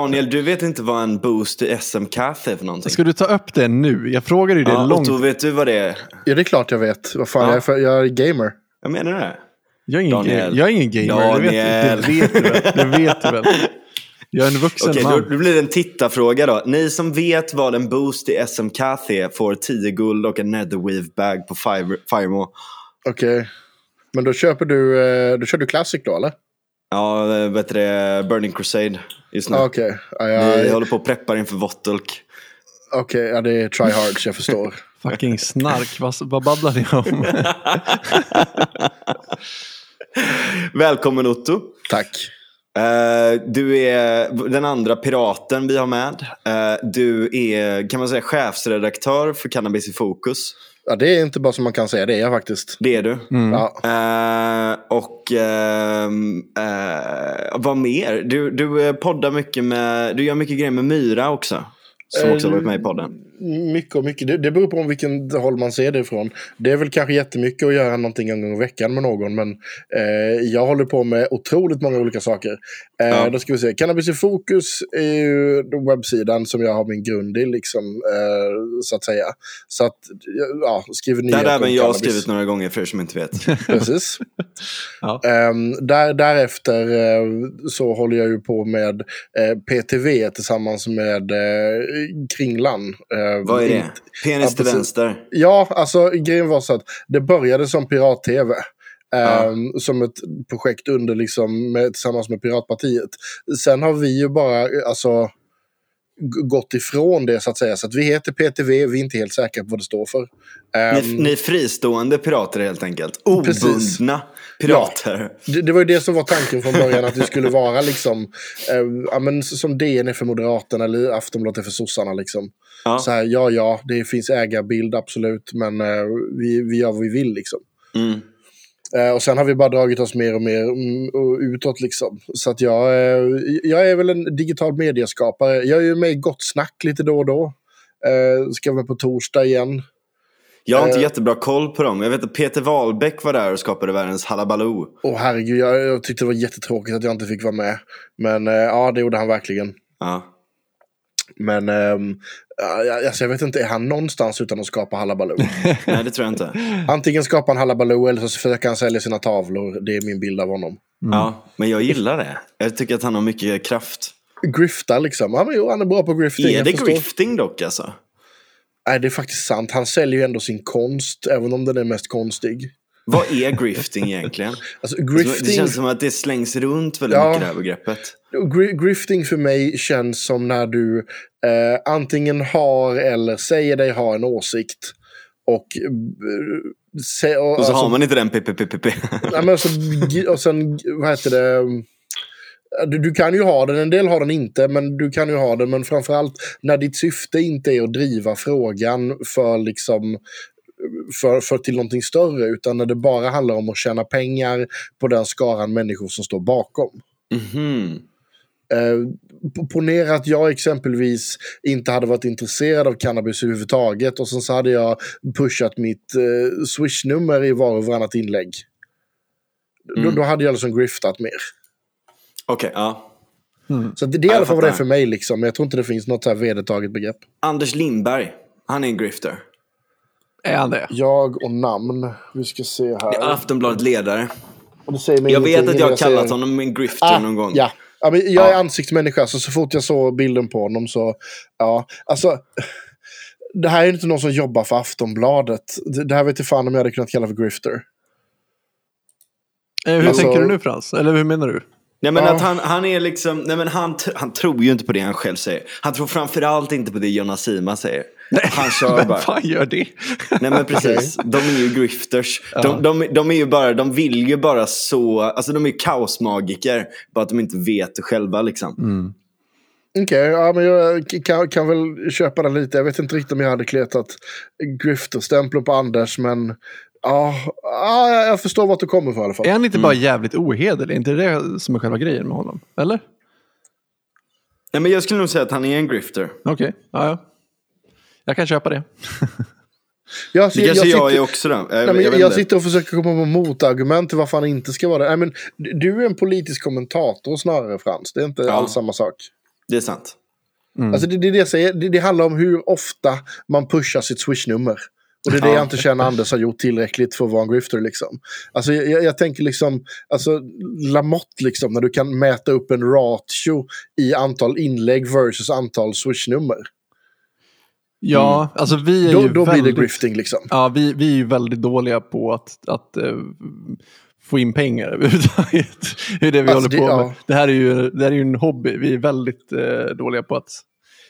Daniel, du vet inte vad en boost i SM-kaffe är för någonting? Ska du ta upp det nu? Jag frågade ju det Ja, långt. Otto, vet du vad det är? Ja, det är klart jag vet. Vad fan, Ja. jag, är för, jag är gamer. Jag menar det. Jag är ingen, Daniel. ga- jag är ingen gamer, det Daniel. vet, det vet du väl? Det vet du väl? Jag är en vuxen Okej, man. då, då blir det en tittarfråga då. Ni som vet vad en boost i SM Cathy är får 10 guld och en netherweave bag på Fire- Firemo. Okej. Men då köper du, eh, då kör du Classic då eller? Ja, eh, vet det, Burning Crusade just nu. Ah, Okej, ja, Vi ja, håller på och preppar inför Vottelk. okej, ja, det är try hard så jag förstår. Fucking snark, vad, vad babblar ni om? Välkommen Otto. Tack. Eh, du är den andra piraten vi har med. Eh, du är, kan man säga, chefsredaktör för Cannabis i fokus. Ja, det är inte bara som man kan säga, det är jag faktiskt. Det är du. Ja. Eh, och ehm, eh, vad mer? Du, du eh, poddar mycket med, du gör mycket grejer med Myra också. Som också har varit med i podden. Mycket och mycket. Det, det beror på om vilken håll man ser det ifrån. Det är väl kanske jättemycket att göra någonting en gång i veckan med någon. Men eh, jag håller på med otroligt många olika saker. Eh, Ja. Då ska vi se. Cannabis i fokus är ju webbsidan som jag har min grund i. Liksom, eh, så att säga. Så att, ja, skriver nyheter har även jag cannabis. skrivit några gånger för er som inte vet. Precis. Ja. Ehm, där, därefter eh, så håller jag ju på med eh, PTV tillsammans med eh, Kringlan. Eh, Vad är det? inte- Penis Ja, till vänster. Ja, alltså grejen var så att det började som pirat-tv. ehm, Som ett projekt under liksom, med, tillsammans med Piratpartiet. Sen har vi ju bara alltså, gått ifrån det så att säga. Så att vi heter PTV, vi är inte helt säkra på vad det står för. Ni, Ehm, ni är fristående pirater helt enkelt. Obundna pirater. Det, det var ju det som var tanken från början, att vi skulle vara liksom, eh, ja, men som DN är för Moderaterna eller Aftonbladet är för sossarna. Liksom. Ja. Så här, ja, ja, det finns ägarbild absolut, men eh, vi, vi gör vad vi vill. Liksom. Mm. Eh, och sen har vi bara dragit oss mer och mer mm, utåt. Liksom. Så att jag, eh, jag är väl en digital medieskapare. Jag är ju med i Gott Snack lite då och då. Eh, ska vara på torsdag igen. Jag har inte Eh. jättebra koll på dem. Jag vet att Peter Wahlbeck var där och skapade världens halabaloo. Och herregud, jag, jag tyckte det var jättetråkigt att jag inte fick vara med. Men eh, ja, det gjorde han verkligen. Ja. Men ehm, alltså jag vet inte, är han någonstans utan att skapa Hallabaloo? Nej, det tror jag inte. Antingen skapar han Hallabaloo eller så försöker han sälja sina tavlor. Det är min bild av honom. Ja, men jag gillar det. Jag tycker att han har mycket kraft. Grifta liksom. Ja, men jo, han är bra på grifting. Är det grifting dock alltså? Nej, det är faktiskt sant. Han säljer ju ändå sin konst, även om den är mest konstig. Vad är grifting egentligen? Alltså, Det grifting, känns som att det slängs runt väldigt Ja. mycket det här begreppet. gri- grifting för mig känns som när du eh, antingen har eller säger dig ha en åsikt. Och, eh, se, och, Och så alltså, har man inte den PPPPP. Ja, men alltså, och sen, vad heter det? Du, du kan ju ha den, en del har den inte, men du kan ju ha den. Men framförallt när ditt syfte inte är att driva frågan för liksom för, för till någonting större, utan när det bara handlar om att tjäna pengar på den skaran människor som står bakom. Mhm. Eh, ponera att jag exempelvis inte hade varit intresserad av cannabis överhuvudtaget och sen så hade jag pushat mitt eh, swishnummer i var och varannat inlägg. Då, Mm. då hade jag liksom griftat mer. Okej, ja. Så det, det är i alla fall vad det är för mig liksom. Jag tror inte det finns något så här vedertaget begrepp. Anders Lindberg. Han är en grifter. Är han det? Jag och namn. Vi ska se här. Aftonbladet ledare. Och det säger mig Jag vet att jag har kallat ser- honom en grifter Ah, någon gång. Ja. ja men jag är Ja. ansiktsmänniska, så så fort jag såg bilden på honom så... Ja, alltså... Det här är inte någon som jobbar för Aftonbladet. Det, det här vet jag fan om jag hade kunnat kalla för grifter. Eh, hur Alltså- tänker du nu Frans? Eller hur menar du? Nej men Ja. att han, han är liksom, nej men han, han tror ju inte på det han själv säger. Han tror framförallt inte på det Jonas Sima säger. Han kör Vem bara. fan gör det? Nej men precis, de är ju grifters. De, de, de är ju bara, de vill ju bara så, alltså de är kaosmagiker. Bara att de inte vet det själva liksom. Okej, ja, men jag kan, kan väl köpa det lite. Jag vet inte riktigt om jag hade kletat grifterstämpeln på Anders, men... Ja, ja, jag förstår vart du kommer ifrån i alla fall. Är han inte bara jävligt ohederlig? Är inte det som är själva grejen med honom? Eller? Nej men jag skulle nog säga att han är en grifter. Okej, ja, ja. Jag kan köpa det. Jag, Det kanske jag, sitter- är också då. Jag, Nej, men jag jag, vet inte. sitter och försöker komma på motargument till varför han inte ska vara det. Nej, men du- du är en politisk kommentator snarare, Frans. Det är inte Ja. alls samma sak. Det är sant. Mm. Alltså det, det, är det, jag säger, det, det handlar om hur ofta man pushar sitt swishnummer. Och det är det Ja. jag inte känner Anders har gjort tillräckligt för att vara en grifter. Liksom. Alltså jag, jag, tänker liksom, alltså Lamotte liksom, när du kan mäta upp en ratio i antal inlägg versus antal swishnummer. Ja, alltså vi är Då, ju då väldigt... blir det grifting liksom. Ja, vi, vi är ju väldigt dåliga på att, att eh, få in pengar överhuvudtaget. Det är det vi Alltså, håller på det- med. ja. Det här är ju, det här är ju en hobby. Vi är väldigt eh, dåliga på att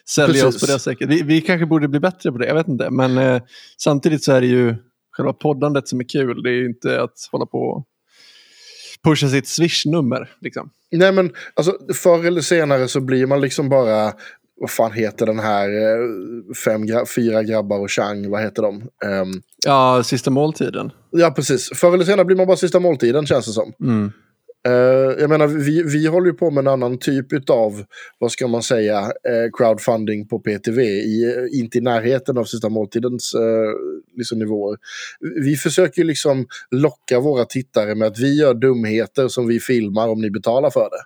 sälja Precis. oss på det sättet. Vi, vi kanske borde bli bättre på det, jag vet inte. Men eh, samtidigt så är det ju själva poddandet som är kul. Det är ju inte att hålla på och pusha sitt swish-nummer. Liksom. Nej men alltså förr eller senare så blir man liksom bara, vad fan heter den här, eh, fem gra fyra grabbar och Chang, vad heter de? Ehm, Ja, sista måltiden. ja precis, förr eller senare blir man bara sista måltiden känns det som. Mm. Eh, jag menar, vi, vi håller ju på med en annan typ av, vad ska man säga, eh, crowdfunding på PTV, i, eh, inte i närheten av sista måltidens liksom nivåer. Vi försöker ju liksom locka våra tittare med att vi gör dumheter som vi filmar om ni betalar för det.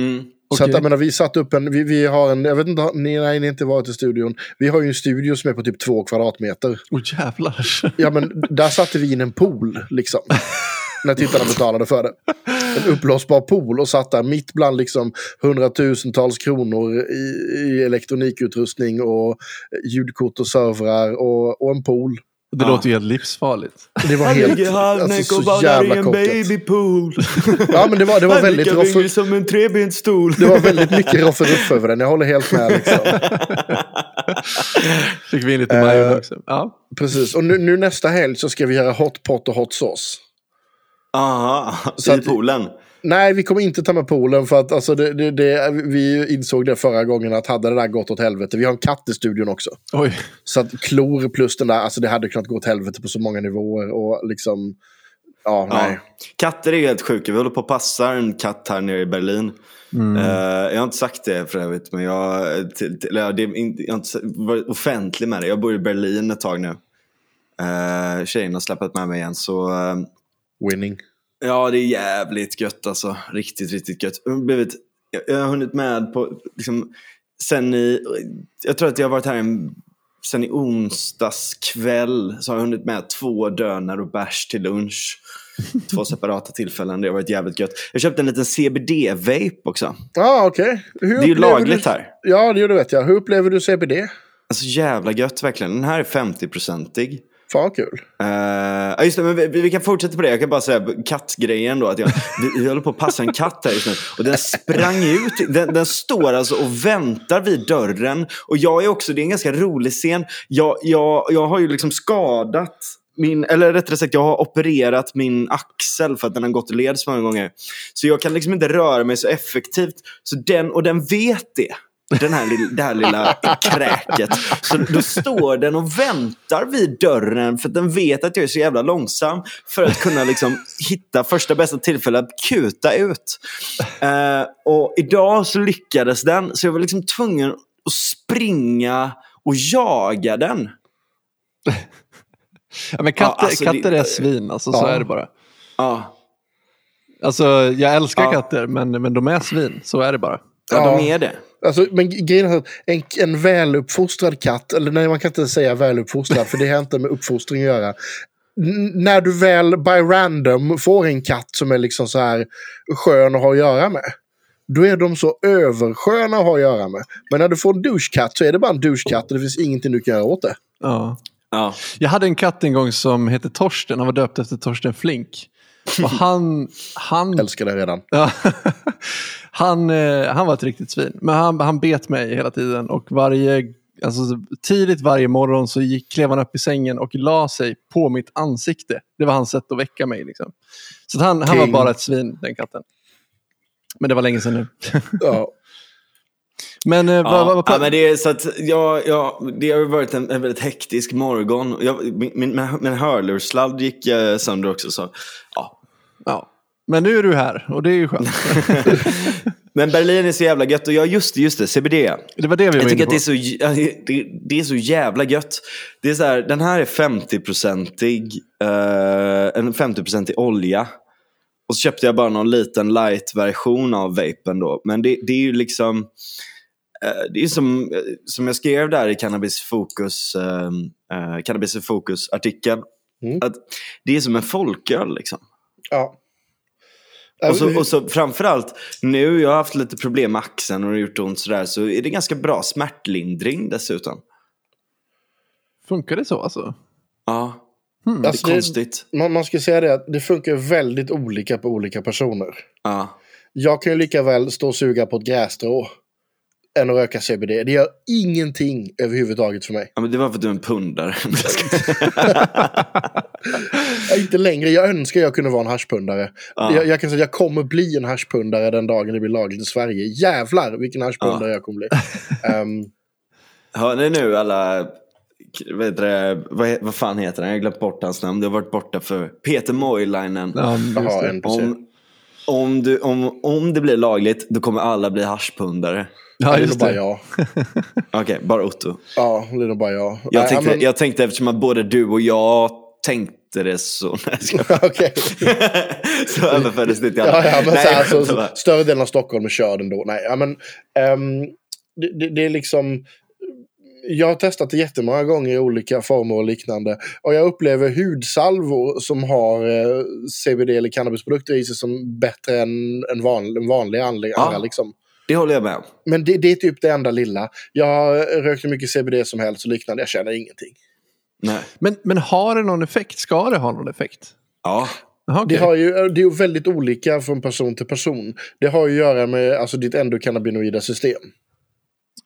Mm. Så att, jag menar, vi satt upp en, vi, vi har en, jag vet inte, ni, nej, ni har inte varit i studion. Vi har ju en studio som är på typ två kvadratmeter. Åh jävlar. Ja men där satte vi in en pool liksom. när tittarna betalade för det. En uppblåsbar pool och satt där mitt bland liksom hundratusentals kronor i, i elektronikutrustning och ljudkort och servrar och, och en pool. Det Ja. låter ju helt livsfarligt. Det var Han helt, ligger halvnäck alltså, och så badar i en babypool. Ja men det var, det var Han väldigt roffer, vinglig som en trebensstol. det var väldigt mycket roffer över den, jag håller helt med liksom. Fick vi in lite majonnäs också. Ja. Precis, och nu, nu nästa helg så ska vi göra hot pot och hot sauce. Aha, Så i att- poolen. Nej, vi kommer inte ta med poolen för att alltså, det, det, det, vi insåg det förra gången att hade det där gått åt helvete. Vi har en katt i studion också. Oj. Så att klor plus den där, alltså det hade kunnat gå åt helvete på så många nivåer. Och liksom, ja, nej. Ja. Katter är helt sjuka. Vi håller på att passa en katt här nere i Berlin. Mm. Eh, jag har inte sagt det för övrigt, men jag, till, till, eller, ja, det jag har inte varit offentlig med det. Jag bor i Berlin ett tag nu. Uh, tjejen har släppt med mig igen, så eh, Winning. ja, det är jävligt gött alltså. Riktigt, riktigt gött. Jag har, blivit, jag, jag har hunnit med på, liksom, sen i, jag tror att jag har varit här en, sen i onsdags kväll så har jag hunnit med två dönar och bärs till lunch. Två separata tillfällen. Det har varit jävligt gött. Jag köpte en liten CBD-vape också. Ja, ah, okej. Hur Det är ju lagligt du... här. Ja, det, det vet jag. Hur upplever du CBD? Alltså jävla gött verkligen. Den här är 50-procentig. Fan vad kul. Uh, just det, men vi, vi kan fortsätta på det. Jag kan bara säga kattgrejen då. Att jag, vi, vi håller på att passa en katt här just nu. Och den sprang ut. Den, den står alltså och väntar vid dörren. Och jag är också, det är en ganska rolig scen. Jag, jag, jag har ju liksom skadat min, eller rättare sagt jag har opererat min axel för att den har gått led så många gånger. Så jag kan liksom inte röra mig så effektivt. Så den, och den vet det. Den här, det här lilla kräket. Så då står den och väntar vid dörren för att den vet att jag är så jävla långsam. För att kunna liksom hitta första bästa tillfälle att kuta ut. Eh, och idag så lyckades den. Så jag var liksom tvungen att springa och jaga den. Ja, men katter, Ja, alltså, det- katter är svin, alltså, så Ja. är det bara. Ja, Alltså, jag älskar Ja. katter, men, men de är svin. Så är det bara. ja, Ja. de är det. Alltså, men grejen är att en, en väluppfostrad katt, eller nej man kan inte säga väluppfostrad för det har inte med uppfostring att göra. N- när du väl by random får en katt som är liksom så här skön att ha att göra med. Då är de så översköna att ha att göra med. Men när du får en douchekatt så är det bara en douchekatt och det finns ingenting du kan göra åt det. Ja. Ja. Jag hade en katt en gång som hette Torsten. Han var döpt efter Torsten Flink. Och han, han, Älskar det redan. han, eh, han var ett riktigt svin. Men han, han bet mig hela tiden. Och varje, alltså, tidigt varje morgon så gick, klev han upp i sängen och la sig på mitt ansikte. Det var hans sätt att väcka mig. Liksom. Så att han, han var bara ett svin, den katten. Men det var länge sedan nu. Ja. Men, eh, Ja, vad, vad, ja, men det är så att ja, ja, det har varit en, en väldigt hektisk morgon. Jag, min, min, min hörlurssladd gick eh, sönder också. Så, ja. Ja. men nu är du här och det är ju skönt. Men Berlin är så jävla gött. Och ja, just det, just det, CBD. Det var det vi var Jag tycker att det är, så, det, det är så jävla gött. Det är så här, den här är 50-procentig. eh, en 50-procentig olja. Och så köpte jag bara någon liten light-version av vapen då. Men det, det är ju liksom... eh, Det är som, eh, som jag skrev där i Cannabis Fokus, eh, eh, Cannabis i Fokus-artikeln. Mm. Att det är som en folköl liksom. Ja. Och så, och så framförallt nu, jag har haft lite problem med axeln och det har gjort ont sådär, så är det ganska bra smärtlindring dessutom. Funkar det så alltså? Ja, Hmm. det Alltså, är det- konstigt. man, man ska säga det att det funkar väldigt olika på olika personer. Ja. Jag kan ju lika väl stå och suga på ett grässtrå än att röka CBD. Det gör ingenting överhuvudtaget för mig. ja, men det var för att du är en pundare. Ja, Inte längre. Jag önskar jag kunde vara en haschpundare. Ja. Jag, jag kan säga att jag kommer bli en haschpundare den dagen det blir lagligt i Sverige. Jävlar vilken haschpundare jag kommer bli. Ehm, Hör ni nu alla, vad, heter det, vad, vad fan heter han? Jag har glömt bort hans namn. Det har varit borta för Peter Moilainen. Ja. Om, om, du, om, om det blir lagligt, då kommer alla bli haschpundare. Ja, det är nog bara jag. Okej, bara Otto. Ja, det är nog bara jag. Jag Nej, tänkte, men- jag tänkte eftersom att både du och jag tänkte det så... Nej, så överfördes det till alla. Ja, ja, men Nej, så här, så, bara. större delen av Stockholm är körd ändå. Nej, ja, men, ehm, det, det, det är liksom... Jag har testat det jättemånga gånger i olika former och liknande. Och jag upplever hudsalvor som har eh, CBD eller cannabisprodukter i sig som bättre än en vanlig, en vanlig andra. Ja. liksom. Det håller jag med om. Men det, det är typ det enda lilla. Jag har rökt hur mycket CBD som helst och liknande. Jag känner ingenting. Nej. Men, men har det någon effekt? Ska det ha någon effekt? Ja. Jaha, Det, okej. har ju, det är ju väldigt olika från person till person. Det har ju att göra med alltså, ditt endokannabinoida system.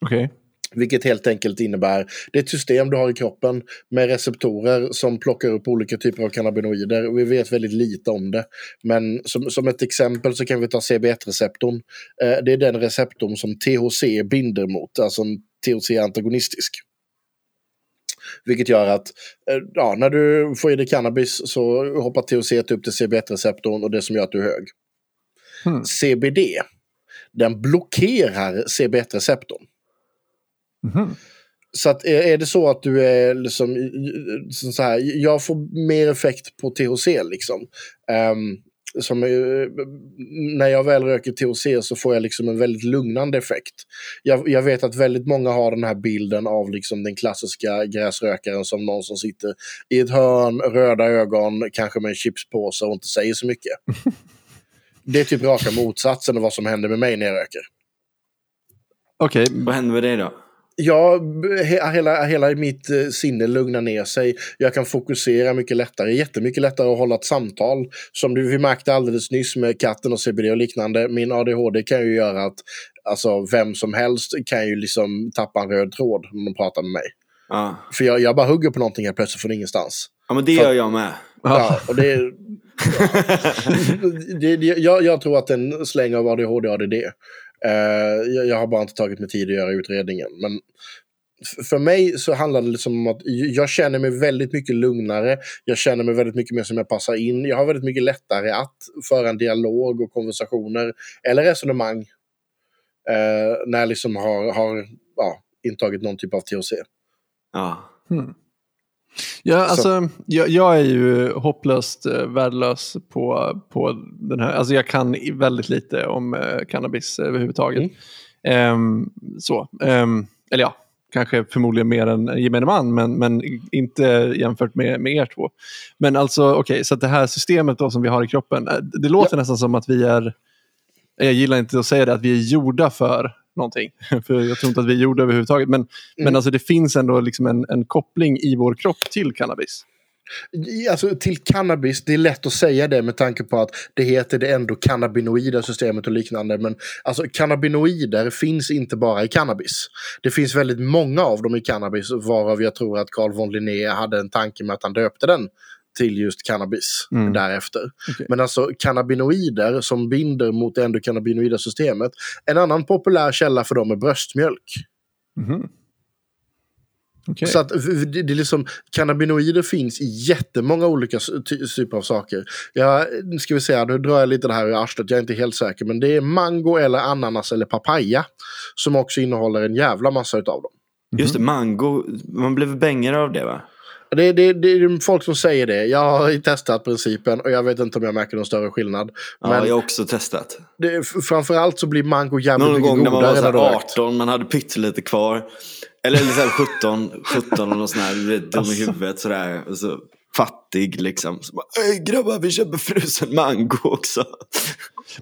Okej. Vilket helt enkelt innebär, det är ett system du har i kroppen med receptorer som plockar upp olika typer av cannabinoider. Vi vet väldigt lite om det. Men som, som ett exempel så kan vi ta CB1-receptorn. Eh, det är den receptorn som THC binder mot, alltså en THC är antagonistisk. Vilket gör att eh, ja, när du får i dig cannabis så hoppar THC upp till CB1-receptorn och det som gör att du är hög. Hmm. CBD, den blockerar CB1-receptorn. Mhm. Så att är, är det så att du är liksom, så här, jag får mer effekt på THC liksom. Ehm, som, är- när jag väl röker THC så får jag liksom en väldigt lugnande effekt. Jag, jag vet att väldigt många har den här bilden av liksom den klassiska gräsrökaren som någon som sitter i ett hörn, röda ögon, kanske med en chipspåse och inte säger så mycket. Det är typ raka motsatsen av vad som händer med mig när jag röker. Okej, Vad händer med dig då? Ja, he, hela, hela mitt eh, sinne lugnar ner sig. Jag kan fokusera mycket lättare. Jättemycket lättare att hålla ett samtal. Som du, vi märkte alldeles nyss med katten och CBD och liknande. Min ADHD kan ju göra att alltså, vem som helst kan ju liksom tappa en röd tråd när de pratar med mig. Ja, För jag, jag bara hugger på någonting helt plötsligt från ingenstans. ja men det För- gör jag med. Ja, och det, är- det, det jag, jag tror att en släng av ADHD och ADD. Eh, jag, jag har bara inte tagit mig tid att göra utredningen. Men för mig så handlar det liksom om att jag känner mig väldigt mycket lugnare. Jag känner mig väldigt mycket mer som jag passar in. Jag har väldigt mycket lättare att föra en dialog och konversationer eller resonemang. Eh, när jag liksom har, har ja, intagit någon typ av THC. Ja. Hmm. Ja, alltså, jag, jag är ju hopplöst eh, värdelös på, på den här. Alltså jag kan väldigt lite om eh, cannabis överhuvudtaget. Mm. Ehm, så. Ehm, eller ja, kanske förmodligen mer än gemene man, men, men inte jämfört med, med er två. Men alltså, okej, så att det här systemet då som vi har i kroppen, eh, det låter nästan som att vi är, jag gillar inte att säga det, att vi är gjorda för någonting. För jag tror inte att vi är gjorda överhuvudtaget. Men, men alltså det finns ändå liksom en, en koppling i vår kropp till cannabis. Alltså till cannabis, det är lätt att säga det med tanke på att det heter det ändå cannabinoida systemet och liknande. Men alltså cannabinoider finns inte bara i cannabis. Det finns väldigt många av dem i cannabis varav jag tror att Carl von Linné hade en tanke med att han döpte den till just cannabis Mm. därefter. Okej. Men alltså cannabinoider som binder mot det endokannabinoida systemet. En annan populär källa för dem är bröstmjölk. Mhm. Okej. Så att det, är liksom, cannabinoider finns i jättemånga olika typer av saker. Jag, nu ska vi se, nu drar jag lite det här ur arslet, jag är inte helt säker. Men det är mango eller ananas eller papaya. Som också innehåller en jävla massa utav dem. Just det, mango. Man blev bängare av det va? Det, det, det är folk som säger det. Jag har testat principen och jag vet inte om jag märker någon större skillnad. Ja, Men jag har också testat. det, framförallt så blir mango jävligt Någon mycket gång när man var godare så när du här har rökt. 18, man hade pyttelite kvar. Eller liksom 17, 17 och någon sån här, du vet, dum i huvudet sådär. Och så fattig liksom. Så bara, grabbar, vi köper frusen mango också.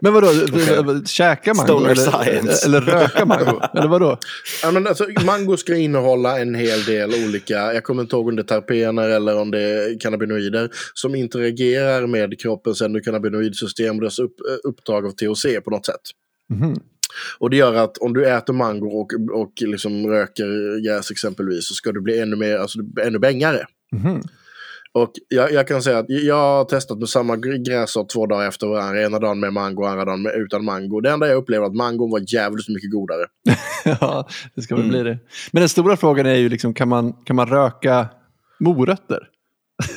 Men vadå, okay. käka mango? Stoner Eller, science. eller röka mango? eller vadå? Ja, men alltså, mango ska innehålla en hel del olika, jag kommer inte ihåg om det är terpener eller om det är cannabinoider, som interagerar med kroppens endokannabinoidsystem och dess upp, upptag av THC på något sätt. Mhm. Och det gör att om du äter mango och, och liksom röker gräs exempelvis så ska du bli ännu, mer, alltså, ännu bängare. Mhm. Och jag, jag kan säga att jag har testat med samma gr- gräsart två dagar efter varandra. Ena dagen med mango, andra dagen med, utan mango. Det enda jag upplevde att mangon var jävligt mycket godare. ja, det ska väl Mm. bli det. Men den stora frågan är ju, liksom, kan, man, kan man röka morötter?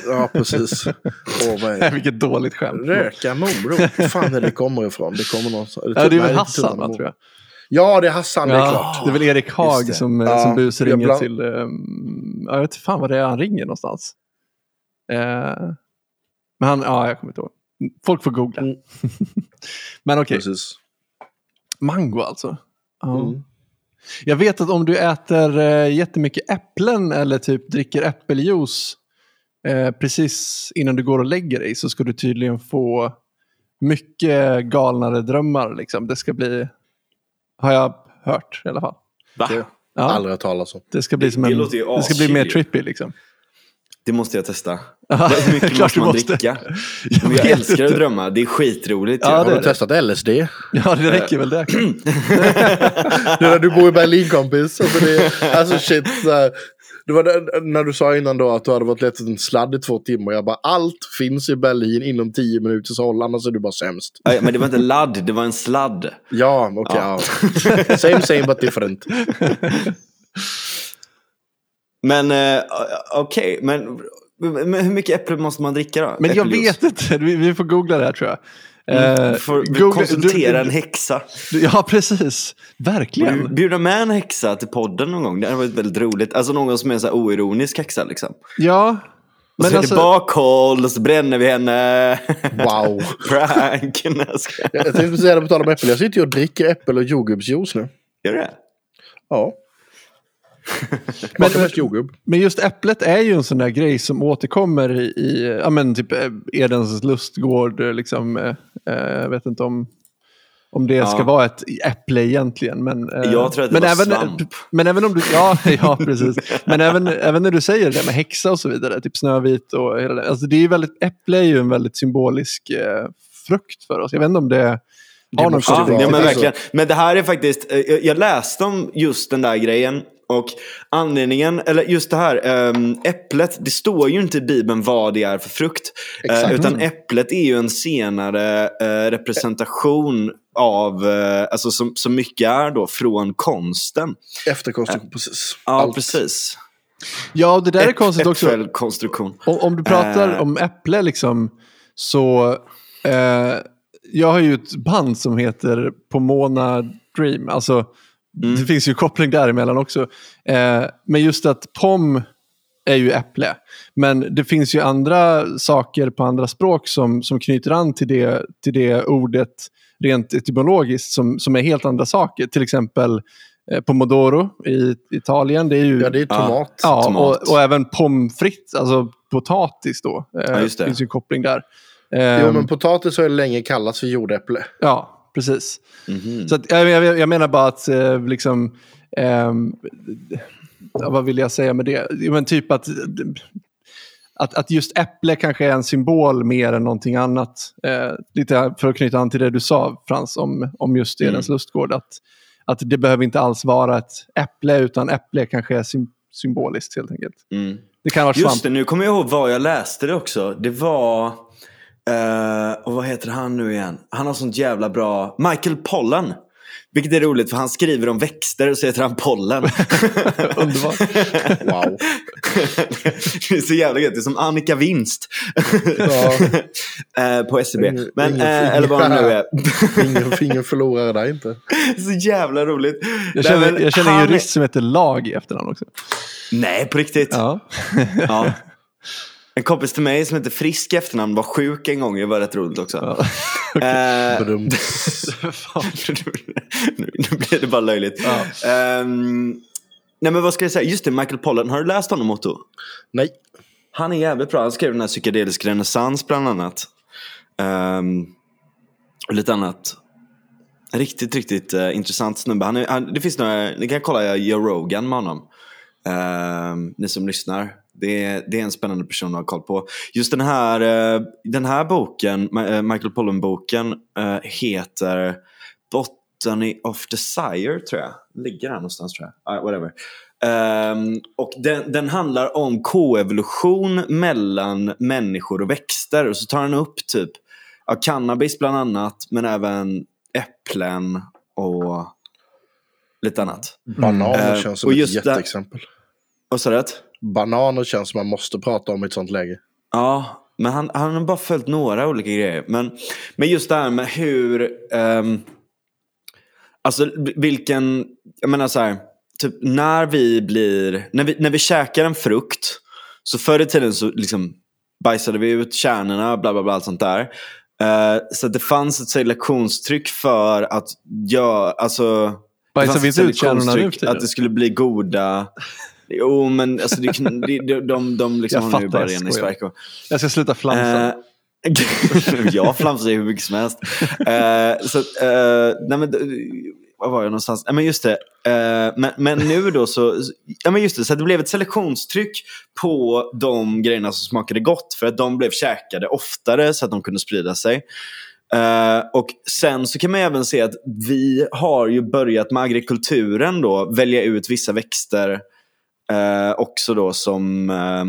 Ja, precis. Åh, vad är? Vilket dåligt skämt. Röka morot, var fan är det kommer ifrån? Det kommer någonstans. Ja, det är väl Hassan, va, tror jag. Ja, det är Hassan, det är klart. det är väl Erik Haag som, Ja, som bus jag ringer bland- till... Um, jag vet inte fan vad det är han ringer någonstans. Eh, men han, ja, jag kommer inte ihåg. Folk får googla. Mm. men okej, Precis. mango alltså. Ja. Mm. Jag vet att om du äter eh, jättemycket äpplen eller typ dricker äppeljuice eh, precis innan du går och lägger dig så ska du tydligen få mycket galnare drömmar. Liksom. Det ska bli, har jag hört i alla fall. Va? Det Ja, aldrig hört talas om. det ska bli som det en, det ska bli mer trippy liksom. Det måste jag testa. Ja, Hur mycket klart måste man måste. dricka? Jag, jag älskar att inte. drömma, det är skitroligt. Ja. Har du det. testat LSD? Ja, det räcker väl det. Det är när du bor i Berlin kompis. Alltså, det, alltså shit. Så. Det var det, när du sa innan då att du hade varit lätt en sladd i två timmar. Jag bara allt finns i Berlin inom tio minuters håll. Annars är du bara sämst. Nej, Men det var inte ladd, det var en sladd. Ja, okej. ja. Same same but different. Men eh, okej, men, men hur mycket äpple måste man dricka då? Men jag vet inte, vi, vi får googla det här tror jag. Eh, Vi får vi googla- konsultera du- en häxa. du- Ja, precis. Verkligen. Bjuda- med en häxa till podden någon gång. Det hade varit väldigt roligt. Alltså någon som är en så här oironisk häxa liksom. Ja. Och så Men är alltså, det bakhåll och så bränner vi henne. Wow. Prank. Jag tänkte säga det på tal om äppel. Jag sitter ju och dricker äppel och jordgubbsjuice nu. Gör du det? Ja. Men- Men just äpplet är ju en sån där grej som återkommer i, i ja, men typ eh, Edens lustgård. eh, Liksom, eh, eh, jag vet inte om, om det ska Ja. vara ett äpple egentligen. Men, eh, Jag tror att det men var även, svamp. Men även om du, ja, ja precis. Men även, även när du säger det med häxa och så vidare, typ Snövit och hela det. Alltså det är ju väldigt, äpple är ju en väldigt symbolisk eh, frukt för oss. Jag vet inte om det Ja, men verkligen. Men det här är faktiskt, eh, jag läste om just den där grejen. Och anledningen, eller just det här, äm, äpplet, det står ju inte i Bibeln vad det är för frukt. Eh, Exakt. utan äpplet är ju en senare eh, representation av, eh, alltså som, som mycket är då, från konsten. Efterkonstruktion, precis. Ja, Allt. precis. Ja, det där är konstigt också. Äppelkonstruktion. Om, om du pratar Eh. om äpple liksom, så eh, jag har ju ett band som heter Pomona Dream. Alltså, Mm. Det finns ju koppling däremellan också. Eh, men just att pom är ju äpple. Men det finns ju andra saker på andra språk som, som knyter an till det, till det ordet rent etymologiskt som, som är helt andra saker. Till exempel eh, pomodoro i Italien. Det är ju Ja, det är tomat. Ja, Tomat. och, och även pommes frites, alltså potatis då. Eh, Ja, just det. finns ju en koppling där. Jo, Ehm, men potatis har ju länge kallats för jordäpple. Ja, precis. Mhm. Så att, jag, jag, jag menar bara att eh, liksom... ja, vad vill jag säga med det? Men typ att, att, att just äpple kanske är en symbol mer än någonting annat. Eh, lite för att knyta an till det du sa Frans om, om just Edens Mm. lustgård. Att, att det behöver inte alls vara ett äpple utan äpple kanske är sym, symboliskt helt enkelt. Mm. Det kan vara svamp. Just det, nu kommer jag ihåg var jag läste det också. Det var, eh, och vad heter han nu igen? Han har sånt jävla bra, Michael Pollan. Vilket är roligt för han skriver om växter och så heter han Pollen. Underbart. Wow. det är så jävla gött, det är som Annika Winst. eh, på. Ingen- Men, ingen- eh, eller vad han nu är. Ingen, ingen förlorare där inte. så jävla roligt. Jag Nej, känner, men jag känner en jurist som heter Lag i efternamn också. Nej, på riktigt. Ja. Ja. En kompis till mig som heter Frisk i efternamn var sjuk en gång. Det var rätt roligt också. Ja. Eh, nu, nu blir det bara löjligt. Ja. Ehm, nej men vad ska jag säga? Just det, Michael Pollan. Har du läst honom Otto? Nej. Han är jävligt bra. Han skrev den här psykedelisk renässans bland annat. Ehm, och lite annat. Riktigt, riktigt eh, intressant snubbe. Han är, han, det finns några, ni kan kolla Joe Rogan med honom. Ehm, ni som lyssnar. Det är, det är en spännande person att ha koll på. Just den här, eh, den här boken, eh, Michael Pollan-boken, eh, heter Botany of Desire tror jag. Ligger här någonstans tror jag. Ah, whatever. Ehm, och den, den handlar om koevolution mellan människor och växter. Och så tar den upp typ ja, cannabis bland annat, men även äpplen och lite annat. Bananer Eh, känns som och ett just jätteexempel. Vad sa du? Bananer känns som man måste prata om i ett sånt läge. Ja, men han, han har bara följt några olika grejer. Men, men just det här med hur... ehm, alltså vilken... Jag menar så här. Typ när vi blir... När vi, när vi käkar en frukt. Så förr i tiden så liksom bajsade vi ut kärnorna, bla bla bla, allt sånt där. Eh, så att det fanns ett selektionstryck för att göra... Alltså, fanns vi ut kärnorna nu? Att det skulle bli goda... Jo, men alltså, det, de, de, de, de liksom Jag har nu bara jag ren i skojar. Sverige. Jag ska sluta flamsa. Eh, jag flamsar ju hur mycket som helst. Eh, så, eh, nej men, var var jag någonstans? Nej, men just det. Eh, men, men nu då så, ja, men just det, så det blev ett selektionstryck på de grejerna som smakade gott. För att de blev käkade oftare så att de kunde sprida sig. Eh, och sen så kan man även se att vi har ju börjat med agrikulturen då välja ut vissa växter eh, också då som, eh,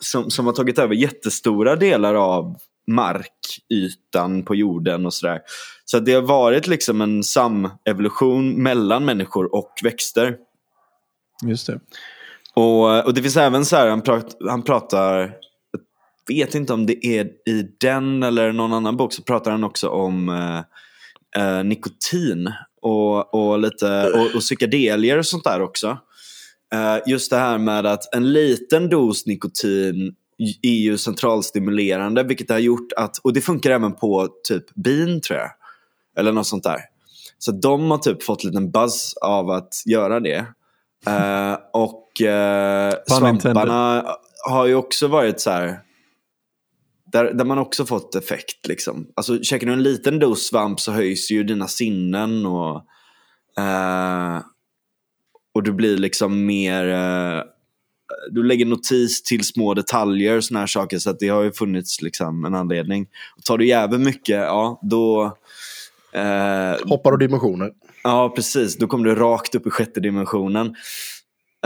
som, som har tagit över jättestora delar av markytan på jorden och sådär. Så det har varit liksom en samevolution mellan människor och växter. Just det. Och, och det finns även så här, han, prat, han pratar, jag vet inte om det är i den eller någon annan bok, så pratar han också om eh, eh, nikotin och, och, lite, och, och psykedelier och sånt där också. Eh, just det här med att en liten dos nikotin är ju centralstimulerande, vilket har gjort att, och det funkar även på typ bin tror jag, eller något sånt där. Så de har typ fått en liten buzz av att göra det. Eh, och intended. svamparna har ju också varit så här. Där, där man också fått effekt. Liksom. Alltså, käkar du en liten dos svamp så höjs ju dina sinnen. Och, eh, och du blir liksom mer... Eh, du lägger notis till små detaljer och såna här saker. Så att det har ju funnits liksom, en anledning. Och tar du jävligt mycket, ja då... Eh, Hoppar och dimensioner. Ja, precis. Då kommer du rakt upp i sjätte dimensionen.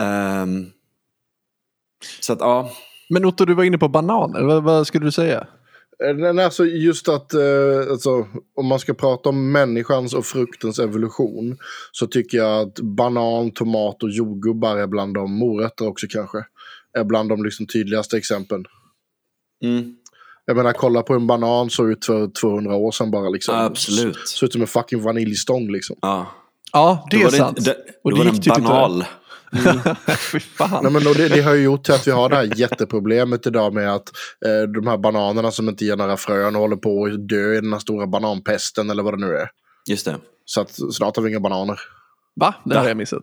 Ehm, så att, ja. Men Otto, du var inne på bananer. Vad, vad skulle du säga? Eh, Nej, alltså just att eh, alltså, om man ska prata om människans och fruktens evolution så tycker jag att banan, tomat och jordgubbar är bland de morötter också kanske. Är bland de liksom tydligaste exemplen. Mm, Jag menar, kolla på en banan såg ut för 200 år sedan bara liksom. absolut. Såg ut som en fucking vaniljstång liksom. Ja. Ja, det Då är var det sant. inte- det- Och då det var gick den typ inte Fy fan. Nej, men det, det har ju gjort till att vi har det här jätteproblemet idag med att eh, de här bananerna som inte ger några frön håller på att dö i den här stora bananpesten eller vad det nu är. Just det. Så att snart har vi inga bananer. Va? Det Va? har jag missat.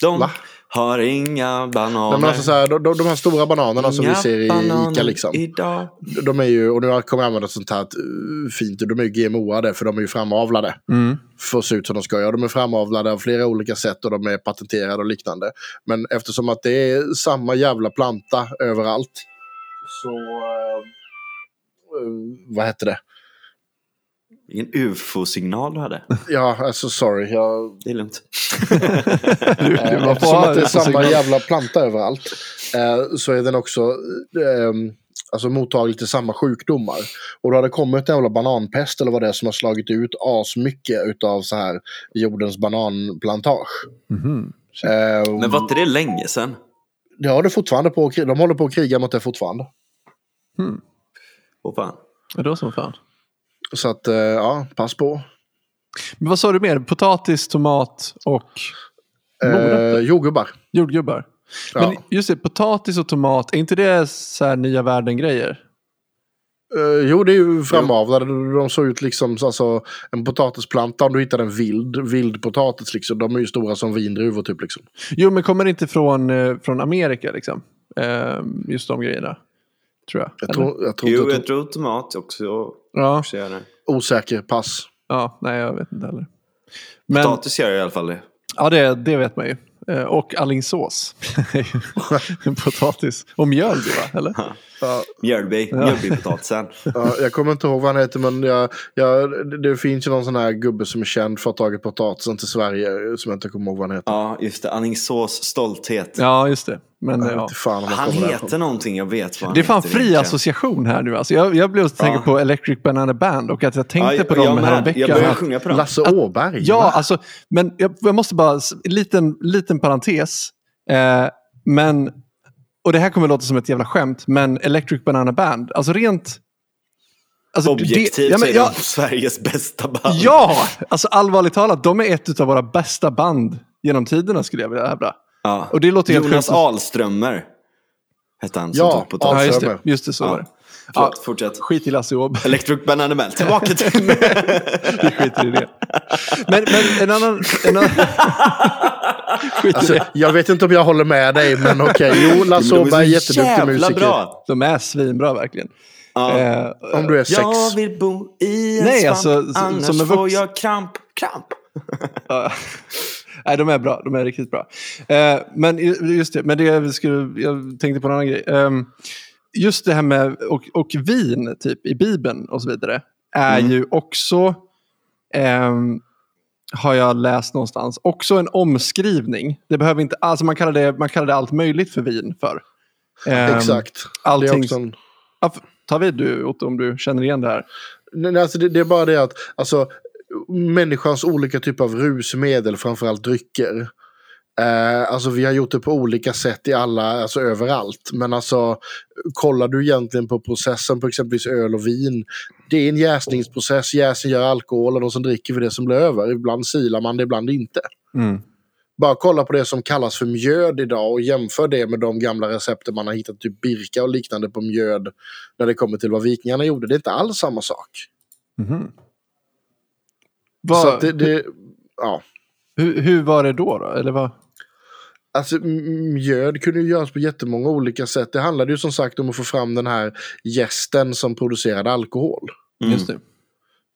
De Va? Har inga bananer. Nej, men alltså så här, de, de, de här stora bananerna som vi Inga ser i Ica liksom. Idag. De är ju, och nu kommer jag använda ett sånt här uh, fint, de är ju GMO-ade för de är ju framavlade. Mm. För att se ut som de ska göra. De är framavlade av flera olika sätt och de är patenterade och liknande. Men eftersom att det är samma jävla planta överallt. Så, uh, uh, vad heter det? Ingen ufo-signal du hade. Ja, alltså sorry. Jag, Det är lugnt. Du, du Eh, var Eftersom att det är samma jävla planta överallt eh, så är den också eh, alltså mottaglig till samma sjukdomar. Och då har det kommit en jävla bananpest eller vad det är som har slagit ut asmycket utav så här jordens bananplantage. Mhm. Eh, Men var inte det länge sedan? det har det fortfarande på, de håller på att kriga mot det fortfarande. Åh fan. Ja, då som fan. Så att, eh, ja, pass på. Men vad sa du mer? Potatis, tomat och Eh, jordgubbar. jordgubbar? Ja. Men just det, potatis och tomat, är inte det så här nya världen-grejer? Eh, jo, det är ju framavlade. De såg ut liksom alltså, en potatisplanta om du hittar en vild, vild potatis. Liksom. De är ju stora som vindruvor typ. Liksom. Jo, men kommer det inte från, eh, från Amerika liksom? Eh, just de grejerna. Tror jag. Jag tror, jag tror Jo, jag tror tomat också. Ja. Osäker, pass. ja, nej jag vet inte heller. Men, Potatis gör i alla fall det. ja, det, det vet man ju. Eh, och alingsås. Potatis. Och mjölby va? Eller? Ja, Mjölby, mjölbypotatisen. ja, jag kommer inte ihåg vad han heter, men jag, jag, det finns ju någon sån här gubbe som är känd för att ha tagit potatisen till Sverige, som jag inte kommer ihåg vad han heter. Ja, just det. Alingsås stolthet. Ja, just det. Men, Jag ja. jag Han därifrån. heter någonting, jag vet vad han Det är fan heter fri association här nu. Alltså jag, jag blev och tänkte Ja. på Electric Banana Band och att jag tänkte Ja, på jag dem med. häromveckan. Jag började att- sjunga på dem. Lasse Åberg? Ja, va? alltså, men jag, jag måste bara, liten, liten parentes. Eh, men, och det här kommer låta som ett jävla skämt, men Electric Banana Band, alltså rent... Alltså, Objektivt det, ja, men, är ja, de Sveriges bästa band. ja, alltså allvarligt talat, de är ett av våra bästa band genom tiderna skulle jag vilja hävda. Ja. Och det låter helt Jonas sjukt. Alströmer hette han som Ja, tog potatis. Ja, just det, Alströmer. just det så Ja. var det. Förlåt, fortsätt. Skit i Lasse Åberg. Electric Banana Band, tillbaka till... Vi skiter i det. Men, men en annan... En annan... Skit i Alltså, det. jag vet inte om jag håller med dig, men okej. Jo, Lasse Åberg är är så jätteduktig musiker. bra. De är svinbra verkligen. Ja. Eh, Om du är sex. Jag vill bo i en Nej, svamp, alltså, som- annars som en får vux- jag kramp. Kramp! Ja. Nej, de är bra. De är riktigt bra. Eh, men just det, men det jag, skulle, jag tänkte på en annan grej. Ehm, just det här med och, och vin typ i Bibeln och så vidare är Mm. ju också, ehm, har jag läst någonstans, också en omskrivning. Det behöver inte, alltså man kallar det, man kallar det allt möjligt för vin för. Ehm, Exakt. Allting- också en... Ja, ta vid du Otto om du känner igen det här. Nej, alltså det, det är bara det att alltså, människans olika typer av rusmedel, framförallt drycker. Eh, alltså vi har gjort det på olika sätt i alla, alltså överallt. Men alltså kollar du egentligen på processen på exempelvis öl och vin. Det är en jäsningsprocess, jäsen gör alkoholen och så dricker vi det som blir över. Ibland silar man det, ibland inte. Mm. Bara kolla på det som kallas för mjöd idag och jämför det med de gamla recepten man har hittat, typ birka och liknande på mjöd. När det kommer till vad vikingarna gjorde. Det är inte alls samma sak. Så Vad- att det, det, ja. hur, hur var det då? då? Eller vad? Alltså mjöd kunde ju göras på jättemånga olika sätt. Det handlade ju som sagt om att få fram den här gästen som producerade alkohol. Mm. Just det.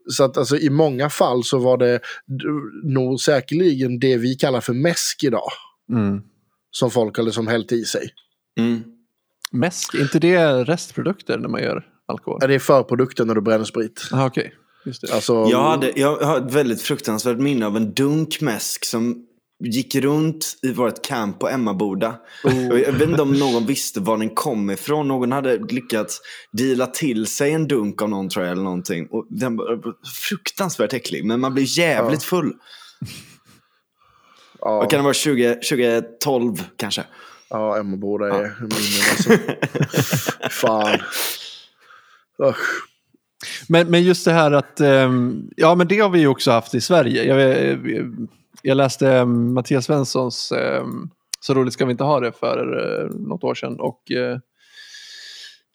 Så att alltså, i många fall så var det nog säkerligen det vi kallar för mäsk idag. Mm. Som folk hade som hällt i sig. Mm. Mäsk, inte det restprodukter när man gör alkohol? Ja, Det är förprodukten när du bränner sprit. Ah, Okej, just det. Alltså, Jag, hade, jag har ett väldigt fruktansvärt minne av en dunkmäsk som gick runt i vårt camp på Emmaboda. Oh. Och Jag vet inte om någon visste var den kom ifrån. Någon hade lyckats deala till sig en dunk av någon tror jag eller någonting. Och den var fruktansvärt äcklig. Men man blir jävligt full. ja, Vad kan det vara? 20, 2012 kanske? ja, Emmaboda är minnen alltså. Fan. Usch. Men, men just det här att, ehm, ja men det har vi ju också haft i Sverige. Jag, jag läste ehm, Mattias Svenssons ehm, Så roligt ska vi inte ha det för eh, något år sedan. Och, eh,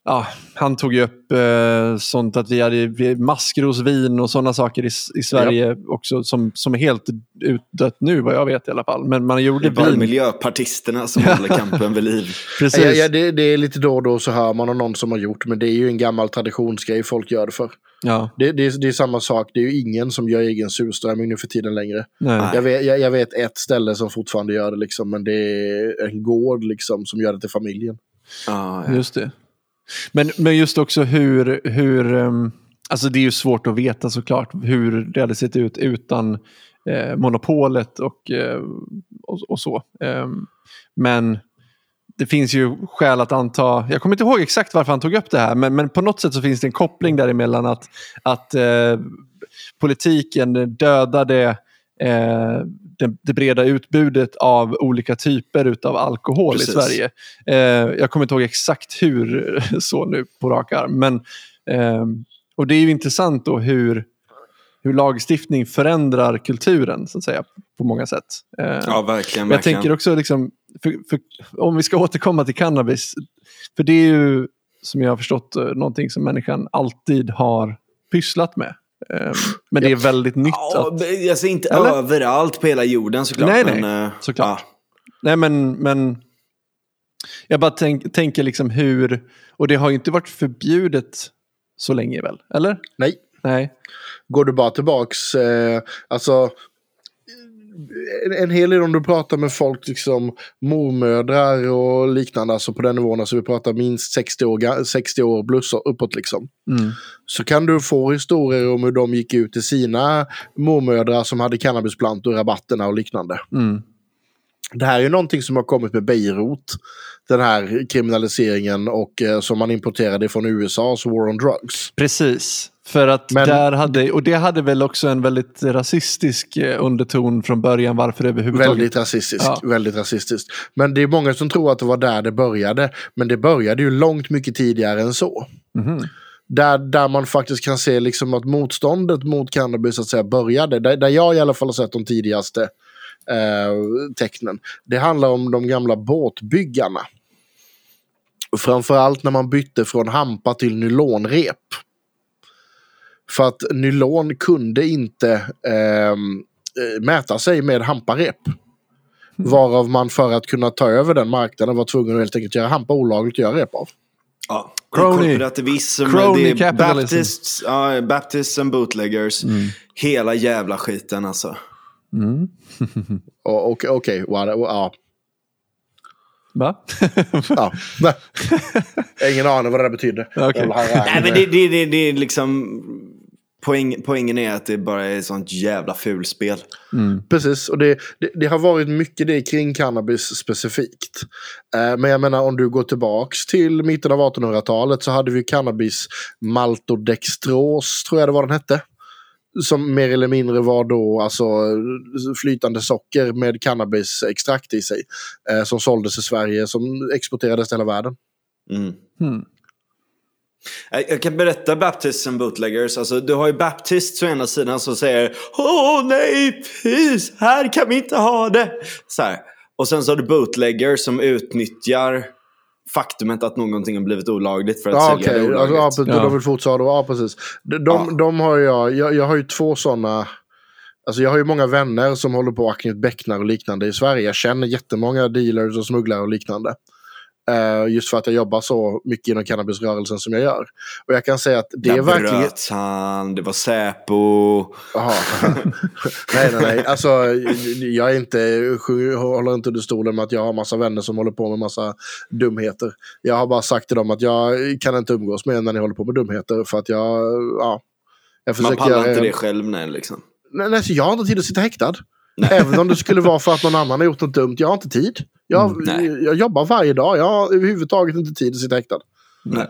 ja, han tog ju upp eh, sånt att vi hade maskrosvin och sådana saker i, i Sverige också som, som är helt utdött nu vad jag vet i alla fall. Men man Det gjorde är bara vin. miljöpartisterna som håller kampen vid liv. Precis. Ja, ja, det, det är lite då och då så hör man om någon som har gjort, men det är ju en gammal traditionsgrej folk gör det för. Ja, Det, det, är- det är samma sak, det är ju ingen som gör egen surströmming nu för tiden längre. nej. Jag vet, jag, jag vet ett ställe som fortfarande gör det, liksom, men det är en gård liksom, som gör det till familjen. Ja, ja. Just det. Men, men just också hur, hur ehm, alltså det är ju svårt att veta såklart hur det hade sett ut utan eh, monopolet och, eh, och, och så. Ehm, men det finns ju skäl att anta, jag kommer inte ihåg exakt varför han tog upp det här, men, men på något sätt så finns det en koppling däremellan att, att eh, politiken dödade eh, det, det breda utbudet av olika typer av alkohol Precis. i Sverige. Eh, jag kommer inte ihåg exakt hur så nu på rak arm. Men, eh, och det är ju intressant då hur, hur lagstiftning förändrar kulturen så att säga på många sätt. Eh, ja verkligen. jag verkligen. tänker också liksom, för, för, om vi ska återkomma till cannabis, för det är ju som jag har förstått eh, någonting som människan alltid har pysslat med. Eh, Men det är väldigt nytt Ja, att... alltså inte Eller? överallt på hela jorden såklart. Nej, nej, men, eh, såklart. Nej men, men jag bara tänk, tänker liksom hur, och det har ju inte varit förbjudet så länge väl? Eller? Nej. Nej. Går du bara tillbaks, eh, alltså en, en hel del om du pratar med folk, liksom mormödrar och liknande, alltså på den nivån, alltså vi pratar minst 60 år, ga- 60 år plus uppåt liksom. Mm. Så kan du få historier om hur de gick ut till sina mormödrar som hade cannabisplantor rabatterna och liknande. Mm. Det här är ju någonting som har kommit med Beirut. Den här kriminaliseringen och eh, som man importerade från USAs War on Drugs. Precis. För att Men- där hade, och det hade väl också en väldigt rasistisk eh, underton från början varför det överhuvudtaget... Väldigt rasistiskt. Ja. Väldigt rasistiskt. Men det är många som tror att det var där det började. Men det började ju långt mycket tidigare än så. Mhm. Där, där man faktiskt kan se liksom att motståndet mot cannabis så att säga, började. Där, där jag i alla fall har sett de tidigaste eh, tecknen. Det handlar om de gamla båtbyggarna. Framförallt när man bytte från hampa till nylonrep. För att nylon kunde inte ehm, eh, mäta sig med hamparep. Varav man för att kunna ta över den marknaden var tvungen att helt enkelt göra hampa olagligt att göra rep av. Ja. Crony. Korporativism, Crony det är. Baptists, ja, Baptists and bootleggers. Hela jävla skiten alltså. Mm. Okej, wow, ja. Va? ja. Nej. Ingen aning vad det där betyder. Harang. Nej men det, det, det, det är liksom... Poäng, poängen är att det bara är ett sånt jävla fulspel. Precis, och det, det, det har varit mycket det kring cannabis specifikt. Eh, men jag menar om du går tillbaks till mitten av 1800-talet så hade vi cannabis maltodextros, tror jag det var den hette. Som mer eller mindre var då alltså flytande socker med cannabisextrakt i sig. Eh, som såldes i Sverige, som exporterades till hela världen. Mm. Mm. Jag jag kan berätta Baptists and bootleggers. Alltså, du har ju Baptists å ena sidan som säger Åh nej, fys, här kan vi inte ha det. Så här. Och sen så har du bootleggers som utnyttjar faktumet att någonting har blivit olagligt för att Ja, sälja okej. det Alltså, olagligt. ja, precis. Ja. De vill fortsätta. Ja, precis. De, de, Ja. de har jag, jag, jag har ju två sådana. Alltså jag har ju många vänner som håller på att knut becknar och liknande i Sverige. Jag känner jättemånga dealers och smugglare och liknande. Eh, just för att jag jobbar så mycket inom cannabisrörelsen som jag gör. Och jag kan säga att det är Där verkligen... bröt han, det var Säpo. Jaha. nej, nej, nej. Alltså, jag är inte, håller inte under stolen med att jag har massa vänner som håller på med massa dumheter. Jag har bara sagt till dem att jag kan inte umgås med er när ni håller på med dumheter. För att jag, ja. Jag Man pallar göra- inte det själv nej, liksom. Nej, nej, så jag har inte tid att sitta häktad. Även om det skulle vara för att någon annan har gjort något dumt. Jag har inte tid. Jag, Mm, jag jobbar varje dag. Jag har överhuvudtaget inte tid att sitta häktad. Nej.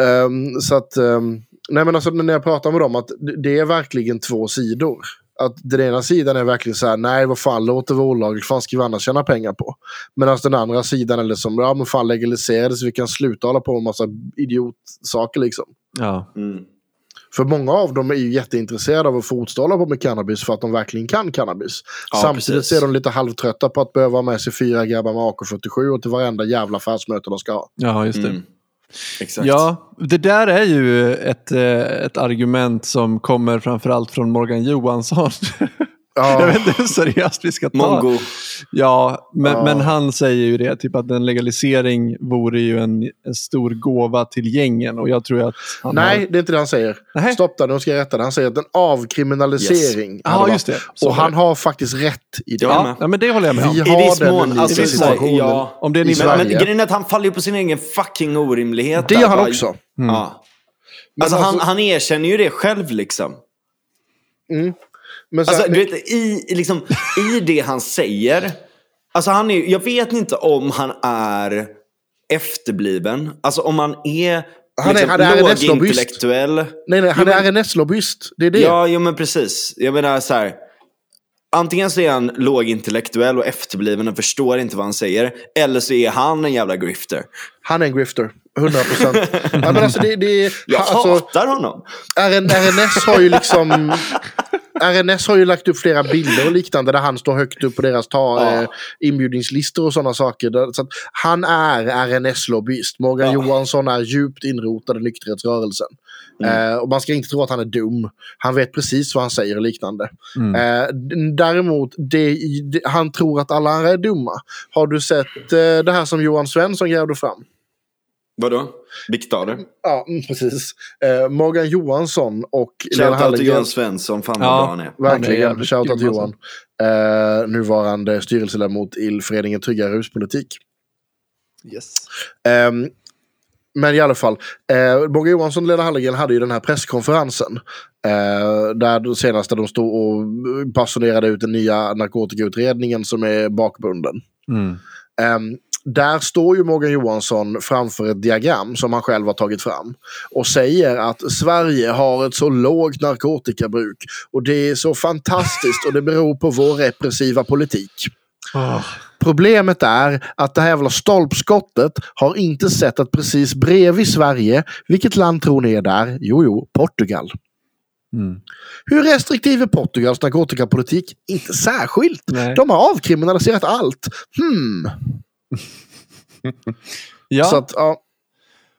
Ehm, så att, ehm, nej men alltså när jag pratar med dem att det- det är verkligen två sidor. Att den ena sidan är verkligen så här, nej vad fan låt det vara olagligt, fan ska vi annars tjäna pengar på? Medan den andra sidan är liksom, ja men fan legalisera det så vi kan sluta hålla på med massa idiotsaker liksom. Ja. Mm. För många av dem är ju jätteintresserade av att fortsätta hålla på med cannabis för att de verkligen kan cannabis. Ja, Samtidigt precis. är de lite halvtrötta på att behöva ha med sig fyra grabbar med AK47 och till varenda jävla affärsmöte de ska ha. ja, just det. Mm. Exakt. Ja, det där är ju ett, eh, ett argument som kommer framförallt från Morgan Johansson. Ja. Jag vet inte hur seriöst vi ska ta Mongo. Ja, men, Ja. men han säger ju det, typ att en legalisering vore ju en, en stor gåva till gängen. Och jag tror att Nej, har... det är inte det han säger. Nej. Stopp där, nu ska jag rätta det. Han säger att en avkriminalisering. Yes. varit- just det. Så Och han har faktiskt rätt i det. Ja, Ja, men det håller jag med om. Vi I har viss den mån. Alltså, situationen ja. Om det är i Men, men grejen är att han faller ju på sin egen fucking orimlighet. Det gör han Bara- också. Ja. Men Alltså, han, alltså- han erkänner ju det själv liksom. Men så Alltså, du vet, i, liksom, I det han säger. Alltså han är, jag vet inte om han är efterbliven. Alltså om han är, Han är- liksom, han är lågintellektuell. nej, nej, han Jo, är RNS-lobbyist. Det är det. Ja, jo men precis. Jag menar så här. Antingen så är han lågintellektuell och efterbliven och förstår inte vad han säger. Eller så är han en jävla grifter. Han är en grifter. 100 procent. ja, men alltså, det, det, Jag alltså, hatar honom. RN, RNS har ju liksom... RNS har ju lagt upp flera bilder och liknande där han står högt upp på deras ta, Ja. eh, inbjudningslistor och sådana saker. Så han är RNS-lobbyist. Morgan Ja. Johansson är djupt inrotad i nykterhetsrörelsen. Mm. Eh, och man ska inte tro att han är dum. Han vet precis vad han säger och liknande. Mm. Eh, däremot, det, det, han tror att alla andra är dumma. Har du sett eh, det här som Johan Svensson grävde fram? Vadå? Diktator? Ja, mm, precis. Eh, Morgan Johansson och Lena Shoutout till Hallengren. Johan Svensson, fan vad Ja. bra han är. Han är Verkligen. Shoutout till grym, Johan. Eh, nuvarande styrelseledamot i föreningen Tryggare ruspolitik. Yes. Ehm, men i alla fall, eh, Morgan Johansson och Lena Hallengren hade ju den här presskonferensen. Eh, där de senaste de stod och basunerade ut den nya narkotikautredningen som är bakbunden. Mm. Ehm, där står ju Morgan Johansson framför ett diagram som han själv har tagit fram och säger att Sverige har ett så lågt narkotikabruk och det är så fantastiskt och det beror på vår repressiva politik. Åh. Problemet är att det här jävla stolpskottet har inte sett att precis bredvid Sverige, vilket land tror ni är där? Jo, jo, Portugal. Mm. Hur restriktiv är Portugals narkotikapolitik? Inte särskilt. Nej. De har avkriminaliserat allt. Hmm. Ja, Så att, ja.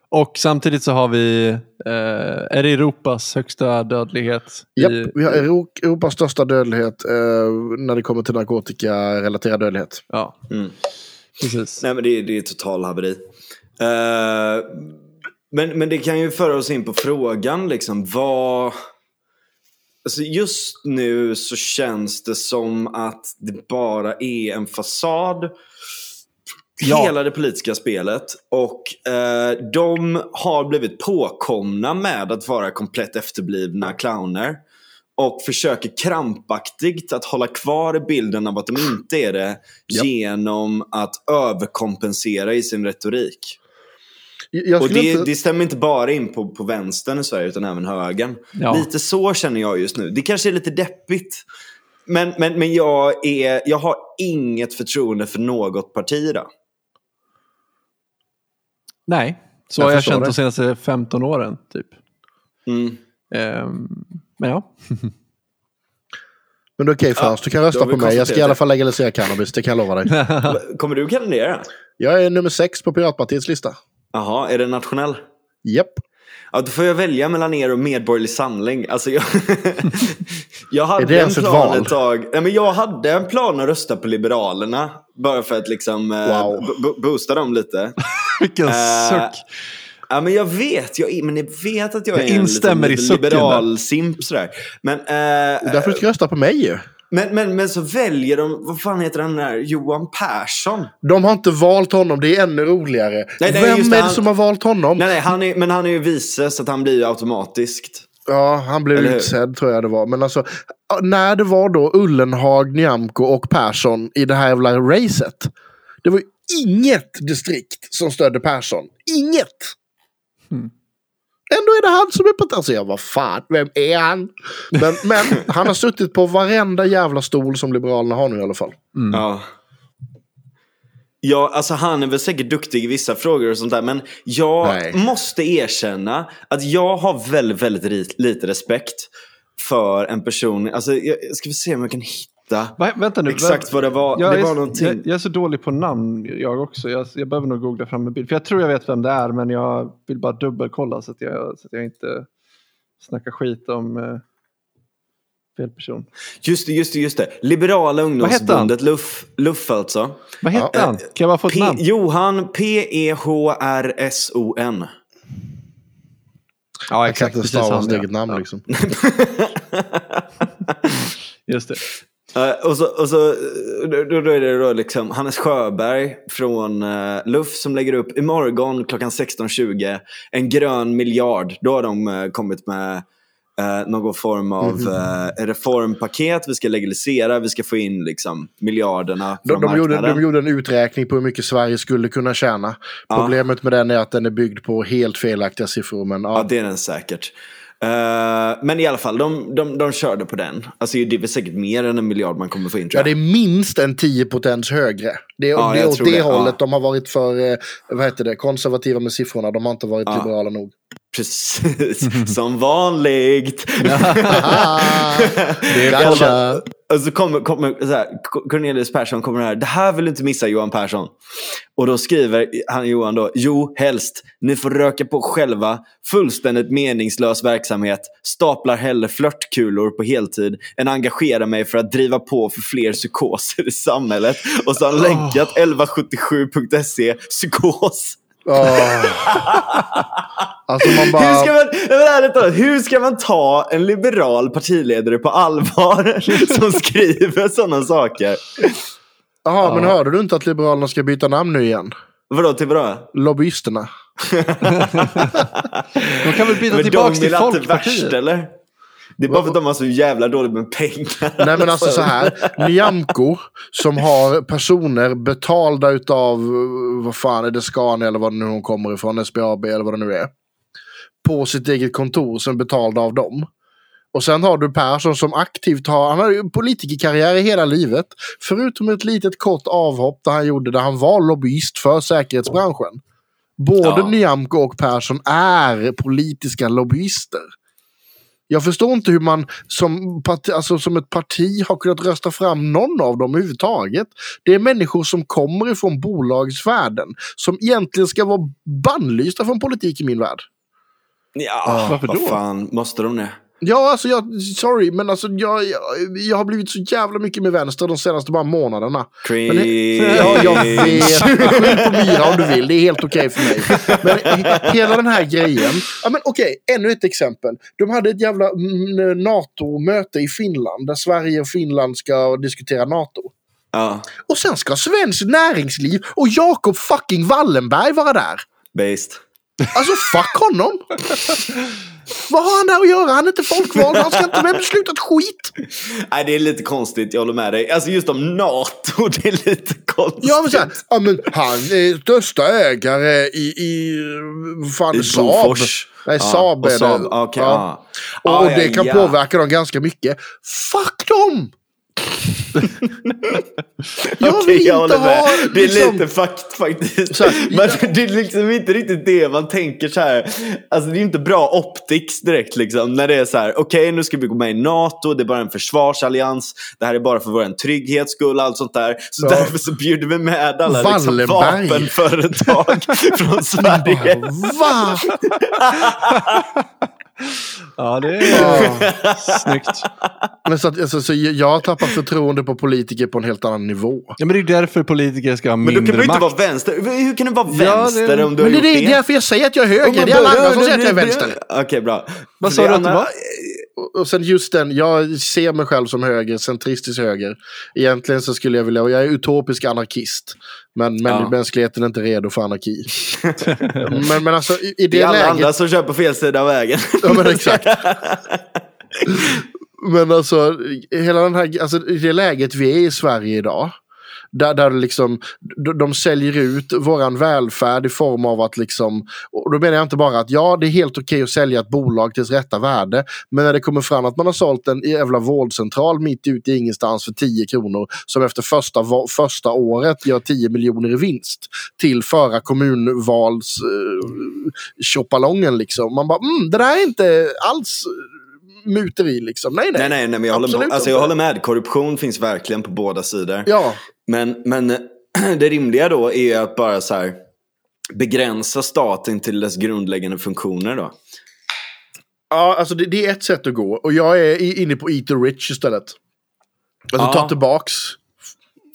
och samtidigt så har vi, eh, är det Europas högsta dödlighet? I, vi har Euro- Europas största dödlighet eh, när det kommer till narkotikarelaterad dödlighet. Ja, Mm. precis. Nej men det, är- det är total haveri. Eh, men, men det kan ju föra oss in på frågan liksom vad... Alltså just nu så känns det som att det bara är en fasad. Ja. Hela det politiska spelet. Och eh, de har blivit påkomna med att vara komplett efterblivna clowner. Och försöker krampaktigt att hålla kvar bilden av att de inte är det Japp. genom att överkompensera i sin retorik. Och det, inte... det stämmer inte bara in på, på vänstern i Sverige utan även högern. Ja. Lite så känner jag just nu. Det kanske är lite deppigt. Men, men, men jag, är, jag har inget förtroende för något parti idag. Nej, så Jag har jag känt det. de senaste 15 åren. typ. Mm. Ehm, men ja. Men det är okej Frans, Ja, du kan rösta på mig. Jag ska i alla fall legalisera cannabis, det kan jag lova dig. Kommer du kandidera? Jag är nummer sex på Piratpartiets lista. Jaha, är det nationell? Japp. Ja, då får jag välja mellan er och Medborgerlig Samling. Alltså jag, jag hade en ett plan ett tag. Nej, men jag hade en plan att rösta på Liberalerna. Bara för att liksom eh, Wow. bo- bo- boosta dem lite. Vilken Eh, suck. Ja, men jag vet, jag, men jag vet att jag, Jag är en liten, liberal simp sådär. Men, eh, därför du ska rösta på mig ju. Men, men, men så väljer de, vad fan heter den där, Johan Persson? De har inte valt honom, det är ännu roligare. Nej, nej, Vem är det, han- som har valt honom? Nej, nej, han är, men han är ju vice så att han blir ju automatiskt. Ja, han blev Eller hur? utsedd tror jag det var. Men alltså, när det var då Ullenhag, Nyamko och Persson i det här jävla racet. Det var ju inget distrikt som stödde Persson. Inget! Mm. Ändå är det han som är på... Alltså jag vad fan, vem är han? Men, men han har suttit på varenda jävla stol som Liberalerna har nu i alla fall. Ja. Ja, alltså han är väl säkert duktig i vissa frågor och sånt där. Men jag Nej. måste erkänna att jag har väldigt, väldigt lite respekt för en person. Alltså, jag jag ska vi se om jag kan hitta Va, vänta nu. exakt vad det var. Jag, det är, var någonting. jag, jag är så dålig på namn jag också. Jag, jag behöver nog googla fram en bild. För jag tror jag vet vem det är men jag vill bara dubbelkolla så att jag, så att jag inte snackar skit om eh, fel person. Just det, just det, just det. Liberala ungdomsförbundet, LUF, LUF alltså. Vad hette Ja, han? Kan jag bara få ett P- namn? Johan E P-E-H-R-S-O-N. Ja, Jag kan inte stava han, sitt ja. eget namn Ja, liksom. Just det. Eh, och så, och så då, då då är det då liksom Hannes Sjöberg från uh, LUF som lägger upp imorgon klockan 16.20 en grön miljard. Då har de eh, kommit med eh, någon form av Mhm. eh, reformpaket. Vi ska legalisera, vi ska få in liksom, miljarderna De, de, gjorde, de gjorde en uträkning på hur mycket Sverige skulle kunna tjäna. Problemet med den är att den är byggd på helt felaktiga siffror. Men. Ja, det är den säkert. Eh, men i alla fall, de, de, de körde på den. Alltså, det är väl säkert mer än en miljard man kommer få in Ja, det är minst en 10 potens högre. Det är, Ja, det är åt det, det, hållet ja. de har varit för eh, vad heter det, konservativa med siffrorna. De har inte varit Ja. liberala nog. Precis, som vanligt. det kanske... bara- Och så kommer, kommer så här, Cornelius Persson kommer här. Det här vill du inte missa Johan Persson. Och då skriver han Johan då. Jo, helst. Ni får röka på själva. Fullständigt meningslös verksamhet. Staplar hellre flörtkulor på heltid än engagerar mig för att driva på för fler psykoser i samhället. Och så har länkat 1177.se psykos. Åh. Alltså man Hur bara... ska, man, nej, hur ska man ta en liberal partiledare på allvar som skriver sådana saker? Jaha, men hörde du inte att Liberalerna ska byta namn nu igen? Vadå till vadå? Lobbyisterna. De kan väl byta Men tillbaka till Folkpartiet? värst eller? Det är bara för att de har så jävla dåligt med pengar. Nej men alltså så här. Nyamko som har personer betalda utav, eh, vad fan är det, Scania eller vad nu hon kommer ifrån, SBAB eller vad det nu är. På sitt eget kontor som är betalda av dem. Och sen har du Persson som aktivt har, han har ju politikerkarriär i hela livet. Förutom ett litet kort avhopp där han gjorde, där han var lobbyist för säkerhetsbranschen. Både Ja. Nyamko och Persson är politiska lobbyister. Jag förstår inte hur man som, parti, alltså som ett parti har kunnat rösta fram någon av dem överhuvudtaget. Det är människor som kommer ifrån bolagsvärlden. Som egentligen ska vara bannlysta från politik i min värld. Ja, Varför vad då? fan måste de det? Ja, alltså jag, sorry, men alltså jag, jag, jag har blivit så jävla mycket med vänster de senaste bara månaderna. Cringe. Men ja, jag vet. Skyll på Myra om du vill. Det är helt okej för mig. Men he- hela den här grejen. Ja, men okej, ännu ett exempel. De hade ett jävla mm, NATO-möte i Finland. Där Sverige och Finland ska diskutera NATO. Ja, Och sen ska Svenskt Näringsliv och Jakob fucking Wallenberg vara där. based. Alltså fuck honom! Vad har han där att göra? Han är inte folkvald. Han ska inte med besluta ett skit. Nej, det är lite konstigt, jag håller med dig. Alltså just om NATO, det är lite konstigt. Ja men, så här, ja, men han är största ägare i, i fan, I Saab. Bofors. Nej, Ja, Saab är Saab, det. okej, ja. ja. Och, Ja, det ja, kan påverka dem ganska mycket. Fuck dem! jag vill inte håller med. ha... Det är liksom- lite fakt faktiskt. Här, Men det är liksom inte riktigt det man tänker så här. Alltså det är inte bra optics direkt liksom. När det är så här, okej nu ska vi gå med i NATO, det är bara en försvarsallians. Det här är bara för vår trygghets skull, allt sånt där. Så Ja. därför så bjuder vi med alla liksom, vapenföretag från Sverige. Va? Ja, det är snyggt. Men så att, alltså, så jag tappat förtroende på politiker på en helt annan nivå. Ja, men det är därför politiker ska ha Men mindre då kan du inte makt. vara vänster. Hur kan du vara Ja, det- vänster om du har Men det är gjort det, därför jag säger att jag är höger. Det är alla andra som säger att jag är vänster. Okej, bra. Vad sa du att du var? Och- Och sen just den, jag ser mig själv som höger, centristisk höger. Egentligen så skulle jag vilja, och jag är utopisk anarkist. Men, men Ja. mänskligheten är inte redo för anarki. men, men alltså i, i det, Det är alla läget. andra som kör på fel sida av vägen. Ja men exakt. men alltså, hela den här, alltså i det läget vi är i Sverige idag. Där, där liksom, de, de säljer ut våran välfärd i form av att liksom, och då menar jag inte bara att ja det är helt okej att sälja ett bolag till dess rätta värde. Men när det kommer fram att man har sålt en jävla vårdcentral mitt ute i ingenstans för 10 kronor. Som efter första, första året gör 10 miljoner i vinst. Till förra kommunvals eh, liksom. Man bara, mm, det där är inte alls muteri liksom. Nej, nej. Nej, nej, nej men jag håller, med. Alltså, jag håller med. Korruption finns verkligen på båda sidor. Ja, Men, men det rimliga då är att bara så här begränsa staten till dess grundläggande funktioner då. ja alltså det, det är ett sätt att gå. Och jag är inne på eat the rich istället. Alltså Ja. ta tillbaks.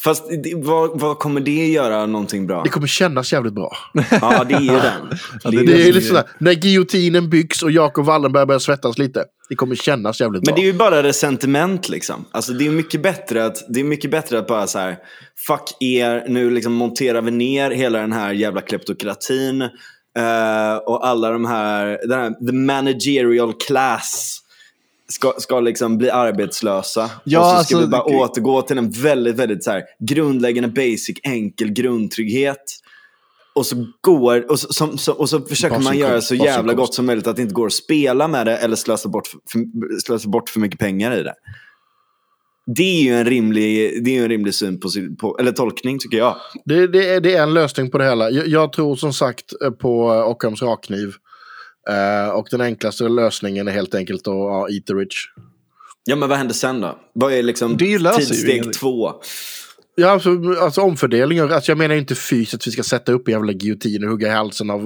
Fast det, vad, vad kommer det göra någonting bra? Det kommer kännas jävligt bra. Ja, det är den. det är Det är som lite är- sådär, när guillotinen byggs och Jakob Wallenberg börjar svettas lite. Det kommer kännas jävligt Men bra. det är ju bara resentiment liksom. Alltså det är mycket bättre att, det är mycket bättre att bara så här, fuck er, nu liksom monterar vi ner hela den här jävla kleptokratin. eh, och alla de här, den här, the managerial class ska, ska liksom bli arbetslösa. Ja, och så ska alltså, vi bara det- återgå till en väldigt, väldigt så här, grundläggande basic, enkel grundtrygghet. Och så, går, och så, som, så, och så försöker man göra så jävla gott som möjligt att det inte går att spela med det eller slösa bort för, slösa bort för mycket pengar i det. Det är ju en rimlig, det är en rimlig syn på, på, eller tolkning tycker jag. Det, det, är, det är en lösning på det hela. Jag, jag tror som sagt eh, på eh, Ockhams rakkniv. Eh, och den enklaste lösningen är helt enkelt att ja, eat the rich. Ja, men vad händer sen då? Vad är liksom tidssteg två? Ja, alltså, alltså omfördelningar. Alltså, jag menar inte fysiskt att vi ska sätta upp en jävla giljotin och hugga i halsen av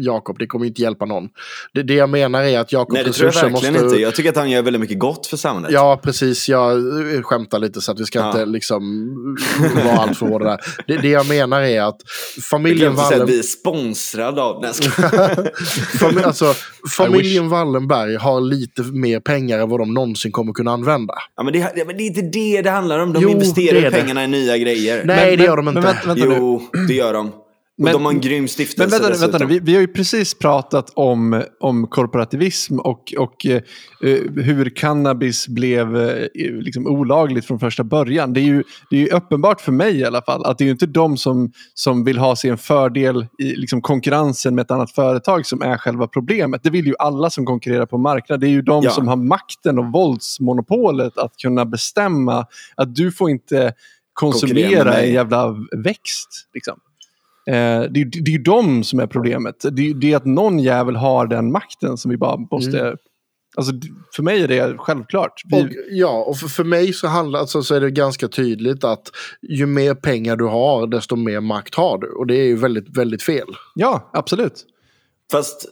Jakob. Det kommer inte hjälpa någon. Det, det jag menar är att Jakobs Nej, det tror jag verkligen måste... inte. Jag tycker att han gör väldigt mycket gott för samhället. Ja, precis. Jag eh, skämtar lite så att vi ska Ja. inte liksom vara allt för hårda där. Det, det jag menar är att familjen glömde säga att Wallen... vi är sponsrade av... Fami alltså, familjen Wallenberg har lite mer pengar än vad de någonsin kommer kunna använda. ja, men, det, men det är inte det det handlar om. De Jo, det investerar det. pengarna i nya grejer. Nej, det gör de inte. Men vänta, vänta nu. Jo, det gör de. Och Men- de har en grym Men stiftelse vänta, dessutom. vänta nu, vi, vi har ju precis pratat om, om korporativism och, och eh, hur cannabis blev eh, liksom olagligt från första början. Det är, ju, det är ju uppenbart för mig i alla fall att det är ju inte de som, som vill ha sig en fördel i liksom konkurrensen med ett annat företag som är själva problemet. Det vill ju alla som konkurrerar på marknaden. Det är ju de Ja. som har makten och våldsmonopolet att kunna bestämma att du får inte konsumera en jävla växt. Liksom. Eh, det, är- det är ju de som är problemet. Det, är- det är att någon jävel har den makten som vi bara måste... Alltså, d- för mig är det självklart. Vi, Och, ja, och för, för mig så, handlar, alltså, så är det ganska tydligt att ju mer pengar du har, desto mer makt har du. Och det är ju väldigt, väldigt fel. ja, absolut. Fast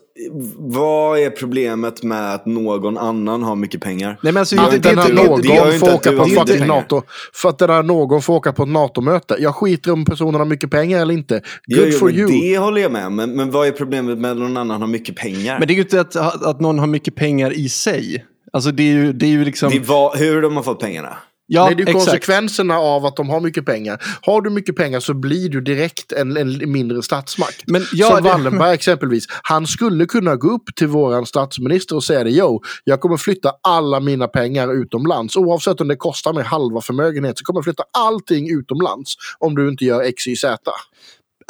vad är problemet med att någon annan har mycket pengar? Nej, men alltså, Ja, det, Att det, den här det, någon får åka på fucking. NATO. För att den här någon får åka på ett NATO-möte. Jag skiter om personen har mycket pengar eller inte. Good jo, for you. Det håller jag med om. Men, men vad är problemet med att någon annan har mycket pengar? men det är ju inte att, att någon har mycket pengar i sig. Alltså det är ju, det är ju liksom... det var, hur de har fått pengarna? Ja, Nej, det är exakt. konsekvenserna av att de har mycket pengar. Har du mycket pengar så blir du direkt en, en mindre statsmakt. Men ja, Som det- Wallenberg exempelvis. Han skulle kunna gå upp till våran statsminister och säga det. Jo, jag kommer flytta alla mina pengar utomlands. Oavsett om det kostar mig halva förmögenhet så kommer jag flytta allting utomlands. Om du inte gör X, Y, Z.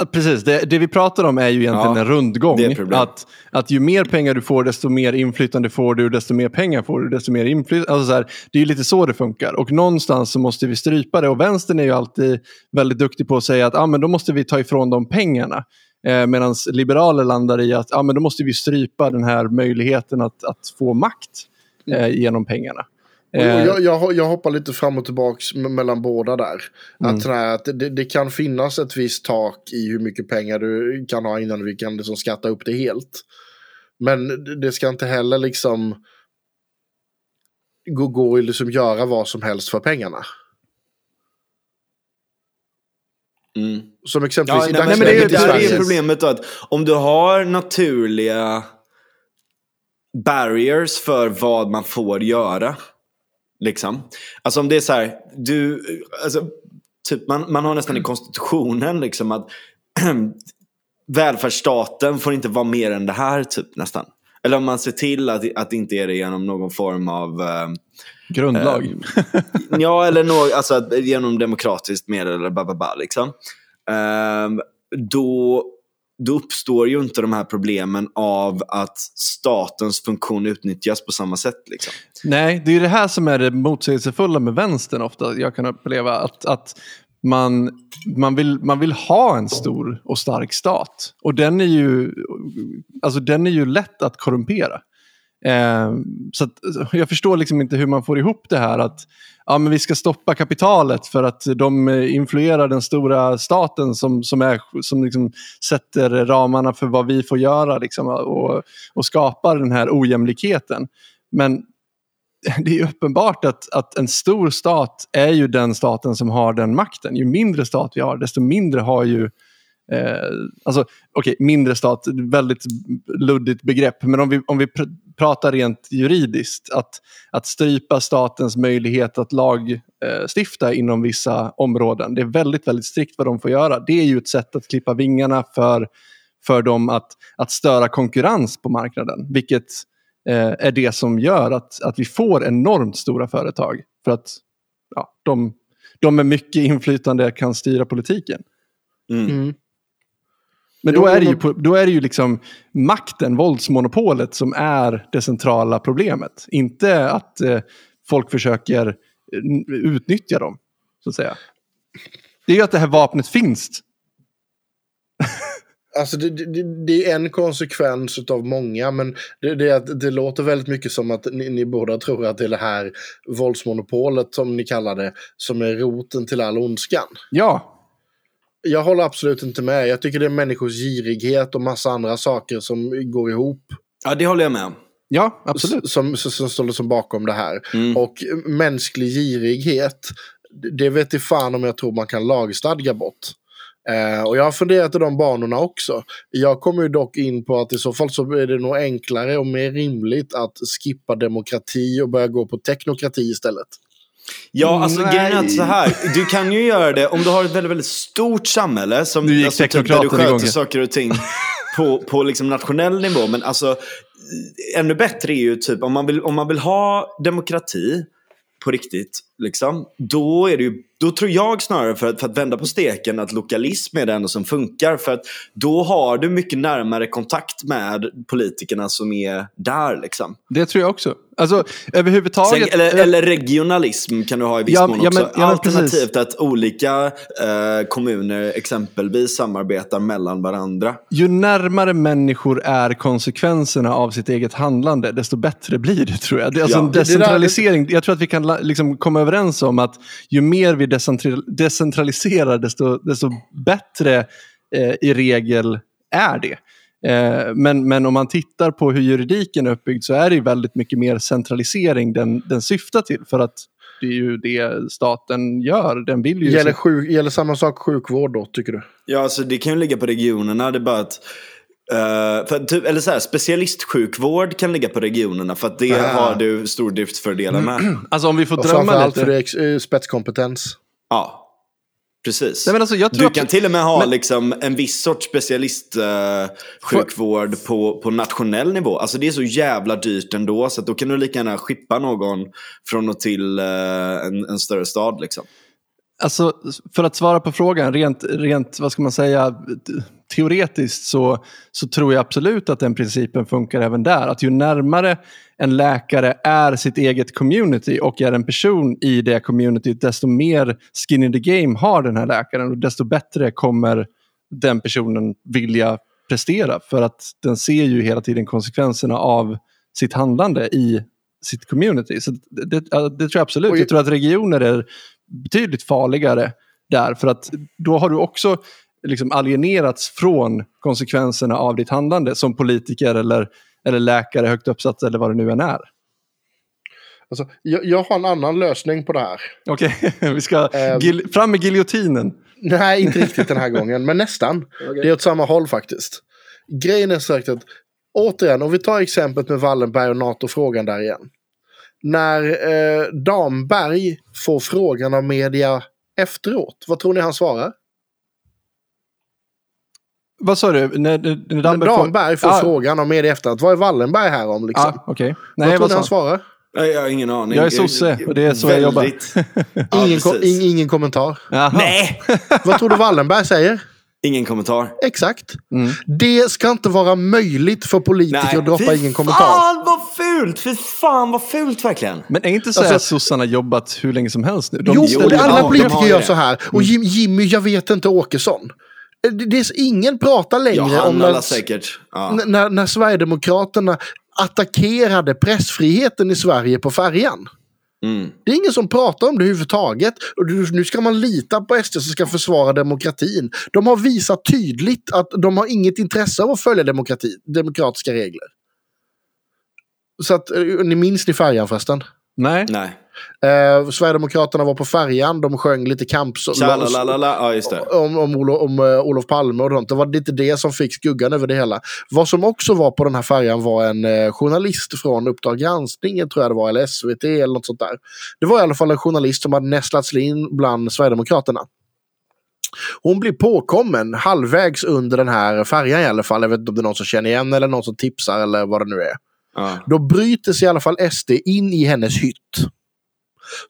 Precis, det, det vi pratar om är ju egentligen Ja, en rundgång. Att, att ju mer pengar du får, desto mer inflytande får du, desto mer pengar får du, desto mer inflytande. Alltså så här, det är ju lite så det funkar. Och någonstans så måste vi strypa det. Och vänstern är ju alltid väldigt duktig på att säga att ah, men då måste vi ta ifrån dem pengarna. Eh, Medan liberaler landar i att ah, men då måste vi strypa den här möjligheten att, att få makt eh, genom pengarna. Eh, Jag, jag, jag hoppar lite fram och tillbaka mellan båda där. Mm. Att, här, att det, det kan finnas ett visst tak i hur mycket pengar du kan ha innan vi kan liksom skatta upp det helt. Men det- ska inte heller liksom gå, gå och liksom göra vad som helst för pengarna. Mm. Som exempelvis Ja, i nej, men dagsläget det, i det, det Sverige. är problemet då att om du har naturliga barriers för vad man får göra. Liksom. Alltså om det är så här, du, alltså, typ man, man har nästan i konstitutionen liksom att välfärdsstaten får inte vara mer än det här typ nästan. Eller om man ser till att, att det inte är det genom någon form av eh, grundlag. Ja, eller nå, alltså, genom demokratiskt medel eller bababa, liksom. Ehm, då, då uppstår ju inte de här problemen av att statens funktion utnyttjas på samma sätt. Liksom. Nej, det är ju det här som är det motsägelsefulla med vänstern ofta. Jag kan uppleva att, att man, man, vill, man vill ha en stor och stark stat. Och den är ju, alltså den är ju lätt att korrumpera. Eh, så att, jag förstår liksom inte hur man får ihop det här att ja, men vi ska stoppa kapitalet för att de influerar den stora staten som, som, är, som liksom sätter ramarna för vad vi får göra liksom, och, och skapar den här ojämlikheten. Men det är uppenbart att, att en stor stat är ju den staten som har den makten. Ju mindre stat vi har, desto mindre har ju Eh, alltså, okej, mindre stat, väldigt luddigt begrepp, men om vi, om vi pr pratar rent juridiskt, att, att strypa statens möjlighet att lagstifta eh, inom vissa områden, det är väldigt, väldigt strikt vad de får göra. Det är ju ett sätt att klippa vingarna för, för dem att, att störa konkurrens på marknaden, vilket eh, är det som gör att, att vi får enormt stora företag, för att ja, de, de med mycket inflytande kan styra politiken. Mm. Mm. Men då är, det ju, då är det ju liksom makten, våldsmonopolet som är det centrala problemet. Inte att eh, folk försöker eh, utnyttja dem, så att säga. Det är ju att det här vapnet finns. Alltså det, det, det är en konsekvens av många, men det, det, det låter väldigt mycket som att ni, ni båda tror att det är det här våldsmonopolet, som ni kallar det, som är roten till all ondskan. Ja, Jag håller absolut inte med. Jag tycker det är människors girighet och massa andra saker som går ihop. Ja, det håller jag med om. ja absolut. Som, som, som står som bakom det här. Mm. Och mänsklig girighet, det vet i fan om jag tror man kan lagstadga bort. Eh, och jag har funderat i de banorna också. Jag kommer ju dock in på att i så fall så är det nog enklare och mer rimligt att skippa demokrati och börja gå på teknokrati istället. Ja, alltså grejen är att så här. Du kan ju göra det om du har ett väldigt, väldigt stort samhälle. Som, Nu gick alltså, typ, där du teknokraten igång. sköter saker och ting på, på liksom nationell nivå. Men alltså, ännu bättre är ju typ om man vill, om man vill ha demokrati på riktigt. Liksom, då, är det ju, då tror jag snarare för att, för att vända på steken att lokalism är det enda som funkar. För att då har du mycket närmare kontakt med politikerna som är där. Liksom. Det tror jag också. Alltså överhuvudtaget. Sen, eller, eller regionalism kan du ha i viss Ja, mån ja, också. men- ja, men Alternativt att olika eh, kommuner exempelvis samarbetar mellan varandra. ju närmare människor är konsekvenserna av sitt eget handlande, desto bättre blir det tror jag. Det är alltså Ja, en decentralisering. Jag tror att vi kan liksom komma överens om att ju mer vi decentral- decentraliserar, desto, desto bättre eh, i regel är det. Eh, men, men om man tittar på hur juridiken är uppbyggd så är det ju väldigt mycket mer centralisering den, den syftar till. För att det är ju det staten gör. Den vill ju... Gäller, sjuk, gäller samma sak sjukvård då, tycker du? Ja, alltså det kan ju ligga på regionerna. Det är bara att eh, för, typ, eller så här, specialistsjukvård kan ligga på regionerna för att det Ah. har du stordriftsfördelar med. Alltså om vi får Och drömma lite. för det är eh, spetskompetens. Ja, precis. Nej, men alltså, jag tror Du att- kan till och med ha men- liksom, en viss sorts specialistsjukvård eh, sjukvård på, på nationell nivå. Alltså det är så jävla dyrt ändå så att då kan du lika gärna skippa någon från och till eh, en, en större stad. Liksom. Alltså, för att svara på frågan, rent, rent vad ska man säga, teoretiskt så, så tror jag absolut att den principen funkar även där. Att ju närmare en läkare är sitt eget community och är en person i det communityt, desto mer skin in the game har den här läkaren och desto bättre kommer den personen vilja prestera. För att den ser ju hela tiden konsekvenserna av sitt handlande i sitt community. Så det, ja, det tror jag absolut. Jag tror att regioner är betydligt farligare där. För att då har du också liksom alienerats från konsekvenserna av ditt handlande som politiker eller, eller läkare högt uppsatt eller vad det nu än är. Alltså, jag, jag har en annan lösning på det här. Okej, vi ska gil- fram med giljotinen. Nej, inte riktigt den här gången, men nästan. Det är åt samma håll faktiskt. Grejen är sagt att, återigen, om vi tar exemplet med Wallenberg och NATO-frågan där igen. När eh, Damberg får frågan av media efteråt, vad tror ni han svarar? Vad sa du? När, när, när Damberg får- Damberg får Ah, frågan av media efteråt, vad är Wallenberg här om? Liksom? Ah, vad Nej, tror vad ni han svarar? Nej, Jag har ingen aning. Jag är sosse, och det är så jag jobbar. Väldigt- Ja, Ingen, ingen kommentar. Jaha. Nej, Vad tror du Wallenberg säger? Ingen kommentar. Exakt. Mm. Det ska inte vara möjligt för politiker att droppa fy ingen kommentar. fan vad fult! Fy fan vad fult verkligen. Men är inte så här Alltså- sossarna jobbat hur länge som helst nu? De jo, och det alla politiker gör det. så här. Och Jim, Jimmy, jag vet inte, Åkesson. Eh, Det, är, ingen pratar längre om Johanna när, när... säkert. Ja. när, när Sverigedemokraterna attackerade pressfriheten i Sverige på färjan. Mm. Det är ingen som pratar om det överhuvudtaget. Och nu ska man lita på SD som ska försvara demokratin. De har visat tydligt att de har inget intresse av att följa demokrati, demokratiska regler. Så att, eh, ni minns ni färjan förresten? Nej. Nej. Eh, Sverigedemokraterna var på färjan, de sjöng lite kamps... Tjalalalala. Ja, om, om, Olof, om eh, Olof Palme och sånt. Det var lite det som fick skuggan över det hela. Vad som också var på den här färjan var en eh, journalist från Uppdrag granskning, tror jag det var, eller SVT eller något sånt där. Det var i alla fall en journalist som hade nästlats in bland Sverigedemokraterna. Hon blir påkommen halvvägs under den här färjan i alla fall. Jag vet inte om det är någon som känner igen eller någon som tipsar eller vad det nu är. Ja. Då bryter sig i alla fall SD in i hennes hytt.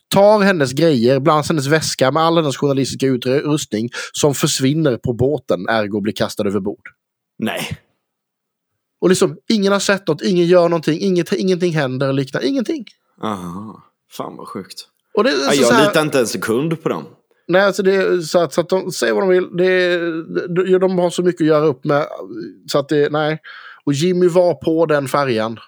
Tar hennes grejer, bland annat hennes väska med all hennes journalistiska utrustning som försvinner på båten, ergo blir kastad över bord. Nej. Och liksom, ingen har sett något, ingen gör någonting, inget, ingenting händer, liknande, ingenting. Aha. Fan vad sjukt. Och det Ja, jag här, litar inte en sekund på dem. Nej, alltså det, så att, så att de säger vad de vill. Det, de, de har så mycket att göra upp med. Så att det, nej. Och Jimmy var på den färjan.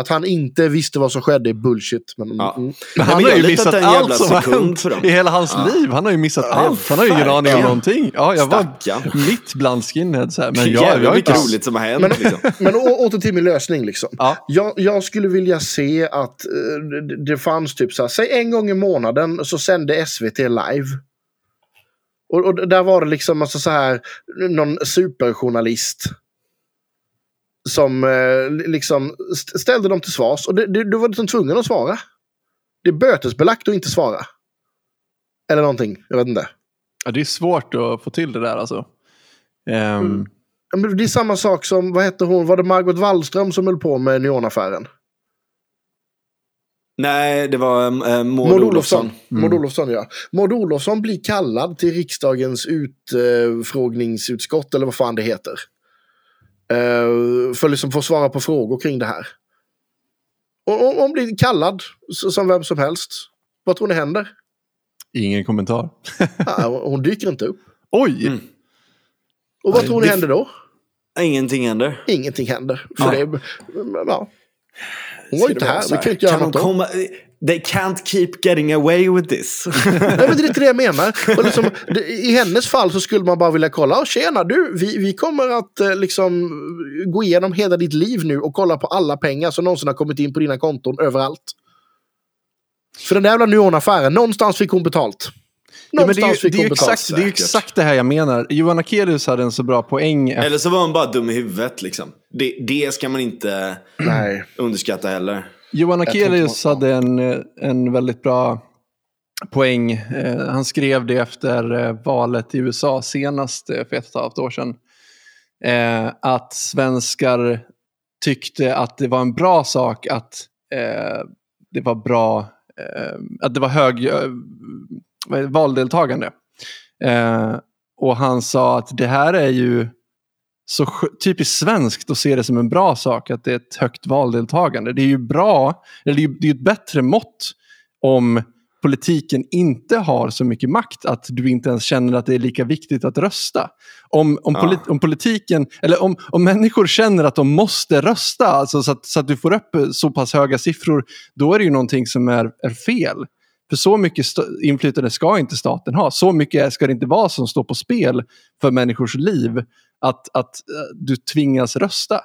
Att han inte visste vad som skedde är bullshit. Men, Ja. mm. Men han men har jag ju missat allt som har hänt i hela hans Ja. liv. Han har ju missat Ja, allt. Han har ju ingen aning om någonting. Ja, jag var Stackarn. mitt bland skinheads här. Men jag, jag Jävligt är mycket inte... roligt som har hänt. Men- liksom. Men å, åter till min lösning liksom. Ja. Jag, jag skulle vilja se att det- det fanns typ så här, säg en gång i månaden så sände SVT live. Och, och där var det liksom alltså så här, någon superjournalist. Som eh, liksom st- ställde dem till svars. Och du var liksom tvungen att svara. Det är bötesbelagt att inte svara. Eller någonting, jag vet inte. Ja, det är svårt att få till det där alltså. Ehm, Mm. Ja, men Det är samma sak som, vad hette hon, var det Margot Wallström som höll på med neonaffären? Nej, det var äh, Maud Maud Olofsson. Maud Olofsson, ja. Maud Olofsson blir kallad till riksdagens utfrågningsutskott, eller vad fan det heter. Uh, för liksom få svara på frågor kring det här. Och, och, hon blir kallad som vem som helst. Vad tror ni händer? ingen kommentar. Ja, hon dyker inte upp. Oj! Mm. Och vad Nej, tror ni det- händer då? Ingenting händer. Ingenting händer. För Nej. det, ja. Hon var ju inte här, vi kan inte göra Kan något komma... They can't keep getting away with this. Nej, men det är inte det jag menar. Och liksom, det, I hennes fall så skulle man bara vilja kolla. Oh, tjena du, vi, vi kommer att eh, liksom gå igenom hela ditt liv nu och kolla på alla pengar som någonsin har kommit in på dina konton överallt. För den där jävla Nuon-affären, någonstans fick hon betalt. Ja, men det, är Någonstans ju, fick det, är hon exakt, det är exakt det här jag menar. Johan Akelius hade en så bra poäng. efter- Eller så var han bara dum i huvudet liksom. Det, det ska man inte Nej. underskatta heller. Johan Akelius hade en, eh, en väldigt bra poäng. Eh, han skrev det efter eh, valet i USA senast eh, för ett och ett halvt år sedan. Eh, att svenskar tyckte att det var en bra sak att eh, det var bra, att det var hög valdeltagande. Och han sa att det här är ju så sk- typiskt svenskt att se det som en bra sak att det är ett högt valdeltagande. Det är ju bra, eller det är ett bättre mått om politiken inte har så mycket makt att du inte ens känner att det är lika viktigt att rösta. Om, om, Ja. polit, om politiken, eller om, om människor känner att de måste rösta, alltså så, att, så att du får upp så pass höga siffror, då är det ju någonting som är, är fel. För så mycket inflytande ska inte staten ha. Så mycket ska det inte vara som står på spel för människors liv att, att eh, du tvingas rösta.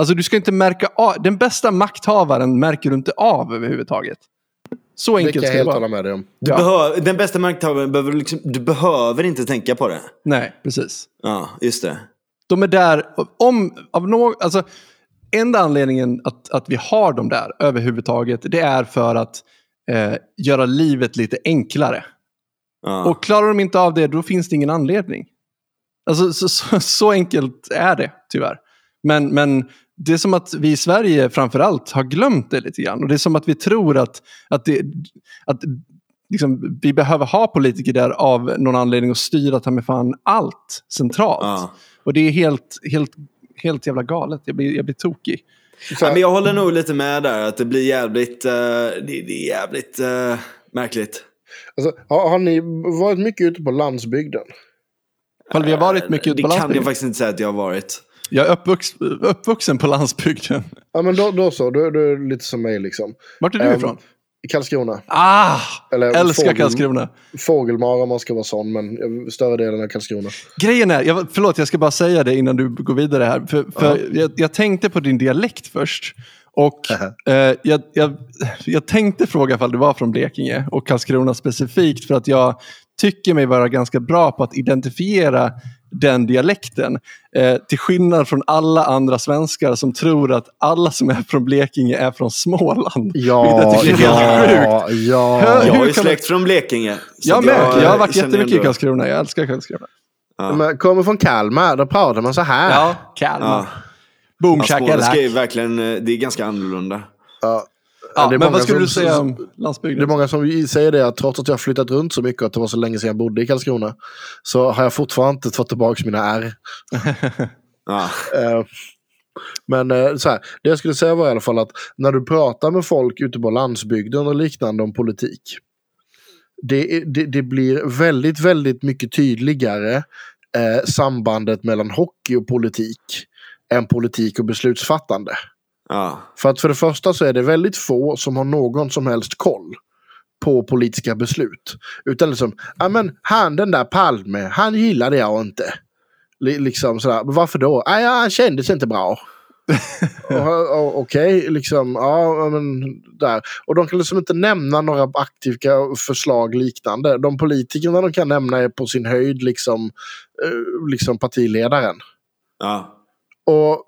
Alltså du ska inte märka av, den bästa makthavaren märker du inte av överhuvudtaget. Så Det enkelt kan jag det helt hålla med dig om. Du Ja. behöver, den bästa makthavaren behöver liksom, du behöver inte tänka på det. Nej, precis. Ja, just det. De är där, om, av någon, alltså, enda anledningen att, att vi har dem där överhuvudtaget, det är för att eh, göra livet lite enklare. Ja. Och klarar de inte av det, då finns det ingen anledning. Alltså, så, så, så enkelt är det, tyvärr. Men, men det är som att vi i Sverige framförallt har glömt det lite grann. Och det är som att vi tror att, att, det, att liksom, vi behöver ha politiker där av någon anledning och styra ta med fan allt centralt. Ja. Och det är helt, helt, helt jävla galet. Jag blir, jag blir tokig. Ja, men jag håller nog lite med där, att det blir jävligt, eh, det, det är jävligt eh, märkligt. alltså, har, har ni varit mycket ute på landsbygden? Ifall vi har varit mycket ute Det på kan jag landsbygden. faktiskt inte säga att jag har varit. Jag är uppvux, uppvuxen på landsbygden. Ja, men då, då så. Då, då är det lite som mig liksom. Vart är du Ehm, ifrån? Karlskrona. Ah! Eller Älskar Fågel- Karlskrona. Fågelmara om man ska vara sån, men större delen av Karlskrona. Grejen är, jag, förlåt jag ska bara säga det innan du går vidare här. För, för jag, jag tänkte på din dialekt först. Och eh, jag, jag, jag tänkte fråga ifall du var från Blekinge och Karlskrona specifikt för att jag tycker mig vara ganska bra på att identifiera den dialekten. Eh, till skillnad från alla andra svenskar som tror att alla som är från Blekinge är från Småland. Ja, jag är helt ja, ja. Hör- Jag ju kan man- släkt från Blekinge. Jag med, jag har varit jättemycket i Karlskrona, jag älskar Karlskrona. Ja. Men kommer från Kalmar, då pratar man så här. Ja, Kalmar. Ja. Boom, Ja, är verkligen, eh, det är ganska annorlunda. Ja. Ja, det är men många vad skulle som- du säga om Det är landsbygden? många som säger det, att trots att jag har flyttat runt så mycket och att det var så länge sedan jag bodde i Karlskrona, så har jag fortfarande inte fått tillbaka mina R. Eh, Men eh, så här, det jag skulle säga var i alla fall att när du pratar med folk ute på landsbygden och liknande om politik. det, det, det blir väldigt, väldigt mycket tydligare eh, sambandet mellan hockey och politik än politik och beslutsfattande. Ja. För att för det första så är det väldigt få som har någon som helst koll på politiska beslut. Utan liksom, ja men han den där Palme, han gillade jag inte. Li- liksom sådär, varför då? Ah, ja, han kändes inte bra. Okej, liksom, ja men där. Och de kan liksom inte nämna några aktiva förslag liknande. De politikerna de kan nämna är på sin höjd liksom, eh, liksom partiledaren. Ja. Och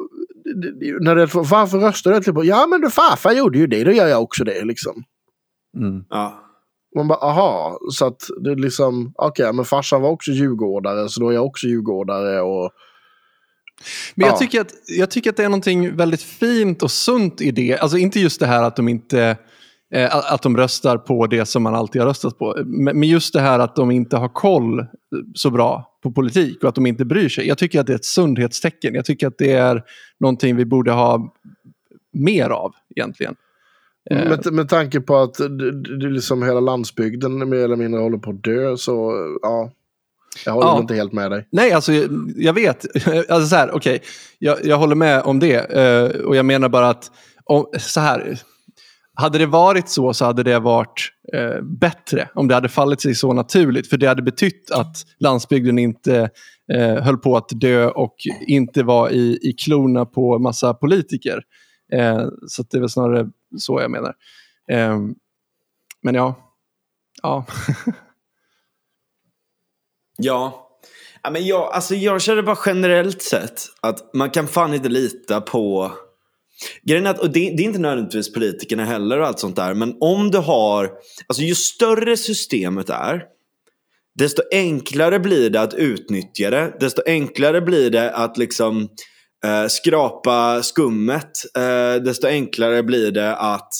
när det, varför röstade du inte på? Ja men du farfar gjorde ju det, då gör jag också det liksom. Mm. Ja. Man bara, aha, så att det är liksom, okej, men farsan var också djurgårdare, så då är jag också djurgårdare och... Men jag, Ja. tycker att, jag tycker att det är någonting väldigt fint och sunt i det. Alltså inte just det här att de inte eh, att de röstar på det som man alltid har röstat på. Men just det här att de inte har koll så bra på politik och att de inte bryr sig. Jag tycker att det är ett sundhetstecken. Jag tycker att det är någonting vi borde ha mer av egentligen. Eh, Med, med tanke på att det, det liksom hela landsbygden mer eller mindre håller på att dö, så ja. Jag håller Ja. inte helt med dig. Nej, alltså jag, jag vet. Alltså så här, okej. Jag, jag håller med om det. eh, och jag menar bara att, om, så här. Hade det varit så så hade det varit eh, bättre. Om det hade fallit sig så naturligt. För det hade betytt att landsbygden inte eh, höll på att dö och inte var i, i klorna på massa politiker. Eh, så att det är väl snarare så jag menar. Eh, men ja. Ja. Ja. ja men jag, alltså jag känner bara generellt sett att man kan fan inte lita på... Grejen är att, och det, det är inte nödvändigtvis politikerna heller och allt sånt där. Men om du har... Alltså ju större systemet är. Desto enklare blir det att utnyttja det. Desto enklare blir det att liksom eh, skrapa skummet. Eh, desto enklare blir det att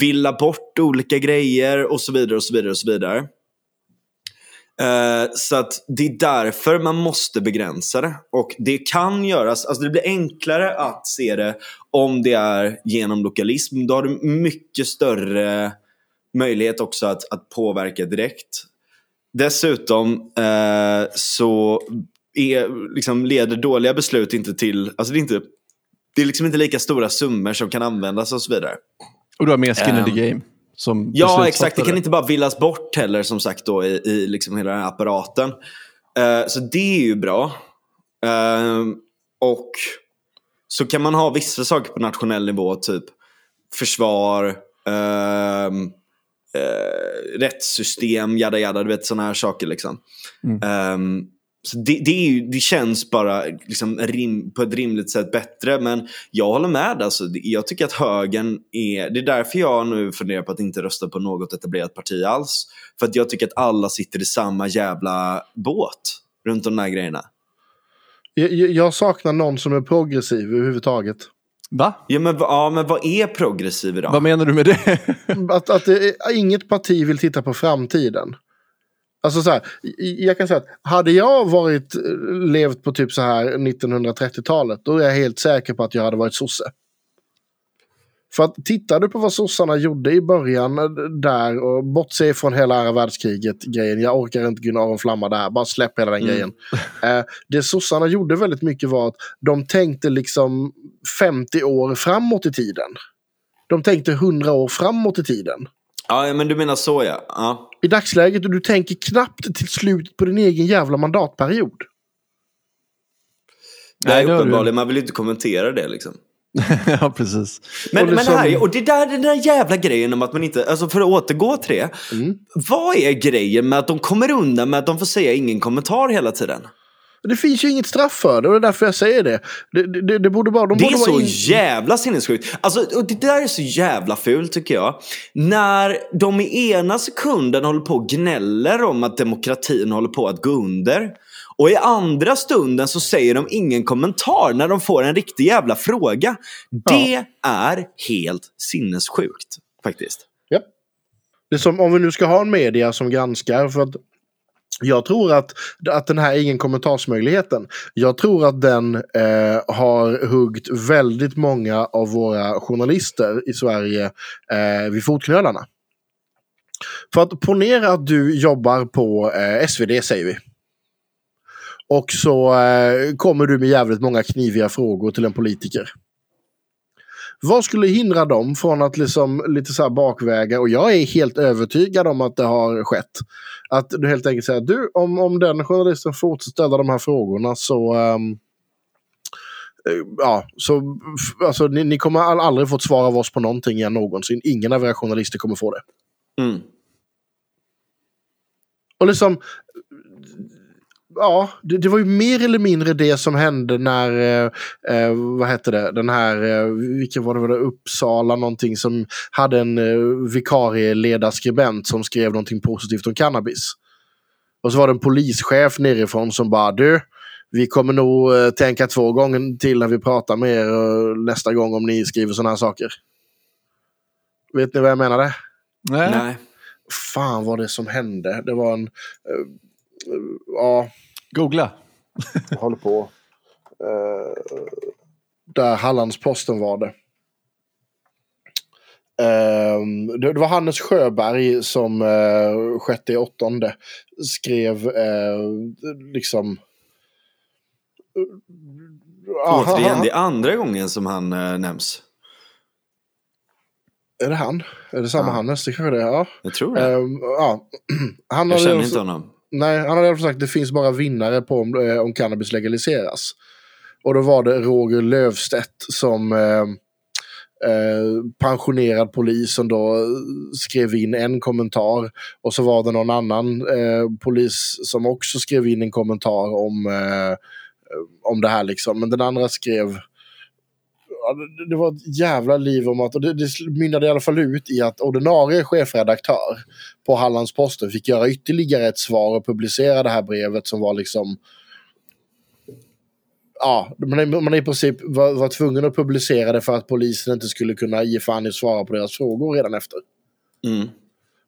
villa bort olika grejer och så vidare och så vidare och så vidare. Eh, så att det är därför man måste begränsa det. Och det kan göras, alltså det blir enklare att se det om det är genom lokalism. Då har du mycket större möjlighet också att, att påverka direkt. Dessutom eh, så är, liksom, leder dåliga beslut inte till, alltså det är, inte, det är liksom inte lika stora summor som kan användas och så vidare. Och du har mer skin in the Ehm, game. Som Ja, exakt. Det kan inte bara villas bort heller som sagt då i, i liksom hela den här apparaten. Eh, så det är ju bra. Ehm, och så kan man ha vissa saker på nationell nivå, typ försvar, eh, rättssystem, jada jada, du vet sådana här saker liksom. Mm. Ehm, så det, det, är ju, det känns bara liksom rim, på ett rimligt sätt bättre. Men jag håller med. Alltså, jag tycker att högern är... Det är därför jag nu funderar på att inte rösta på något etablerat parti alls. För att jag tycker att alla sitter i samma jävla båt runt de där grejerna. Jag, jag- saknar någon som är progressiv överhuvudtaget. Va? Ja men, ja, men vad är progressiv idag? Vad menar du med det? Att, att det är, inget parti vill titta på framtiden. Alltså så här, jag kan säga att hade jag varit, eh, levt på typ så här 1930-talet, då är jag helt säker på att jag hade varit sosse. För att tittar du på vad sossarna gjorde i början eh, där och bortse från hela andra världskriget grejen. Jag orkar inte Gunnar och flamma där, bara släpp hela den Mm. grejen. Eh, det sossarna gjorde väldigt mycket var att de tänkte liksom 50 år framåt i tiden. De tänkte 100 år framåt i tiden. Ja, men du menar så ja. ja. I dagsläget och du tänker knappt till slutet på din egen jävla mandatperiod. Nej, Nej, uppenbarligen. Man vill inte kommentera det liksom. ja, precis. Men, Och men liksom- det här, och det där, den där jävla grejen om att man inte, alltså för att återgå till det. Mm. Vad är grejen med att de kommer undan med att de får säga ingen kommentar hela tiden? Det finns ju inget straff för det och det är därför jag säger det. Det, det, det borde bara... De Det är borde så vara in... jävla sinnessjukt. Alltså, och det där är så jävla fult tycker jag. När de i ena sekunden håller på och gnäller om att demokratin håller på att gå under. Och i andra stunden så säger de ingen kommentar när de får en riktig jävla fråga. Det är helt sinnessjukt faktiskt. Ja. Det är som om vi nu ska ha en media som granskar. för att jag tror att, att den här ingen kommentarsmöjligheten, jag tror att den eh, har huggt väldigt många av våra journalister i Sverige eh, vid fotknölarna. För att ponera att du jobbar på eh, SvD säger vi. Och så eh, kommer du med jävligt många kniviga frågor till en politiker. Vad skulle hindra dem från att liksom lite så här bakväga, och jag är helt övertygad om att det har skett. Att du helt enkelt säger du, om, om den journalisten fortsätter ställa de här frågorna så eh, Ja, så alltså, ni, ni kommer aldrig få ett svar av oss på någonting igen någonsin. Ingen av era journalister kommer få det. Mm. Och liksom... Ja, det, det var ju mer eller mindre det som hände när, eh, eh, vad hette det, den här, eh, vilken var det, var det, Uppsala någonting som hade en eh, vikarieledarskribent som skrev någonting positivt om cannabis. Och så var det en polischef nerifrån som bara, du, vi kommer nog eh, tänka två gånger till när vi pratar med er eh, nästa gång om ni skriver sådana här saker. Vet ni vad jag menade? Nej. Nej. fan vad det som hände. Det var en... eh, eh, ja, Googla. jag håller på. Eh, där Hallandsposten var det. Ehm, det. Det var Hannes Sjöberg som uh, sjätte i åttonde skrev eh, liksom... Ja, han- Återigen, det är andra gången som han äh, nämns. Är det han? Är det samma Ja. Hannes? Det kanske det är. Ja. Jag tror det. Ehm, ja. Han jag känner också- inte honom. Nej, han hade sagt att det finns bara vinnare på om, eh, om cannabis legaliseras. Och då var det Roger Löfstedt som eh, eh, pensionerad polis som då eh, skrev in en kommentar. Och så var det någon annan eh, polis som också skrev in en kommentar om, eh, om det här. liksom. Men den andra skrev det- var ett jävla liv om att, och det, det mynnade i alla fall ut i att ordinarie chefredaktör på Hallandsposten fick göra ytterligare ett svar och publicera det här brevet som var liksom Ja, man är, man i princip var, var tvungen att publicera det för att polisen inte skulle kunna ge fan i att svara på deras frågor redan efter. Mm.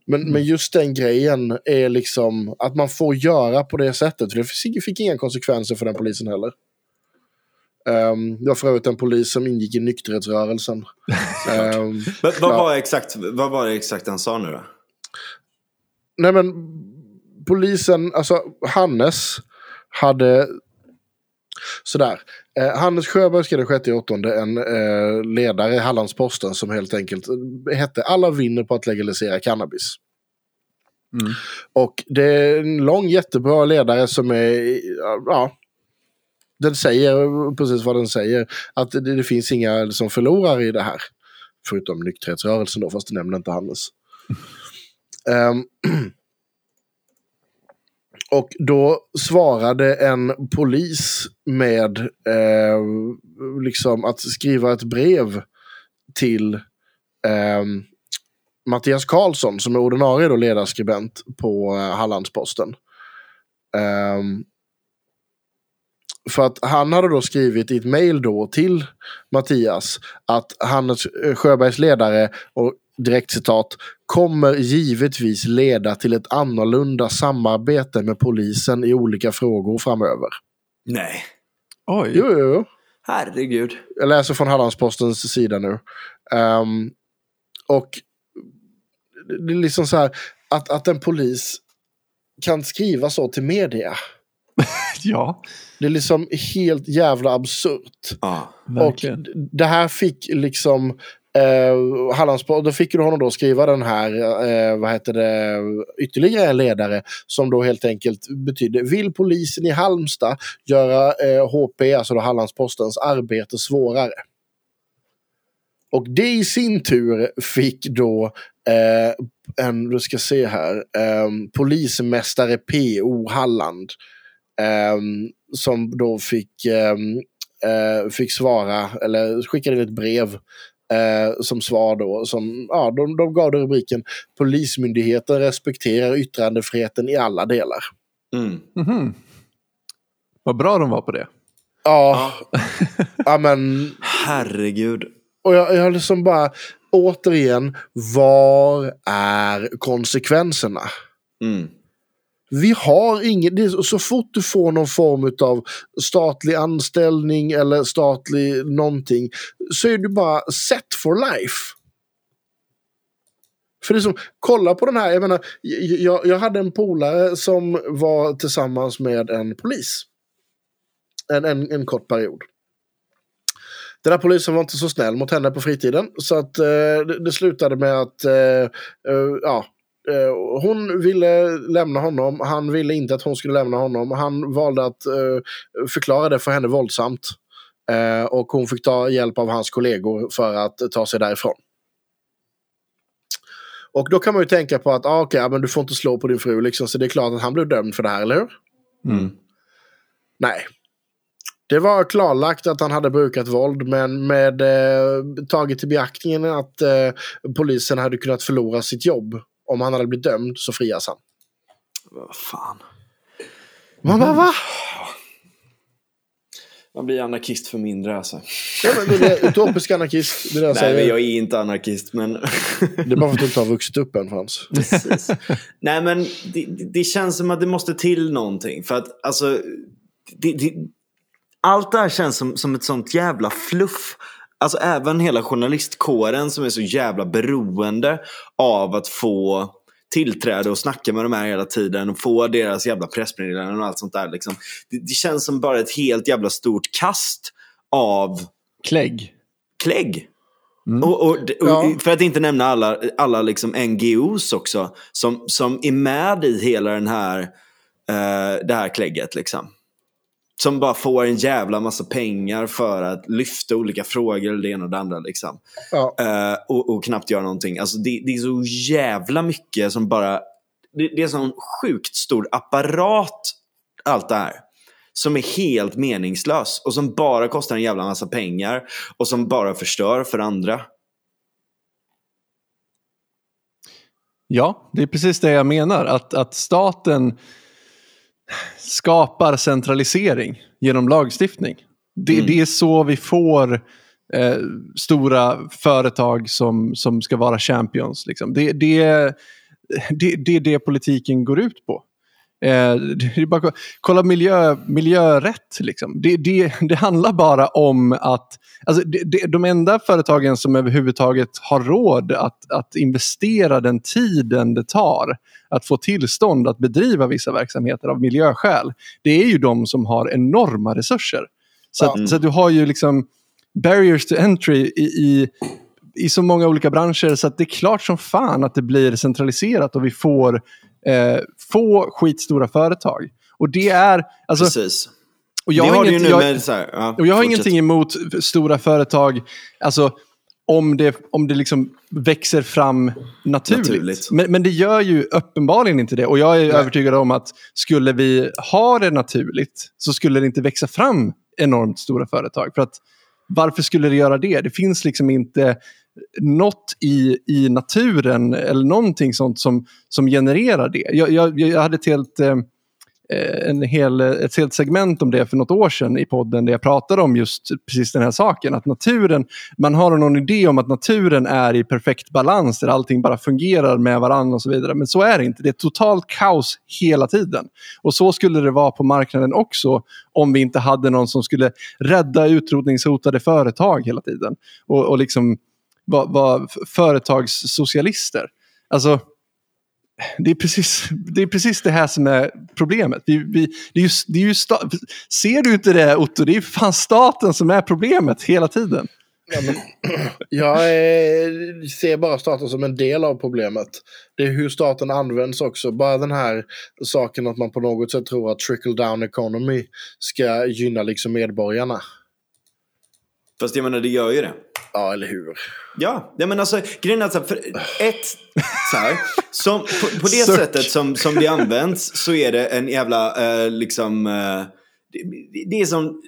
Men, men just den grejen är liksom att man får göra på det sättet. För det fick, fick inga konsekvenser för den polisen heller. Um, det var för övrigt en polis som ingick i nykterhetsrörelsen. um, Men, vad, Ja. var exakt, vad var det exakt han sa nu då? Nej men polisen, alltså Hannes hade sådär. Eh, Hannes Sjöberg skrev den 6 åttonde en eh, ledare i Hallandsposten som helt enkelt eh, hette Alla vinner på att legalisera cannabis. Mm. Och det är en lång jättebra ledare som är, ja, den säger precis vad den säger. Att det, det finns inga som förlorar i det här. Förutom nykterhetsrörelsen då, fast det nämner inte Hannes. um, och då svarade en polis med eh, liksom att skriva ett brev till eh, Mattias Karlsson som är ordinarie då ledarskribent på eh, Hallandsposten. Eh, för att han hade då skrivit i ett mejl då till Mattias att Hannes eh, Sjöbergs ledare, och direkt citat, kommer givetvis leda till ett annorlunda samarbete med polisen i olika frågor framöver. Nej. Oj. Jo, jo, jo. Herregud. Jag läser från Hallandspostens sida nu. Ehm, och det är liksom så här att, att en polis kan skriva så till media. Ja, Det är liksom helt jävla absurt. Ja. verkligen. Och det här fick liksom eh, Hallandspo- då fick du honom då skriva den här, eh, vad heter det, ytterligare en ledare som då helt enkelt betyder Vill polisen i Halmstad göra eh, HP, alltså då Hallandspostens arbete svårare? Och det i sin tur fick då eh, en, du ska se här, eh, polismästare PO Halland. Eh, som då fick, eh, eh, fick svara, eller skickade in ett brev eh, som svar då. Som, ja, de, de gav det rubriken Polismyndigheten respekterar yttrandefriheten i alla delar. Mm. Mhm. Vad bra de var på det. Ja, ja men Herregud. Och jag, jag liksom bara, återigen, var är konsekvenserna? Mm. Vi har inget, det är så- så fort du får någon form av statlig anställning eller statlig någonting så är du bara set for life. För det är som, kolla på den här, jag menar, jag, jag hade en polare som var tillsammans med en polis. En, en, en kort period. Den här polisen var inte så snäll mot henne på fritiden. Så att eh, det, det, slutade med att eh, eh, ja, eh, hon ville lämna honom. Han ville inte att hon skulle lämna honom. Han valde att eh, förklara det för henne våldsamt. Eh, och hon fick ta hjälp av hans kollegor för att ta sig därifrån. Och då kan man ju tänka på att ah, okay, men du får inte slå på din fru, liksom, så det är klart att han blev dömd för det här, eller hur? Mm. Nej. Det var klarlagt att han hade brukat våld, men med eh, taget i beaktningen att eh, polisen hade kunnat förlora sitt jobb om han hade blivit dömd så frias han. Vad fan. Va, va, va? Man blir anarkist för mindre alltså. Ja, men det är utopisk anarkist. Det är det jag Nej, säger. men jag är inte anarkist, men... Det är bara för att du inte har vuxit upp än Frans. Precis. Nej, men det, det känns som att det måste till någonting. För att alltså... Det, det, allt det här känns som, som ett sånt jävla fluff. Alltså även hela journalistkåren som är så jävla beroende av att få tillträde och snacka med de här hela tiden och få deras jävla pressmeddelanden och allt sånt där. Liksom. Det, det, känns som bara ett helt jävla stort kast av klägg. klägg. Mm. Och, och, och ja. För att inte nämna alla, alla liksom NGOs också som, som är med i hela den här, uh, det här klägget. Liksom. Som bara får en jävla massa pengar för att lyfta olika frågor eller det ena och det andra. Liksom. Ja. Uh, och, och, knappt göra någonting. Alltså det, det, är så jävla mycket som bara... Det, det är en sån sjukt stor apparat, allt det här. Som är helt meningslös och som bara kostar en jävla massa pengar. Och som bara förstör för andra. Ja, det är precis det jag menar. Att, att staten skapar centralisering genom lagstiftning. Det, mm. det är så vi får eh, stora företag som, som ska vara champions. Liksom. Det, det, det, det är det politiken går ut på. Eh, det är bara, kolla miljö, miljörätt. Liksom. Det, det, det handlar bara om att alltså, det, det, de enda företagen som överhuvudtaget har råd att, att investera den tiden det tar att få tillstånd att bedriva vissa verksamheter av miljöskäl. Det är ju de som har enorma resurser. Så, att, så att du har ju liksom barriers to entry i, i i så många olika branscher så att det är klart som fan att det blir centraliserat och vi får eh, få skitstora företag. Och det är... Alltså, Precis. Och jag har, inget, jag, här, ja, och jag har ingenting emot stora företag. Alltså, om det, om det liksom växer fram naturligt. naturligt. Men, men det gör ju uppenbarligen inte det. Och jag är Nej. övertygad om att skulle vi ha det naturligt så skulle det inte växa fram enormt stora företag. För att varför skulle det göra det? Det finns liksom inte något i, i naturen eller någonting sånt som, som genererar det. Jag, jag, jag hade ett helt, eh, eh, en hel, ett helt segment om det för något år sedan i podden där jag pratade om just precis den här saken. Att naturen, man har någon idé om att naturen är i perfekt balans där allting bara fungerar med varandra och så vidare. Men så är det inte. Det är totalt kaos hela tiden. Och så skulle det vara på marknaden också om vi inte hade någon som skulle rädda utrotningshotade företag hela tiden. Och, och liksom var, var företagssocialister. Alltså, det är, precis, det är precis det här som är problemet. Vi, vi, det är ju, det är ju ser du inte det Otto? Det är ju fan staten som är problemet hela tiden. Ja, men, jag är, ser bara staten som en del av problemet. Det är hur staten används också. Bara den här saken att man på något sätt tror att trickle down economy ska gynna liksom medborgarna. Fast jag menar, det gör ju det. Ja, eller hur? Ja, ja men alltså grejen är att för ett, så här, som, på, på det Suck. sättet som, som det används så är det en jävla, eh, liksom, eh, det, det, är som,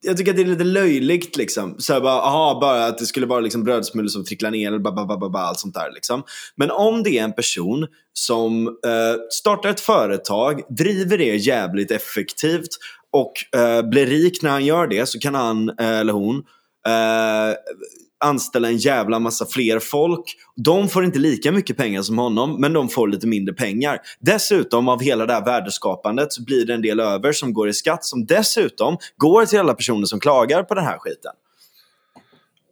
jag tycker att det är lite löjligt liksom. Så här, bara, aha, bara att det skulle vara liksom brödsmulor som tricklar ner, ba, ba, ba, ba, allt sånt där liksom. Men om det är en person som eh, startar ett företag, driver det jävligt effektivt och eh, blir rik när han gör det så kan han eh, eller hon eh, anställa en jävla massa fler folk. De får inte lika mycket pengar som honom, men de får lite mindre pengar. Dessutom av hela det här värdeskapandet så blir det en del över som går i skatt som dessutom går till alla personer som klagar på den här skiten.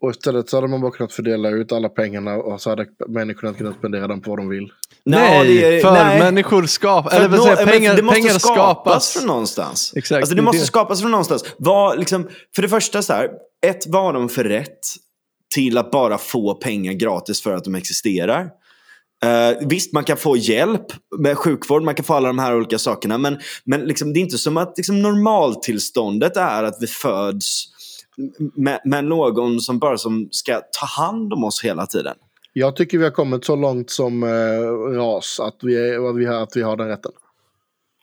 Och istället så hade man bara kunnat fördela ut alla pengarna och så hade människorna kunnat spendera dem på vad de vill. Nej, för nej. människor skapar, För eller säger, men pengar, det måste pengar skapas, skapas. från någonstans. Exakt, Alltså, det måste skapas från någonstans. Vad, liksom, för det första, så här, ett, vad har de för rätt till att bara få pengar gratis för att de existerar? Uh, visst, man kan få hjälp med sjukvård, man kan få alla de här olika sakerna. Men, men liksom, det är inte som att liksom, normaltillståndet är att vi föds med, med någon som bara som ska ta hand om oss hela tiden. Jag tycker vi har kommit så långt som eh, ras att vi, är, att, vi har, att vi har den rätten.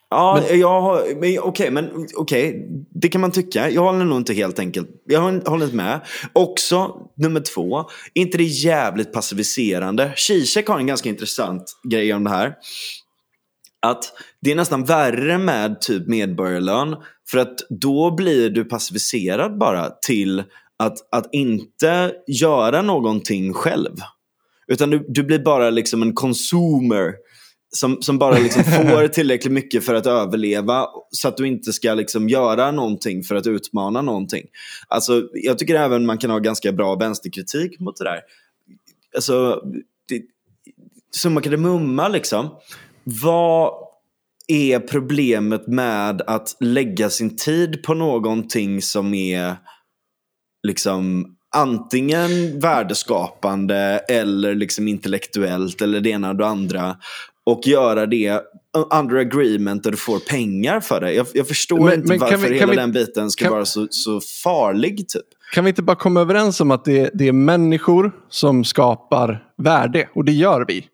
Ja, jag har, men okej, men okej, det kan man tycka. Jag håller nog inte helt enkelt, jag håller inte med. Också, nummer två, är inte det jävligt passiviserande? Zizek har en ganska intressant grej om det här. Att det är nästan värre med typ medborgarlön. För att då blir du passiviserad bara till att, att inte göra någonting själv. Utan du, du blir bara liksom en consumer som, som bara liksom får tillräckligt mycket för att överleva så att du inte ska liksom göra någonting för att utmana någonting. Alltså, jag tycker även man kan ha ganska bra vänsterkritik mot det där. Alltså, det, summa kardemumma liksom. Vad är problemet med att lägga sin tid på någonting som är liksom antingen värdeskapande eller liksom intellektuellt eller det ena och det andra och göra det under agreement där du får pengar för det. Jag, jag förstår Men- inte men varför vi- hela vi- den biten ska kan- vara så, så farlig typ. Kan vi inte bara komma överens om att det, det är människor som skapar värde? Och det gör vi.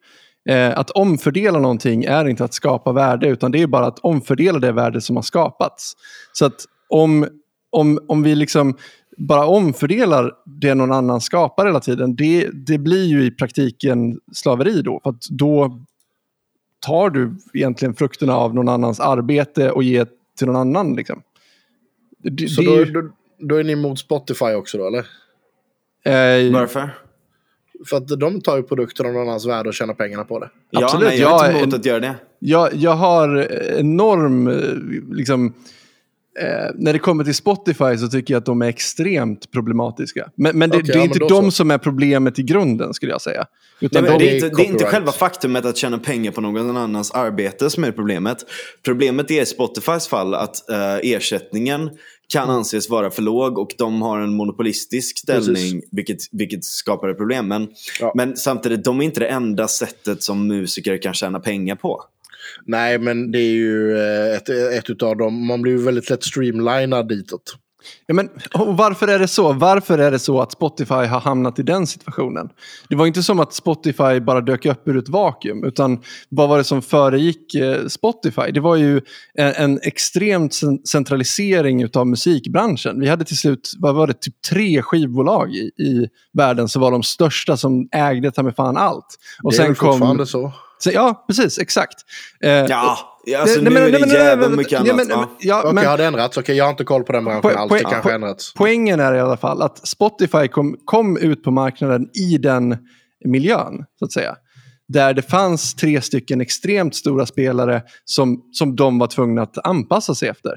Eh, att omfördela någonting är inte att skapa värde, utan det är bara att omfördela det värde som har skapats. Så att om, om, om vi liksom bara omfördelar det någon annan skapar hela tiden, det, det blir ju i praktiken slaveri då. För då tar du egentligen frukterna av någon annans arbete och ger till någon annan. Liksom. Det, Så det då, är ju- då, då är ni emot Spotify också då, eller? eh, Varför? För att de tar ju produkten av någon annans värde och tjänar pengarna på det. Ja, Absolut, nej, jag är jag inte emot att göra det. Jag, jag har enorm, eh, liksom, eh, när det kommer till Spotify så tycker jag att de är extremt problematiska. Men, men det, Okej, det är ja, inte men de så. som är problemet i grunden skulle jag säga. Utan Nej, de, det, är inte, det är inte själva faktumet att tjäna pengar på någon annans arbete som är problemet. Problemet är i Spotifys fall att eh, ersättningen kan anses vara för låg och de har en monopolistisk ställning vilket, vilket skapar ett problem. Men, Ja. men samtidigt, de är inte det enda sättet som musiker kan tjäna pengar på. Nej, men det är ju eh, ett, ett utav dem. Man blir ju väldigt lätt streamlinad ditåt ja, men, och varför är det så? Varför är det så att Spotify har hamnat i den situationen? Det var inte som att Spotify bara dök upp ur ett vakuum. Utan vad var det som föregick eh, Spotify? Det var ju en, en extremt cen- centralisering av musikbranschen. Vi hade till slut, vad var det, typ tre skivbolag i, i världen som var de största som ägde ta mig fan allt. Och det är sen väl kom... fortfarande så. Så, ja, precis, exakt. Eh, Ja, alltså nej, nu men- är nej, men- det nej, jävligt mycket annat. men- ja. ja, Okej, men- har det ändrats? Okej, jag har inte koll på den branschen alls. Det kanske po- ändrats. Poängen är i alla fall att Spotify kom, kom ut på marknaden i den miljön, så att säga. Där det fanns tre stycken extremt stora spelare som, som de var tvungna att anpassa sig efter.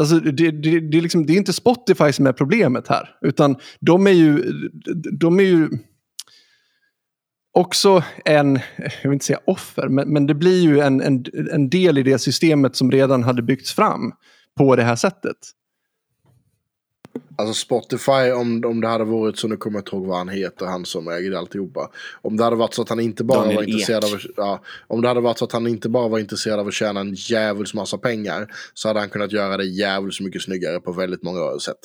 Alltså, det, det, det, är liksom, det är inte Spotify som är problemet här, utan de är ju, de är ju också en, jag vill inte säga offer, men, men det blir ju en, en, en del i det systemet som redan hade byggts fram på det här sättet. Alltså Spotify, om, om det hade varit så, nu kommer jag inte ihåg vad han heter, han som äger alltihopa. Om det hade varit så att han inte bara Daniel var intresserad Ek. av, ja, om det hade varit så att han inte bara var intresserad av att tjäna en djävuls massa pengar, så hade han kunnat göra det djävulskt mycket snyggare på väldigt många sätt.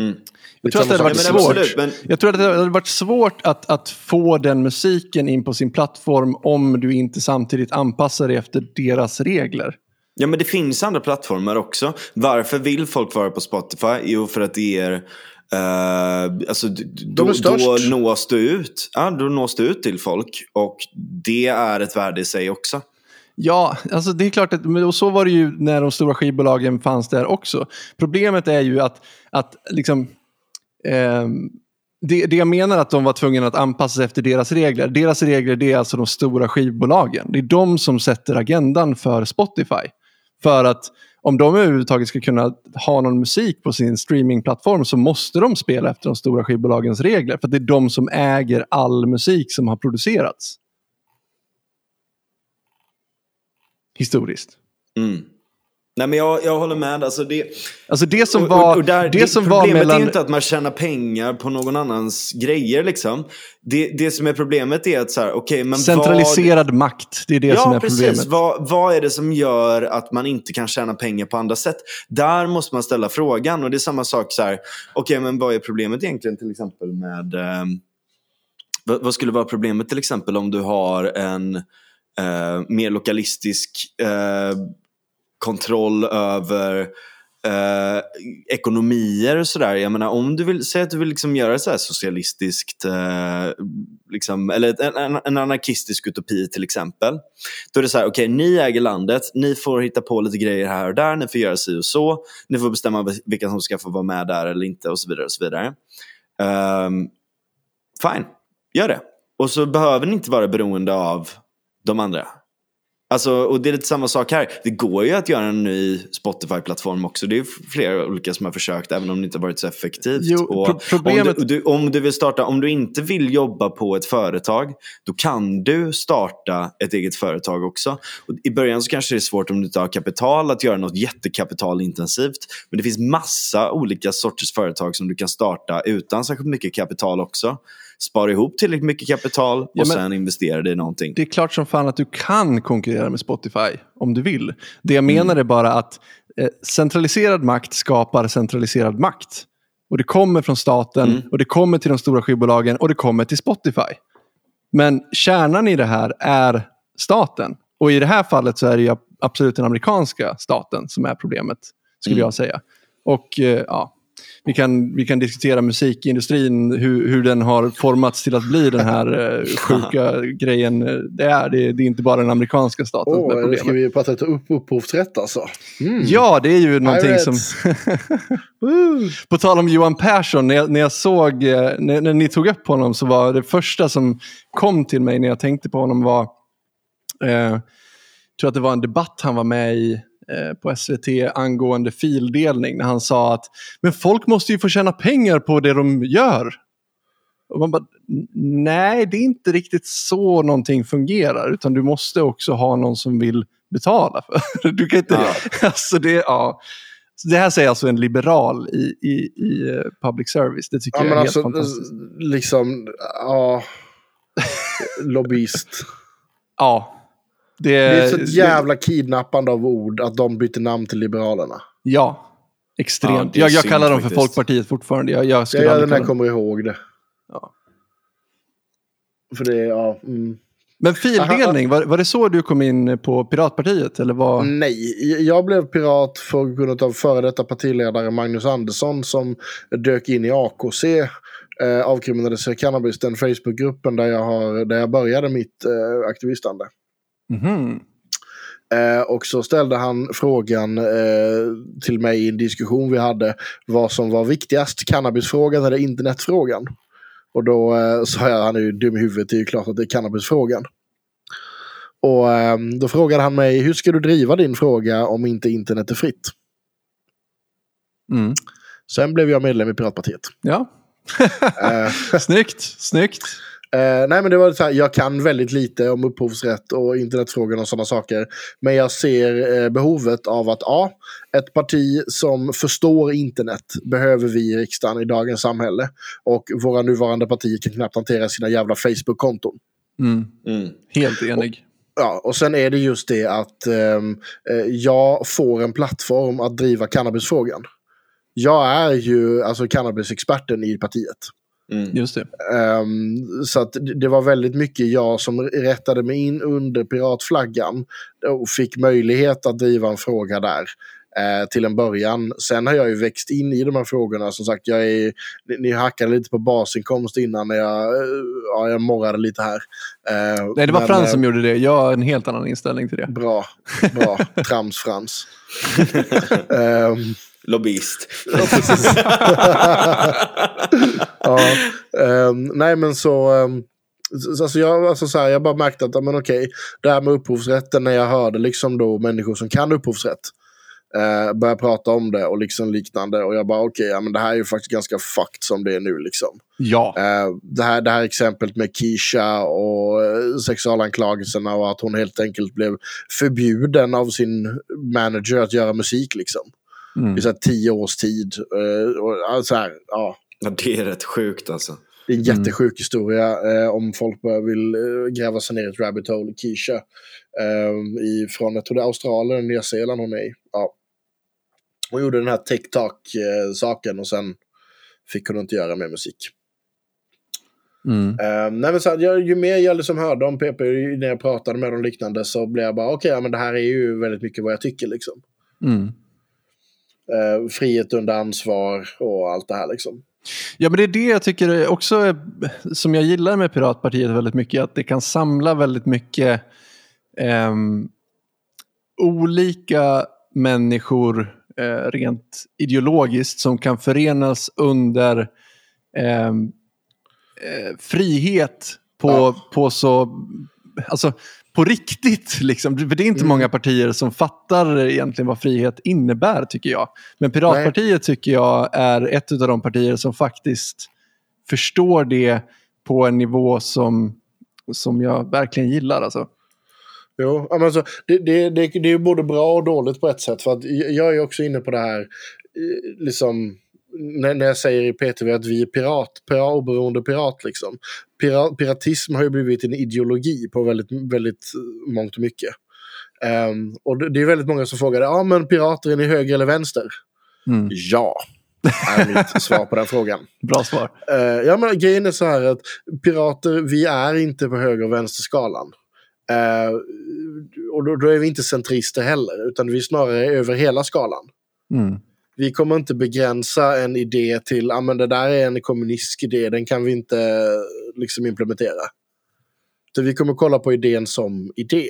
Mm. Jag tror att det hade varit svårt. absolut, men Jag tror att det hade varit svårt att, att få den musiken in på sin plattform om du inte samtidigt anpassar dig efter deras regler. Ja, men det finns andra plattformar också. Varför vill folk vara på Spotify? Jo, för att det ger... eh, alltså, då, då nås du ut. Ja, då nås du ut till folk. Och det är ett värde i sig också. Ja, alltså det är klart att och så var det ju när de stora skivbolagen fanns där också. Problemet är ju att, att liksom, eh, det, det jag menar att de var tvungna att anpassa sig efter deras regler. Deras regler det är alltså de stora skivbolagen. Det är de som sätter agendan för Spotify. För att om de överhuvudtaget ska kunna ha någon musik på sin streamingplattform så måste de spela efter de stora skivbolagens regler. För det är de som äger all musik som har producerats. Historiskt. Mm. Nej, men jag, jag håller med. Alltså det, Alltså det som var, och, och där, det som var problemet är mellan... ju inte att man tjänar pengar på någon annans grejer. Liksom. Det, det som är problemet är att så här, okej, men vad... Centraliserad makt, det är det som Ja, är precis. problemet. Vad, vad är det som gör att man inte kan tjäna pengar på andra sätt? Där måste man ställa frågan. Och det är samma sak så här, okej, men vad är problemet egentligen till exempel med... ehm, vad, vad skulle vara problemet till exempel om du har en eh, mer lokalistisk eh, kontroll över eh, ekonomier och sådär. Jag menar om du vill säga att du vill liksom göra det så här socialistiskt, eh, liksom, eller en, en, anarkistisk utopi till exempel. Då är det så här, okej ni äger landet, ni får hitta på lite grejer här och där, ni får göra si och så, ni får bestämma vilka som ska få vara med där eller inte och så vidare. Och så vidare. Ehm, fine, gör det. Och så behöver ni inte vara beroende av de andra. Alltså, och det är lite samma sak här. Det går ju att göra en ny Spotify-plattform också. Det är flera olika som har försökt, även om det inte har varit så effektivt. Jo, pro- problemet- om, du, du, om du vill starta, om du inte vill jobba på ett företag, då kan du starta ett eget företag också. Och I början så kanske det är svårt om du inte har kapital att göra något jättekapitalintensivt. Men det finns massa olika sorters företag som du kan starta utan särskilt mycket kapital också. Spara ihop tillräckligt mycket kapital och men- sen investera det i någonting. Det är klart som fan att du kan konkurrera med Spotify om du vill. Det jag Mm. menar är bara att eh, centraliserad makt skapar centraliserad makt. Och det kommer från staten, Mm. och det kommer till de stora skivbolagen och det kommer till Spotify. Men kärnan i det här är staten. Och i det här fallet så är det ju absolut den amerikanska staten som är problemet, skulle Mm. jag säga. Och eh, ja, vi kan, vi kan diskutera musikindustrin, hur, hur den har formats till att bli den här eh, sjuka grejen eh, det är. Det, det är inte bara den amerikanska staten som är problemet. ska vi prata lite upp upphovsrätt alltså. Mm. Ja, det är ju någonting Pirates. som... På tal om Johan Persson, när jag, när jag såg, eh, när, när ni tog upp honom så var det första som kom till mig när jag tänkte på honom var, eh, jag tror att det var en debatt han var med i på SVT angående fildelning, när han sa att men folk måste ju få tjäna pengar på det de gör. Och man bara, nej, det är inte riktigt så någonting fungerar, utan du måste också ha någon som vill betala för Du kan inte... Ja. Alltså det, ja. Så det här säger alltså en liberal i, i, i eh, public service. Det tycker Ja, jag är alltså, helt fantastiskt. liksom, ja. Lobbyist. Ja. Det, Det är så ett jävla kidnappande av ord att de byter namn till Liberalerna. Ja, extremt. Ja, jag jag kallar dem för faktiskt. Folkpartiet fortfarande. Jag, jag Jag skulle aldrig den här kommer ihåg det. Ja. För det ja. Mm. Men fildelning, var, var det så du kom in på Piratpartiet? Eller vad? Nej, jag blev pirat på grund av före detta partiledare Magnus Andersson som dök in i AKC, eh, avkriminalisera cannabis, den Facebookgruppen där jag, har, där jag började mitt eh, aktivistande. Mhm. Eh, och så ställde han frågan eh, till mig i en diskussion vi hade vad som var viktigast, cannabisfrågan eller internetfrågan. Och då eh, sa jag, han är ju dum i huvudet, det är ju klart att det är cannabisfrågan. Och eh, då frågade han mig, hur ska du driva din fråga om inte internet är fritt? Mm. Sen blev jag medlem i Piratpartiet. Ja, Eh, snyggt, snyggt. Eh, nej men det var så här, jag kan väldigt lite om upphovsrätt och internetfrågor och sådana saker. Men jag ser eh, behovet av att A. Ett parti som förstår internet behöver vi i riksdagen i dagens samhälle. Och våra nuvarande partier kan knappt hantera sina jävla Facebook-konton. Mm. Mm. Helt enig. Ja, och sen är det just det att ehm, eh, jag får en plattform att driva cannabisfrågan. Jag är ju alltså cannabisexperten i partiet. Mm. Just det. Ehm, så att det var väldigt mycket jag som rättade mig in under piratflaggan och fick möjlighet att driva en fråga där eh, till en början. Sen har jag ju växt in i de här frågorna. Som sagt, jag är, ni, ni hackade lite på basinkomst innan när jag, eh, ja, jag morrade lite här. Eh, Nej, det var men, Frans eh, som gjorde det. Jag har en helt annan inställning till det. Bra, bra. Trams-Frans. Ehm, Lobbyist. Ja, precis. ja, ehm, nej men så, um, så, alltså jag, alltså så här, jag bara märkte att, men okej, det här med upphovsrätten när jag hörde liksom då människor som kan upphovsrätt. Uh, börjar prata om det och liksom liknande. Och jag bara okej, okay, ja, men det här är ju faktiskt ganska fucked som det är nu liksom. Ja. Uh, det, här, det här exemplet med Kisha och uh, sexualanklagelserna och att hon helt enkelt blev förbjuden av sin manager att göra musik liksom. Mm. I så här tio års tid. Uh, och, så här, ja. ja, det är rätt sjukt alltså. Det är en jättesjuk historia eh, om folk vill eh, gräva sig ner i ett rabbit hole. Keisha eh, i, från, jag tror det är Australien, Nya Zeeland hon är i. Ja. Hon gjorde den här TikTok-saken och sen fick hon inte göra mer musik. Mm. Eh, nej, men så här, jag, ju mer jag liksom hörde om PP när jag pratade med dem liknande så blev jag bara okej, okay, ja, men det här är ju väldigt mycket vad jag tycker liksom. Mm. Eh, frihet under ansvar och allt det här liksom. Ja, men det är det jag tycker också är, som jag gillar med Piratpartiet väldigt mycket, att det kan samla väldigt mycket eh, olika människor eh, rent ideologiskt som kan förenas under ehm, eh, frihet på, Ja. på så, alltså på riktigt. Liksom. För det är inte Mm. många partier som fattar egentligen vad frihet innebär tycker jag. Men Piratpartiet tycker jag är ett av de partier som faktiskt förstår det på en nivå som, som jag verkligen gillar. Alltså. Jo, men alltså, det, det, det, det är både bra och dåligt på ett sätt. För att jag är också inne på det här, eh, liksom, när, när jag säger i PTV att vi är pirat, pirat oberoende pirat. Liksom. Pirat, piratism har ju blivit en ideologi på väldigt, väldigt mångt och mycket. Ehm, och det, är väldigt många som frågar, ja men pirater är ni höger eller vänster? Mm. Ja, är mitt svar på den frågan. Bra svar. Eh, ja, men grejen är så här att pirater, vi är inte på höger och vänsterskalan. Uh, och då, då är vi inte centrister heller, utan vi är snarare över hela skalan. Mm. Vi kommer inte begränsa en idé till, ja men det där är en kommunistisk idé, den kan vi inte liksom implementera. Så vi kommer kolla på idén som idé.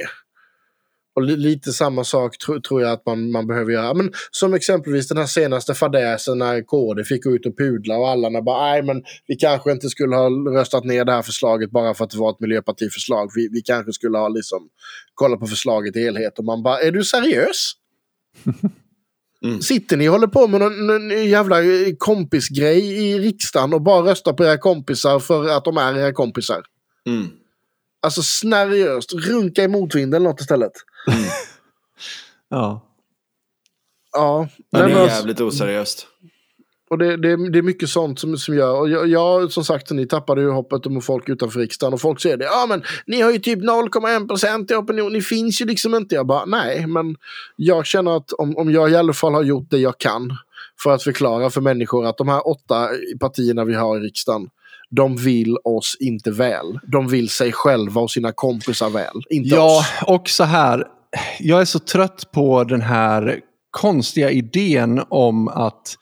Och li lite samma sak tro, tror jag att man, man behöver göra. Men som exempelvis den här senaste fadäsen när KD fick gå ut och pudla och alla när bara, nej men vi kanske inte skulle ha röstat ner det här förslaget bara för att det var ett miljöpartiförslag. Vi, vi kanske skulle ha liksom kollat på förslaget i helhet. Och man bara, är du seriös? Mm. Sitter ni och håller på med någon, någon jävla kompisgrej i riksdagen och bara röstar på era kompisar för att de är era kompisar? Mm. Alltså seriöst, runka i motvind eller något istället. Ja. Ja, Ja, nej, det men är jävligt oseriöst. Och det, det, det är mycket sånt som, som gör. Och jag, jag, som sagt, ni tappade ju hoppet om folk utanför riksdagen. Och folk säger det. Ja, men ni har ju typ 0,1 procent i opinion. Ni finns ju liksom inte. Jag bara, nej, men jag känner att om, om jag i alla fall har gjort det jag kan för att förklara för människor att de här åtta partierna vi har i riksdagen, de vill oss inte väl. De vill sig själva och sina kompisar väl. Inte Ja, oss. och så här. Jag är så trött på den här konstiga idén om att,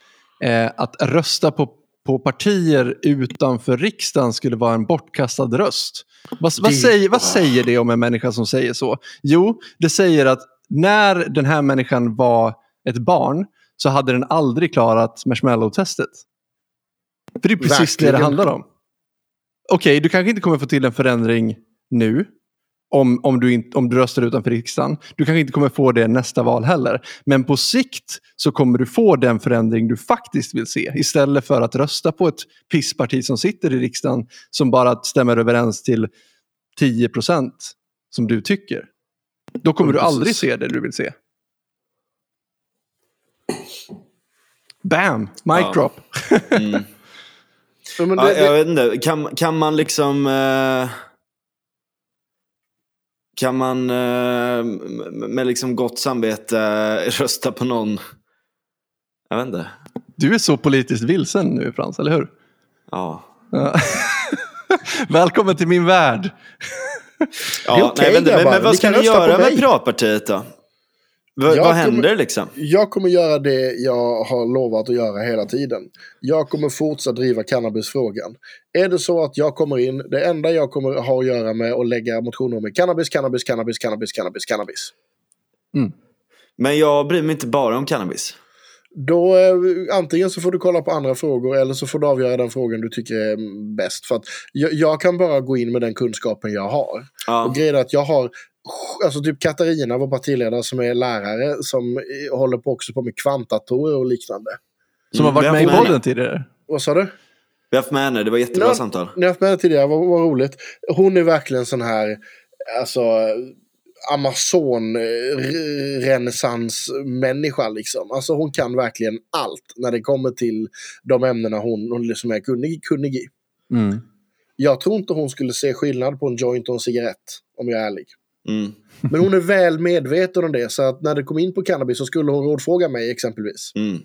eh, att rösta på, på partier utanför riksdagen skulle vara en bortkastad röst. Vad, vad, Det- säger, vad säger det om en människa som säger så? Jo, det säger att när den här människan var ett barn så hade den aldrig klarat marshmallow-testet. För det är precis det det Verkligen. handlar om. Okej, du kanske inte kommer få till en förändring nu. Om, om, du inte, om du röstar utanför riksdagen. Du kanske inte kommer få det nästa val heller. Men på sikt så kommer du få den förändring du faktiskt vill se. Istället för att rösta på ett pissparti som sitter i riksdagen som bara stämmer överens till 10 procent som du tycker. Då kommer du aldrig se det du vill se. Bam! Mic Ja. drop. Mm. Ja, men Ja, det, jag det, vet inte, kan, kan man liksom... Eh, kan man eh, med liksom gott samvete rösta på någon... Jag vet inte. Du är så politiskt vilsen nu Frans, eller hur? Ja. Ja. Välkommen till min värld. ja okej, nej, men, men, men vad ska ni göra med. Piratpartiet då? V- Jag vad kommer- händer liksom? Jag kommer göra det jag har lovat att göra hela tiden. Jag kommer fortsätta driva cannabisfrågan. Är det så att jag kommer in, det enda jag kommer ha att göra med att lägga motioner om är cannabis, cannabis, cannabis, cannabis, cannabis, cannabis. Men jag bryr mig inte bara om cannabis. Då eh, antingen så får du kolla på andra frågor eller så får du avgöra den frågan du tycker är mm, bäst. För att jag, jag kan bara gå in med den kunskapen jag har. Ja. Och grejen är att jag har Alltså typ Katarina, vår partiledare som är lärare, som håller på också på med kvantdatorer och liknande. Som har Mm, varit med i podden tidigare. Vad sa du? Vi har haft med henne, det var jättebra Ja. samtal. Ni har haft med henne tidigare, vad, vad roligt. Hon är verkligen sån här, alltså Amazon-renässansmänniska liksom. Alltså hon kan verkligen allt när det kommer till de ämnena hon, hon liksom är kunnig, kunnig i. Mm. Jag tror inte hon skulle se skillnad på en joint och en cigarett, om jag är ärlig. Mm. Men hon är väl medveten om det, så att när det kom in på cannabis så skulle hon rådfråga mig exempelvis. Mm.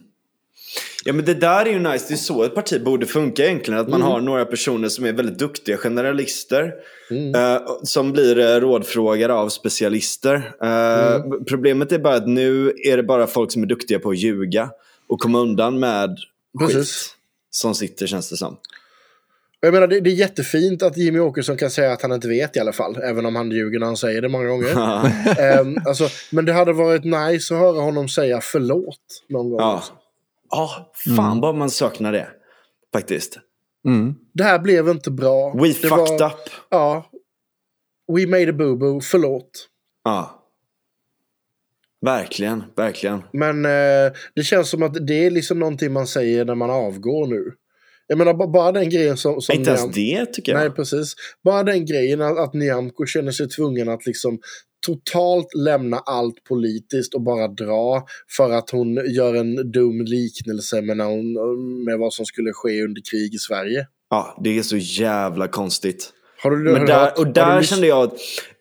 Ja men det där är ju nice, det är så ett parti borde funka egentligen. Att man Mm. har några personer som är väldigt duktiga generalister. Mm. eh, som blir eh, rådfrågade av specialister. Eh, Mm. Problemet är bara att nu är det bara folk som är duktiga på att ljuga. Och komma undan med Precis. skit. Som sitter känns det som. Jag menar, det, det är jättefint att Jimmy Åkesson kan säga att han inte vet i alla fall. Även om han ljuger när han säger det många gånger. Ehm, alltså, men det hade varit nice att höra honom säga förlåt någon gång. Ja. Ja, fan vad man saknar det. Faktiskt. Mm. Det här blev inte bra. We det fucked var, up. Ja. We made a boo-boo, förlåt. Ja. Verkligen, verkligen. Men eh, det känns som att det är liksom någonting man säger när man avgår nu. Jag menar, ba- bara den grejen som... som Inte ens Nyam- det tycker jag. Nej, precis. Bara den grejen att, att Nyamko känner sig tvungen att liksom totalt lämna allt politiskt och bara dra för att hon gör en dum liknelse med, när hon, med vad som skulle ske under krig i Sverige. Ja, det är så jävla konstigt. Har du, Men där, och där du kände jag att,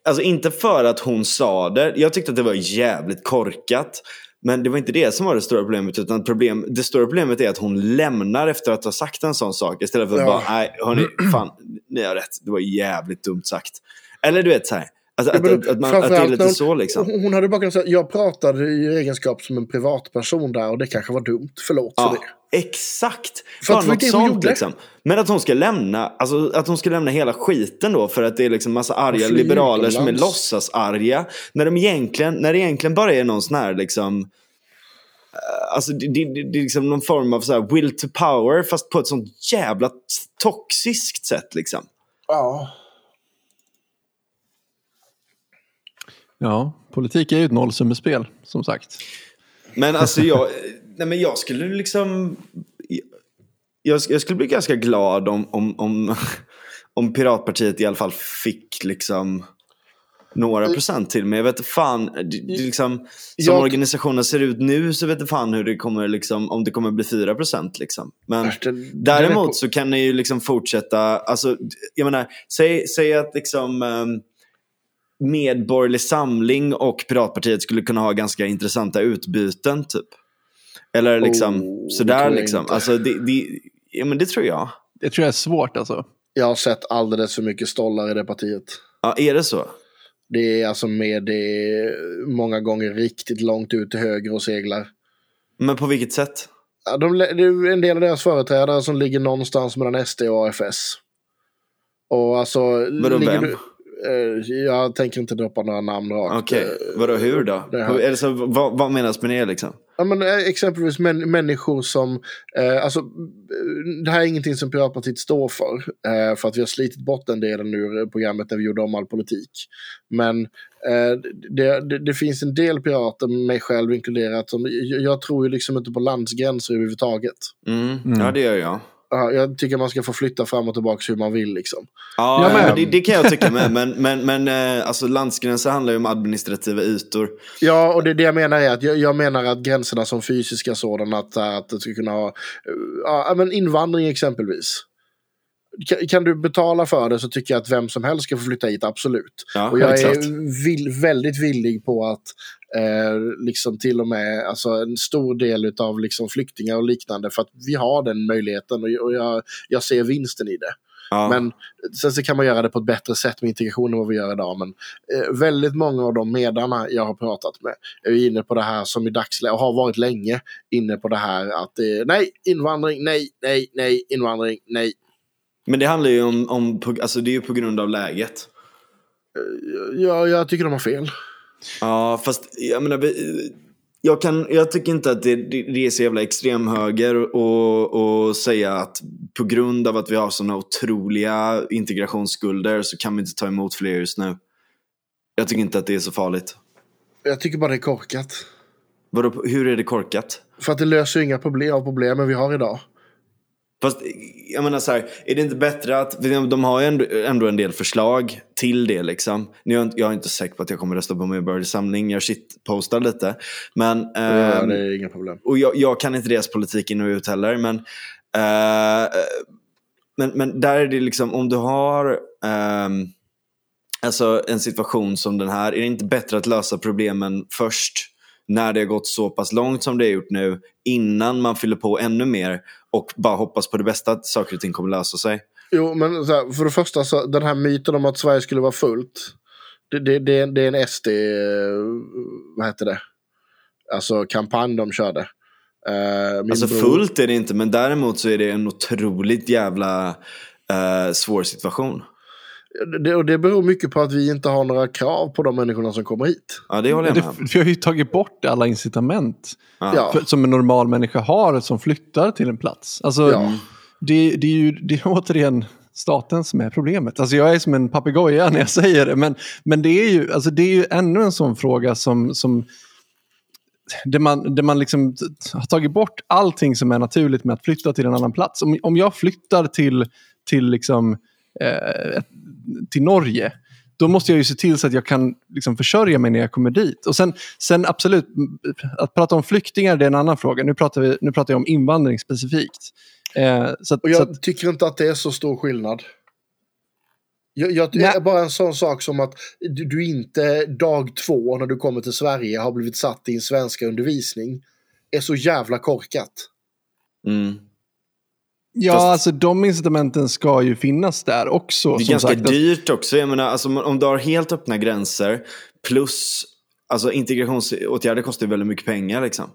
alltså inte för att hon sa det, jag tyckte att det var jävligt korkat. Men det var inte det som var det stora problemet, utan problem, det stora problemet är att hon lämnar efter att ha sagt en sån sak. Istället för att Ja. bara, nej hörni, fan, ni har rätt, det var jävligt dumt sagt. Eller du vet så här, alltså, att, att, att, man, att det är lite hon- så liksom. Hon hade bara kunnat säga, jag pratade i egenskap som en privatperson där och det kanske var dumt, förlåt för Ja, det. exakt. För var något sånt gjorde. liksom. Men att hon ska lämna, alltså att hon ska lämna hela skiten då för att det är liksom massa arga liberaler som är låtsasarga. När, de egentligen, när det egentligen bara är någon sån här liksom eh, Alltså det, det, det, det är liksom någon form av så här will to power fast på ett sånt jävla toxiskt sätt liksom. Ja. Ja, politik är ju ett nollsummespel, som sagt. Men alltså jag, nej men jag skulle liksom... Jag, jag skulle bli ganska glad om, om, om, om Piratpartiet i alla fall fick liksom några procent till. Men jag vet fan, det, det är liksom, som Jag- organisationen ser ut nu så vet jag fan hur det kommer liksom, om det kommer bli 4 procent liksom. Men Det- det är på- däremot så kan ni ju liksom fortsätta, alltså jag menar, säg, säg att liksom um, Medborgerlig Samling och Piratpartiet skulle kunna ha ganska intressanta utbyten typ. Eller liksom Oh, sådär liksom. inte. Alltså det, det, ja men det tror jag. Det tror jag är svårt alltså. Jag har sett alldeles för mycket stollar i det partiet. Ja, är det så? Det är alltså med det många gånger riktigt långt ut till höger och seglar. Men på vilket sätt? Ja, de, det är en del av deras företrädare som ligger någonstans mellan SD och AFS. Och alltså... Vadå, ligger vem? du- jag tänker inte droppa några namn rakt. Okej, Eh, vadå hur då? det här- På, eller så, vad, vad menas med det liksom? Ja, men, eh, exempelvis män, människor som... Eh, alltså, eh, det här är ingenting som Piratpartiet står för. Eh, för att vi har slitit bort den delen ur programmet när vi gjorde om all politik. Men eh, det, det, det finns en del pirater, mig själv inkluderat, som, jag, jag tror ju liksom inte på landsgränser överhuvudtaget. Mm. Mm. Ja, det gör jag. Ja, jag tycker man ska få flytta fram och tillbaka hur man vill. Liksom. Ja, men det, det kan jag tycka med. Men, men, men eh, alltså, landsgränser handlar ju om administrativa ytor. Ja, och det, det jag menar är att jag, jag menar att gränserna som fysiska sådana, att, att det ska kunna ha eh, ja, men invandring exempelvis. Kan, kan du betala för det så tycker jag att vem som helst ska få flytta hit, absolut. Ja, och jag exakt. är vill, väldigt villig på att eh, liksom till och med alltså en stor del av liksom flyktingar och liknande, för att vi har den möjligheten och, och jag, jag ser vinsten i det. Ja. Men sen så kan man göra det på ett bättre sätt med integration än vad vi gör idag. Men eh, väldigt många av de medarna jag har pratat med är inne på det här som i dagsläget, och har varit länge, inne på det här att eh, nej, invandring, nej, nej, nej, invandring, nej. Men det handlar ju om, om alltså det är ju på grund av läget. Ja, jag tycker de har fel. Ja, fast jag menar, jag, kan, jag tycker inte att det, det, det är så jävla extremhöger och, och säga att på grund av att vi har sådana otroliga integrationsskulder så kan vi inte ta emot fler just nu. Jag tycker inte att det är så farligt. Jag tycker bara det är korkat. Vadå, hur är det korkat? För att det löser ju inga problem av problemen vi har idag. Fast jag menar så här, är det inte bättre att, de har ju ändå, ändå en del förslag till det liksom. Nu är jag, är inte säker på att jag kommer rösta på Medborgerlig Samling, jag shitpostar lite. Men, Ja, ehm, det är inga problem. och jag, jag kan inte deras politik in och ut heller. Men, eh, men, men där är det liksom, om du har ehm, alltså en situation som den här, är det inte bättre att lösa problemen först när det har gått så pass långt som det har gjort nu, innan man fyller på ännu mer och bara hoppas på det bästa att saker och ting kommer lösa sig? Jo, men här, för det första, så, den här myten om att Sverige skulle vara fullt. Det, det, det, det är en SD, vad heter det? Alltså kampanj de körde. Min Alltså bror- fullt är det inte, men däremot så är det en otroligt jävla eh, svår situation. Det, och det beror mycket på att vi inte har några krav på de människorna som kommer hit. Ja, det håller jag med vi har ju tagit bort alla incitament Ja. För, som en normal människa har som flyttar till en plats. Alltså, Ja. det, det är ju det är återigen staten som är problemet. Alltså jag är som en papegoja när jag säger det, men, men det, är ju, alltså det är ju ännu en sån fråga som, som där man, där man liksom har tagit bort allting som är naturligt med att flytta till en annan plats. Om, om jag flyttar till, till, liksom, eh, till Norge, då måste jag ju se till så att jag kan liksom försörja mig när jag kommer dit. Och sen, sen absolut, att prata om flyktingar det är en annan fråga. Nu pratar, vi, nu pratar jag om invandring specifikt. Eh, så att, Och så jag att, tycker inte att det är så stor skillnad. Jag, jag, det Nej. är bara en sån sak som att du, du inte dag två när du kommer till Sverige har blivit satt i en svenska undervisning är så jävla korkat. Mm. Ja, fast- alltså de incitamenten ska ju finnas där också. Det är som ganska sagt. dyrt också. Jag menar, alltså, om du har helt öppna gränser plus alltså, integrationsåtgärder kostar ju väldigt mycket pengar. Liksom.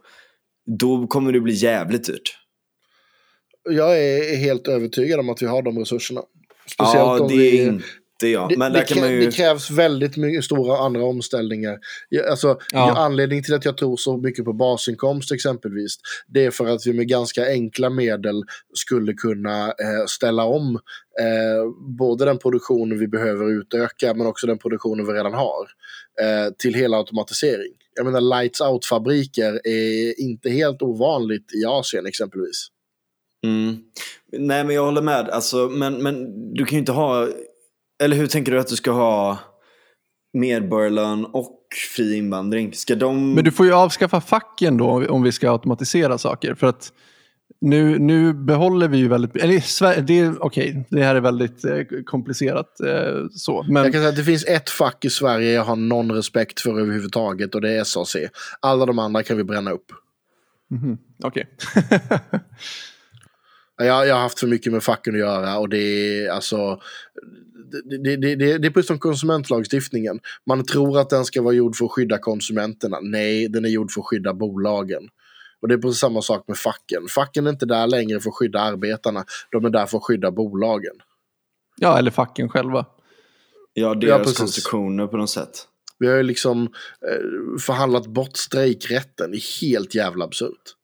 Då kommer det bli jävligt dyrt. Jag är helt övertygad om att vi har de resurserna. Ja, om det vi- är inte jag. Det, Men det, krä- ju... det krävs väldigt mycket stora andra omställningar. Alltså, Ja. Anledningen till att jag tror så mycket på basinkomst exempelvis, det är för att vi med ganska enkla medel skulle kunna eh, ställa om eh, både den produktionen vi behöver utöka, men också den produktionen vi redan har, eh, till hela automatisering. Jag menar, lights out-fabriker är inte helt ovanligt i Asien exempelvis. Mm. Nej, men jag håller med. Alltså, men, men du kan ju inte ha... Eller hur tänker du att du ska ha medborgarlön och fri invandring? Ska de... Men du får ju avskaffa facken då om vi- ska automatisera saker. För att nu, nu behåller vi ju väldigt... Eller det, är- okej, det här är väldigt eh, komplicerat. Eh, så. Men, Jag kan säga att det finns ett fack i Sverige jag har någon respekt för överhuvudtaget och det är SAC. Alla de andra kan vi bränna upp. Mhm, okej. Jag, jag har haft för mycket med facken att göra och det är alltså... Det, det, det, det, är precis som konsumentlagstiftningen. Man tror att den ska vara gjord för att skydda konsumenterna. Nej, den är gjord för att skydda bolagen. Och det är precis samma sak med facken. Facken är inte där längre för att skydda arbetarna. De är där för att skydda bolagen. ja, eller facken själva. Ja, deras precis. konstruktioner på något sätt. Vi har ju liksom eh, förhandlat bort strejkrätten. Det är helt jävla absurt.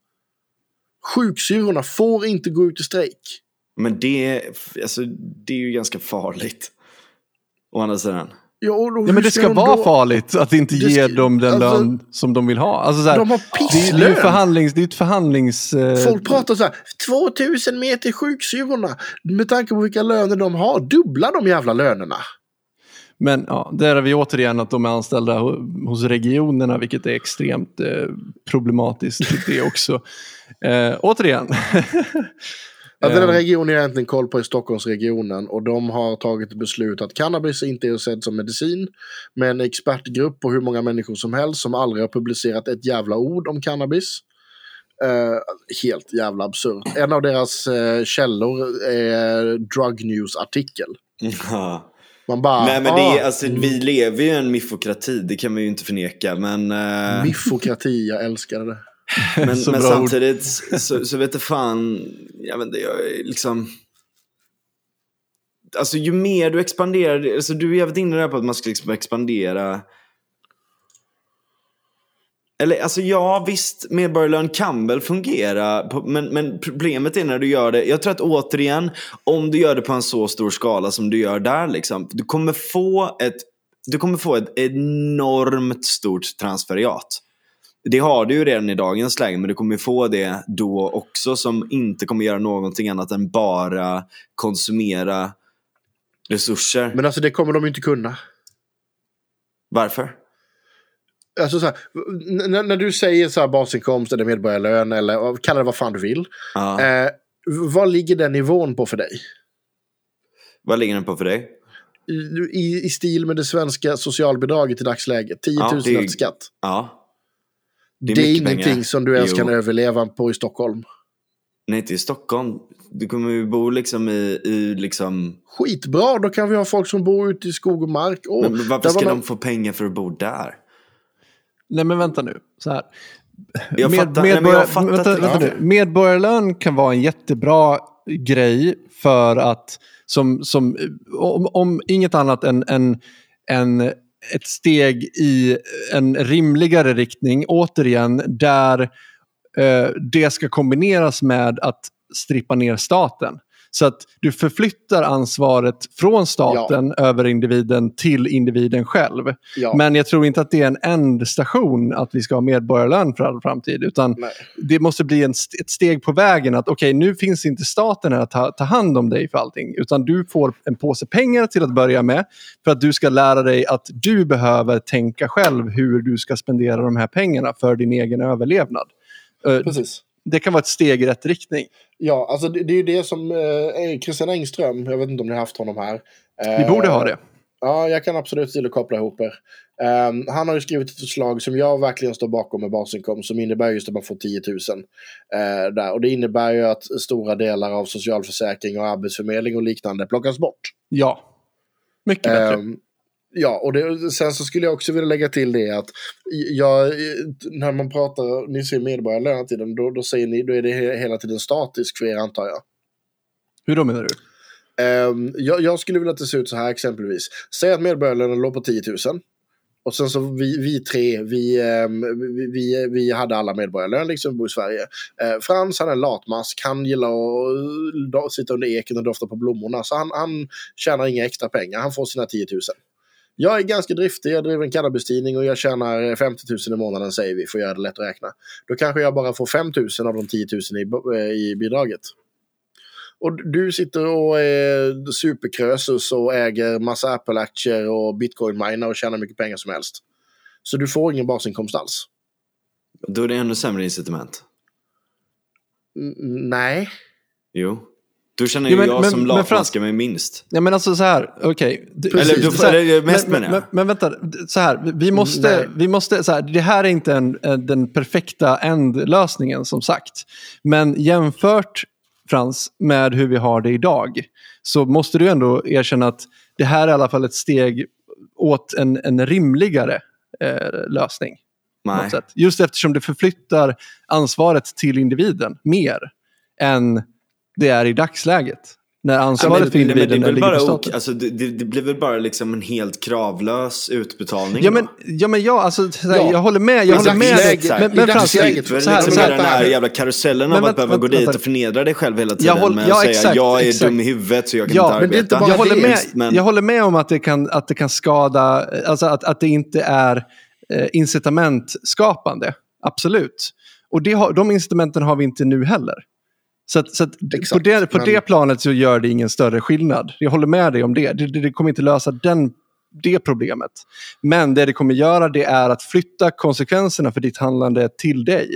Sjuksyrrorna får inte gå ut i strejk. Men det, alltså, det är ju ganska farligt. Å andra sidan. Ja, då- Ja, men det ska de vara då- farligt att inte Det ge ska- dem den alltså- lön som de vill ha. Alltså, så här, De har är- det, är ju pisslön. förhandlings, det är ett förhandlings... Eh, Folk pratar så här, 2000 mer till sjuksyrrorna. Med tanke på vilka löner de har, dubbla de jävla lönerna. Men ja, där är vi återigen att de är anställda ho- hos regionerna, vilket är extremt eh, problematiskt det också. Eh, återigen. Ja, den Eh, regionen jag egentligen koll på är Stockholmsregionen och de har tagit beslut att cannabis inte är sedd som medicin. Med en expertgrupp på hur många människor som helst som aldrig har publicerat ett jävla ord om cannabis. Eh, helt jävla absurt. En av deras eh, källor är Drug News-artikel. Ja. Man bara... Nej, men det är, ah, alltså, vi lever ju i en miffokrati, det kan man ju inte förneka. Men, eh, Miffokrati, jag älskar det. men, men samtidigt så, så vet jag fan, jag vet inte, jag är liksom... Alltså ju mer du expanderar, alltså du är jävligt inne där på att man ska liksom expandera. Eller alltså ja, visst, medborgarlön kan väl fungera. På, men, men problemet är när du gör det, jag tror att återigen, om du gör det på en så stor skala som du gör där, liksom, du kommer få ett du kommer få ett enormt stort transferiat. Det har du ju redan i dagens läge, men du kommer få det då också som inte kommer göra någonting annat än bara konsumera resurser. Men alltså det kommer de inte kunna. Varför? Alltså så här, n- n- när du säger så här basinkomst eller medborgarlön eller kalla det vad fan du vill. Ja. Eh, vad ligger den nivån på för dig? Vad ligger den på för dig? I, i, i stil med det svenska socialbidraget i dagsläget. 10 000 Ja, det skatt. Ja. Det är, mycket ingenting pengar. som du ens Jo. kan överleva på i Stockholm. Nej, inte i Stockholm. Du kommer ju bo liksom i, i liksom... Skitbra, då kan vi ha folk som bor ute i skog och mark. Åh, Men varför var ska någon- de få pengar för att bo där? Nej men vänta nu. Så här. Jag fattar- nej, jag vänta, vänta nu. Medborgarlön kan vara en jättebra grej för att, som, som, om, om inget annat än, än, än ett steg i en rimligare riktning, återigen, där eh, det ska kombineras med att strippa ner staten. Så att du förflyttar ansvaret från staten över individen till individen själv. Ja. Men jag tror inte att det är en ändstation att vi ska ha medborgarlön för all framtid. Utan Nej. det måste bli en, st- ett steg på vägen att okej, nu finns inte staten här att ta, ta hand om dig för allting. Utan du får en påse pengar till att börja med för att du ska lära dig att du behöver tänka själv hur du ska spendera de här pengarna för din egen överlevnad. Eh, Precis. Det kan vara ett steg i rätt riktning. Ja, alltså det, det är ju det som eh, Christian Engström, jag vet inte om ni har haft honom här. Vi Eh, borde ha det. Ja, jag kan absolut till att koppla ihop er. Ehm, han har ju skrivit ett förslag som jag verkligen står bakom med basinkomst som innebär just att man får 10 000. eh, där. Och det innebär ju att stora delar av socialförsäkring och arbetsförmedling och liknande plockas bort. Ja. Mycket bättre. Ehm, ja, och det, sen så skulle jag också vilja lägga till det att jag, när man pratar, ni säger medborgarlön hela tiden, då, då, säger ni, då är det he- hela tiden statisk för er antar jag. Hur då menar du? Ehm, jag, jag skulle vilja att det ser ut så här exempelvis. Säg att medborgarlönen låg på 10 000. Och sen så vi, vi tre, vi, ehm, vi, vi, vi hade alla medborgarlön liksom, bor i Sverige. Eh, Frans, han är en latmask, han gillar att do- sitta under eken och dofta på blommorna. Så han, han tjänar inga extra pengar, han får sina 10 000. Jag är ganska driftig, jag driver en cannabistidning och jag tjänar 50 000 i månaden säger vi, för att göra det lätt att räkna. Då kanske jag bara får 5 000 av de 10 000 i, eh, i bidraget. Och du sitter och är superkrösus och äger massa Apple-aktier och bitcoin-minar och tjänar mycket pengar som helst. Så du får ingen basinkomst alls. Då är det ännu sämre incitament. N- nej. Jo. Då känner ju men- jag men- som latmaskar mig minst. Ja, men alltså så här, okej. Precis. Eller, du, så här, eller mest men, menar jag. men, men vänta, så här, vi måste, Nej. vi måste så här, det här är inte en, en, den perfekta ändlösningen som sagt. Men jämfört, Frans, med hur vi har det idag, så måste du ändå erkänna att det här är i alla fall ett steg åt en, en rimligare eh, lösning. på Nej. något sätt. Just eftersom det förflyttar ansvaret till individen mer än det är i dagsläget. När ansvaret för men det, individen är väl ligger på staten. alltså, det, det, det blir väl bara liksom en helt kravlös utbetalning Ja men, ja, men ja, alltså, så här, Ja. jag håller med. Jag håller med. dig. Men, Frans, jag, Det är den här jävla karusellen Men av att behöva gå dit och förnedra dig själv hela tiden håll- med ja, att säga exakt, jag är exakt. dum i huvudet så jag kan Ja, inte det inte arbeta. bara jag, håller det, med, men- jag håller med om att det kan, att det kan skada, alltså att, att det inte är eh, incitamentskapande. Absolut. Och det har, de incitamenten har vi inte nu heller. Så, att, så att på, Exakt, det, på men- det planet så gör det ingen större skillnad. Jag håller med dig om det. Det, det, det kommer inte lösa den, det problemet. Men det det kommer göra det är att flytta konsekvenserna för ditt handlande till dig.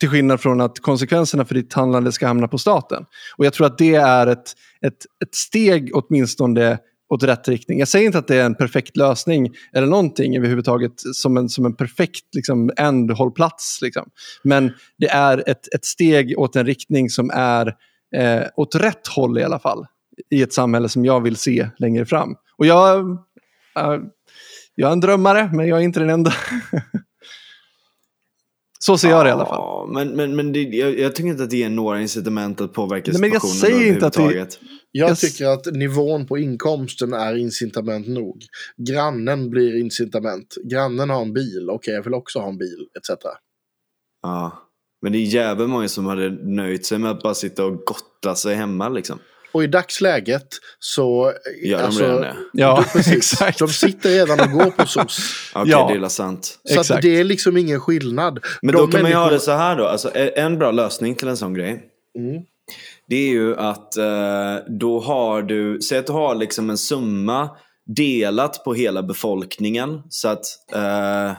Till skillnad från att konsekvenserna för ditt handlande ska hamna på staten. Och jag tror att det är ett, ett, ett steg åtminstone åt rätt riktning. Jag säger inte att det är en perfekt lösning eller någonting överhuvudtaget som en, som en perfekt liksom, ändhållplats. Liksom. Men det är ett, ett steg åt en riktning som är eh, åt rätt håll i alla fall. I ett samhälle som jag vill se längre fram. Och jag, äh, jag är en drömmare, men jag är inte den enda. Så ser jag det i alla fall. Ja, men, men, men det, jag, jag tycker inte att det ger några incitament att påverka Nej, men jag situationen säger inte att det- överhuvudtaget. Jag Yes. tycker att nivån på inkomsten är incitament nog. Grannen blir incitament. Grannen har en bil, okej jag vill också ha en bil, etc. Ja. Men det är jävligt många som hade nöjt sig med att bara sitta och gotta sig hemma liksom. Och i dagsläget så... Gör alltså, de redan det? Ja, Precis. exakt. De sitter redan och går på SOS. Okej, Ja. det är sant. Så Exakt. att det är liksom ingen skillnad. Men De då kan man människorna- det så här då. Alltså, en bra lösning till en sån grej. Mm. Det är ju att eh, då har du, säg att du har liksom en summa delat på hela befolkningen. Så att eh,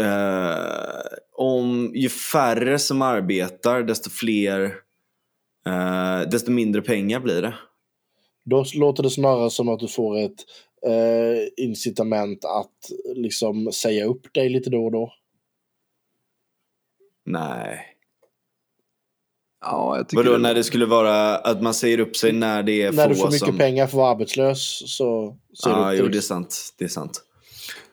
eh, om ju färre som arbetar desto fler, eh, desto mindre pengar blir det. Då låter det snarare som att du får ett eh, incitament att liksom säga upp dig lite då och då. Nej. Ja, jag tycker Vadå det- när det skulle vara att man säger upp sig när det är När få du får mycket som... pengar för att vara arbetslös så Ja, du jo det är sant. Det är sant.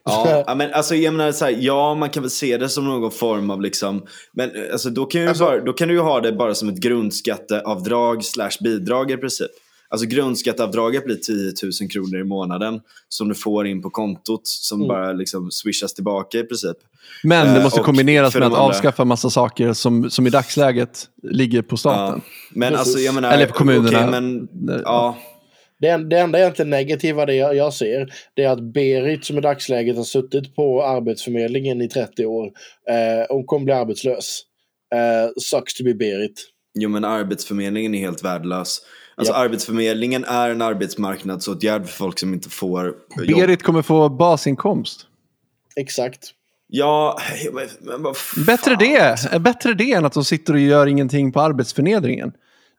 Ja, ja, men alltså jag menar så här, ja man kan väl se det som någon form av liksom, men eh, alltså då kan, ju Alltså- bara, då kan du ju ha det bara som ett grundskatteavdrag slash bidrag i princip. Alltså grundskatteavdraget blir 10 000 kronor i månaden som du får in på kontot som Mm. bara liksom swishas tillbaka i princip. Men det Eh, måste och kombineras med att andra- avskaffa massa saker som, som i dagsläget ligger på Ja. staten. Men Precis. alltså jag menar, Eller på kommunerna. okej, men, ja, Det, en- det enda egentligen negativa det jag, jag ser det är att Berit som i dagsläget har suttit på Arbetsförmedlingen i 30 år eh, och kommer bli arbetslös. Eh, sucks to be Berit. Jo men arbetsförmedlingen är helt värdelös. Alltså Ja. arbetsförmedlingen är en arbetsmarknadsåtgärd för folk som inte får jobb. Berit kommer få basinkomst. Exakt. Ja, men vad fan. Bättre det. Bättre det än att de sitter och gör ingenting på arbetsförnedringen.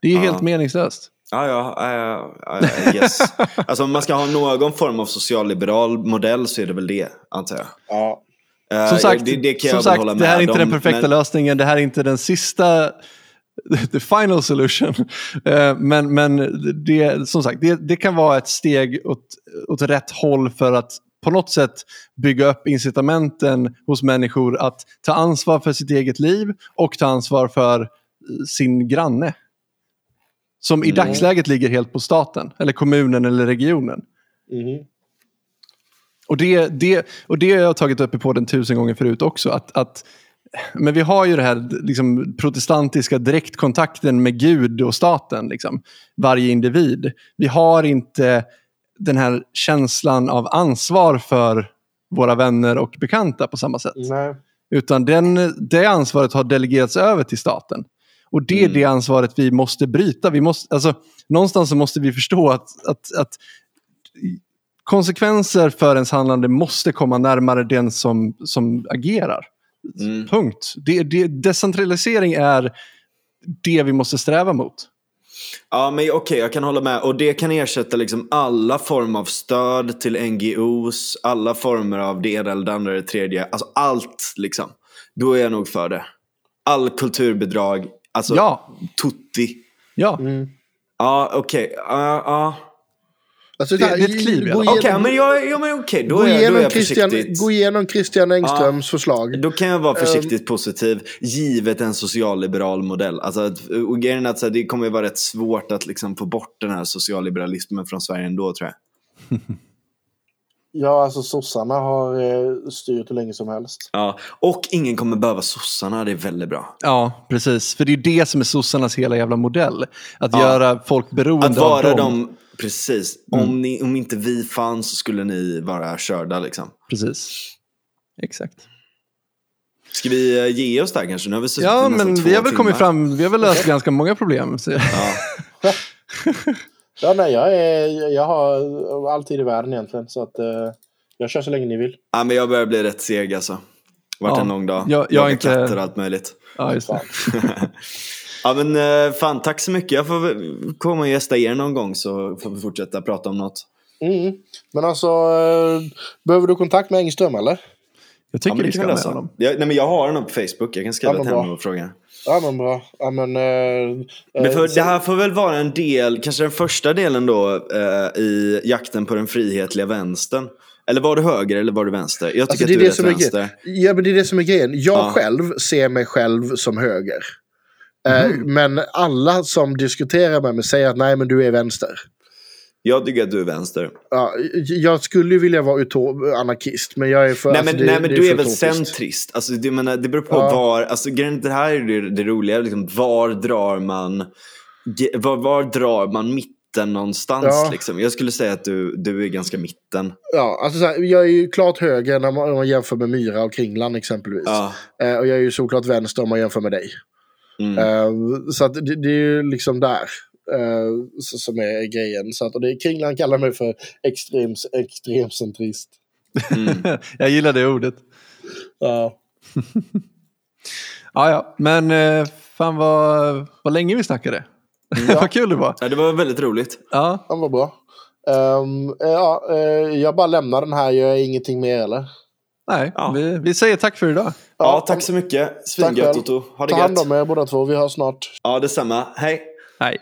Det är ju Ja. helt meningslöst. Ja, ja, ja, ja, yes. Alltså om man ska ha någon form av socialliberal modell så är det väl det, antar jag. Ja. Eh, Som sagt, det, det som sagt det här är inte om, den perfekta men- lösningen. Det här är inte den sista, the final solution. Eh, Men, men det, som sagt, det, det kan vara ett steg åt, åt rätt håll för att på något sätt bygga upp incitamenten hos människor att ta ansvar för sitt eget liv och ta ansvar för eh, sin granne. Som i Mm. dagsläget ligger helt på staten, eller kommunen eller regionen. Mhm. Och det, det, och det har jag tagit upp i podden tusen gånger förut också. Att, att, men vi har ju det här liksom, protestantiska direktkontakten med Gud och staten. Liksom, varje individ. Vi har inte den här känslan av ansvar för våra vänner och bekanta på samma sätt. Nej. Utan den, det ansvaret har delegerats över till staten. Och det är Mm. det ansvaret vi måste bryta. Vi måste, alltså, någonstans så måste vi förstå att, att, att konsekvenser för ens handlande måste komma närmare den som, som agerar. Mm. Punkt. Det, det, decentralisering är det vi måste sträva mot. Ja, men okej, jag kan hålla med. Och det kan ersätta liksom alla former av stöd till NGOs, alla former av det ena eller det andra det tredje. Alltså allt liksom. Då är jag nog för det. All kulturbidrag, alltså Ja. tutti. Ja, Mm. Ja, okej. Ja, ja. Alltså, Det- här, det är ett kliv. Okej, igenom- men, jag, ja, men okej. Då, gå är, då är igenom jag Christian, försiktigt. gå igenom Christian Engströms förslag. Då kan jag vara Ehm. försiktigt positiv, givet en socialliberal modell. Alltså, att- och grejen är att så här, det kommer ju vara rätt svårt att liksom få bort den här socialliberalismen från Sverige ändå, tror jag. Ja, alltså sossarna har eh, styrt hur länge som helst. Ja. Och ingen kommer behöva sossarna, det är väldigt bra. ja, precis. För det är det som är sossarnas hela jävla modell. Att Ja. göra folk beroende Att vara av dem. de, precis. Mm. Om, ni, om inte vi fanns så skulle ni vara körda liksom. Precis. Exakt. Ska vi eh, ge oss där kanske? Nu har vi suttit Ja, men vi har väl kommit timmar. fram, vi har väl löst ganska många problem. Så. Ja. Ja, nej, jag, är, jag har all tid i världen egentligen. Så att eh, jag kör så länge ni vill. ja, men jag börjar bli rätt seg alltså. Vart Ja. en lång dag. Jag- jag inte- katter och allt möjligt. Ja, just det. ja men eh, fan, tack så mycket. Jag får komma och gästa er någon gång så får vi fortsätta prata om något. Mm. Men alltså, eh, behöver du kontakt med Engström eller? Jag tycker ja, men vi ska lösa. honom. Jag, nej, men jag har honom på Facebook. Jag kan skriva Ja, men till honom och fråga. Ja, men bra. Ja, men, eh, Det, eh, får, så- det här får väl vara en del, kanske den första delen då eh, i jakten på den frihetliga vänstern. Eller var du höger eller var du vänster? Jag tycker Alltså, att det, är du är det, rätt som är vänster. grejen. ja, men det är det som är grejen. Jag Ja. själv ser mig själv som höger. Eh, Mhm. Men alla som diskuterar med mig säger att nej, men du är vänster. Jag tycker att du är vänster. Ja, jag skulle ju vilja vara utop- anarkist, men jag är för... nej alltså, men, det- nej, men du är för väl centrist? Alltså, det, menar, det beror på Ja. var, alltså det här är det, det roliga, liksom, var drar man var, var drar man mitten någonstans? Ja. Liksom? Jag skulle säga att du, du är ganska mitten. Ja, alltså så här, jag är ju klart höger när man, om man jämför med Myra och Kringland exempelvis. Ja. Eh, och jag är ju såklart vänster om man jämför med dig. Mm. Eh, så att det, det är ju liksom där eh, som är grejen. Så att, och det, Kringland kallar mig för extrem, extremcentrist. Mm. Jag gillar det ordet. Ja. Ja, ja. Men eh, fan vad, vad länge vi snackade. vad kul det var. Ja, det var väldigt roligt. Ja, Ja, vad bra. Eh, ja, jag bara lämnar den här, jag gör ingenting mer eller? nej, Ja. Vi, vi säger tack för idag. Ja, tack så mycket. Tack Svingött. Otto. Ha det Ta hand gött. om er båda två, vi hörs snart. Ja, detsamma. Hej. Hej.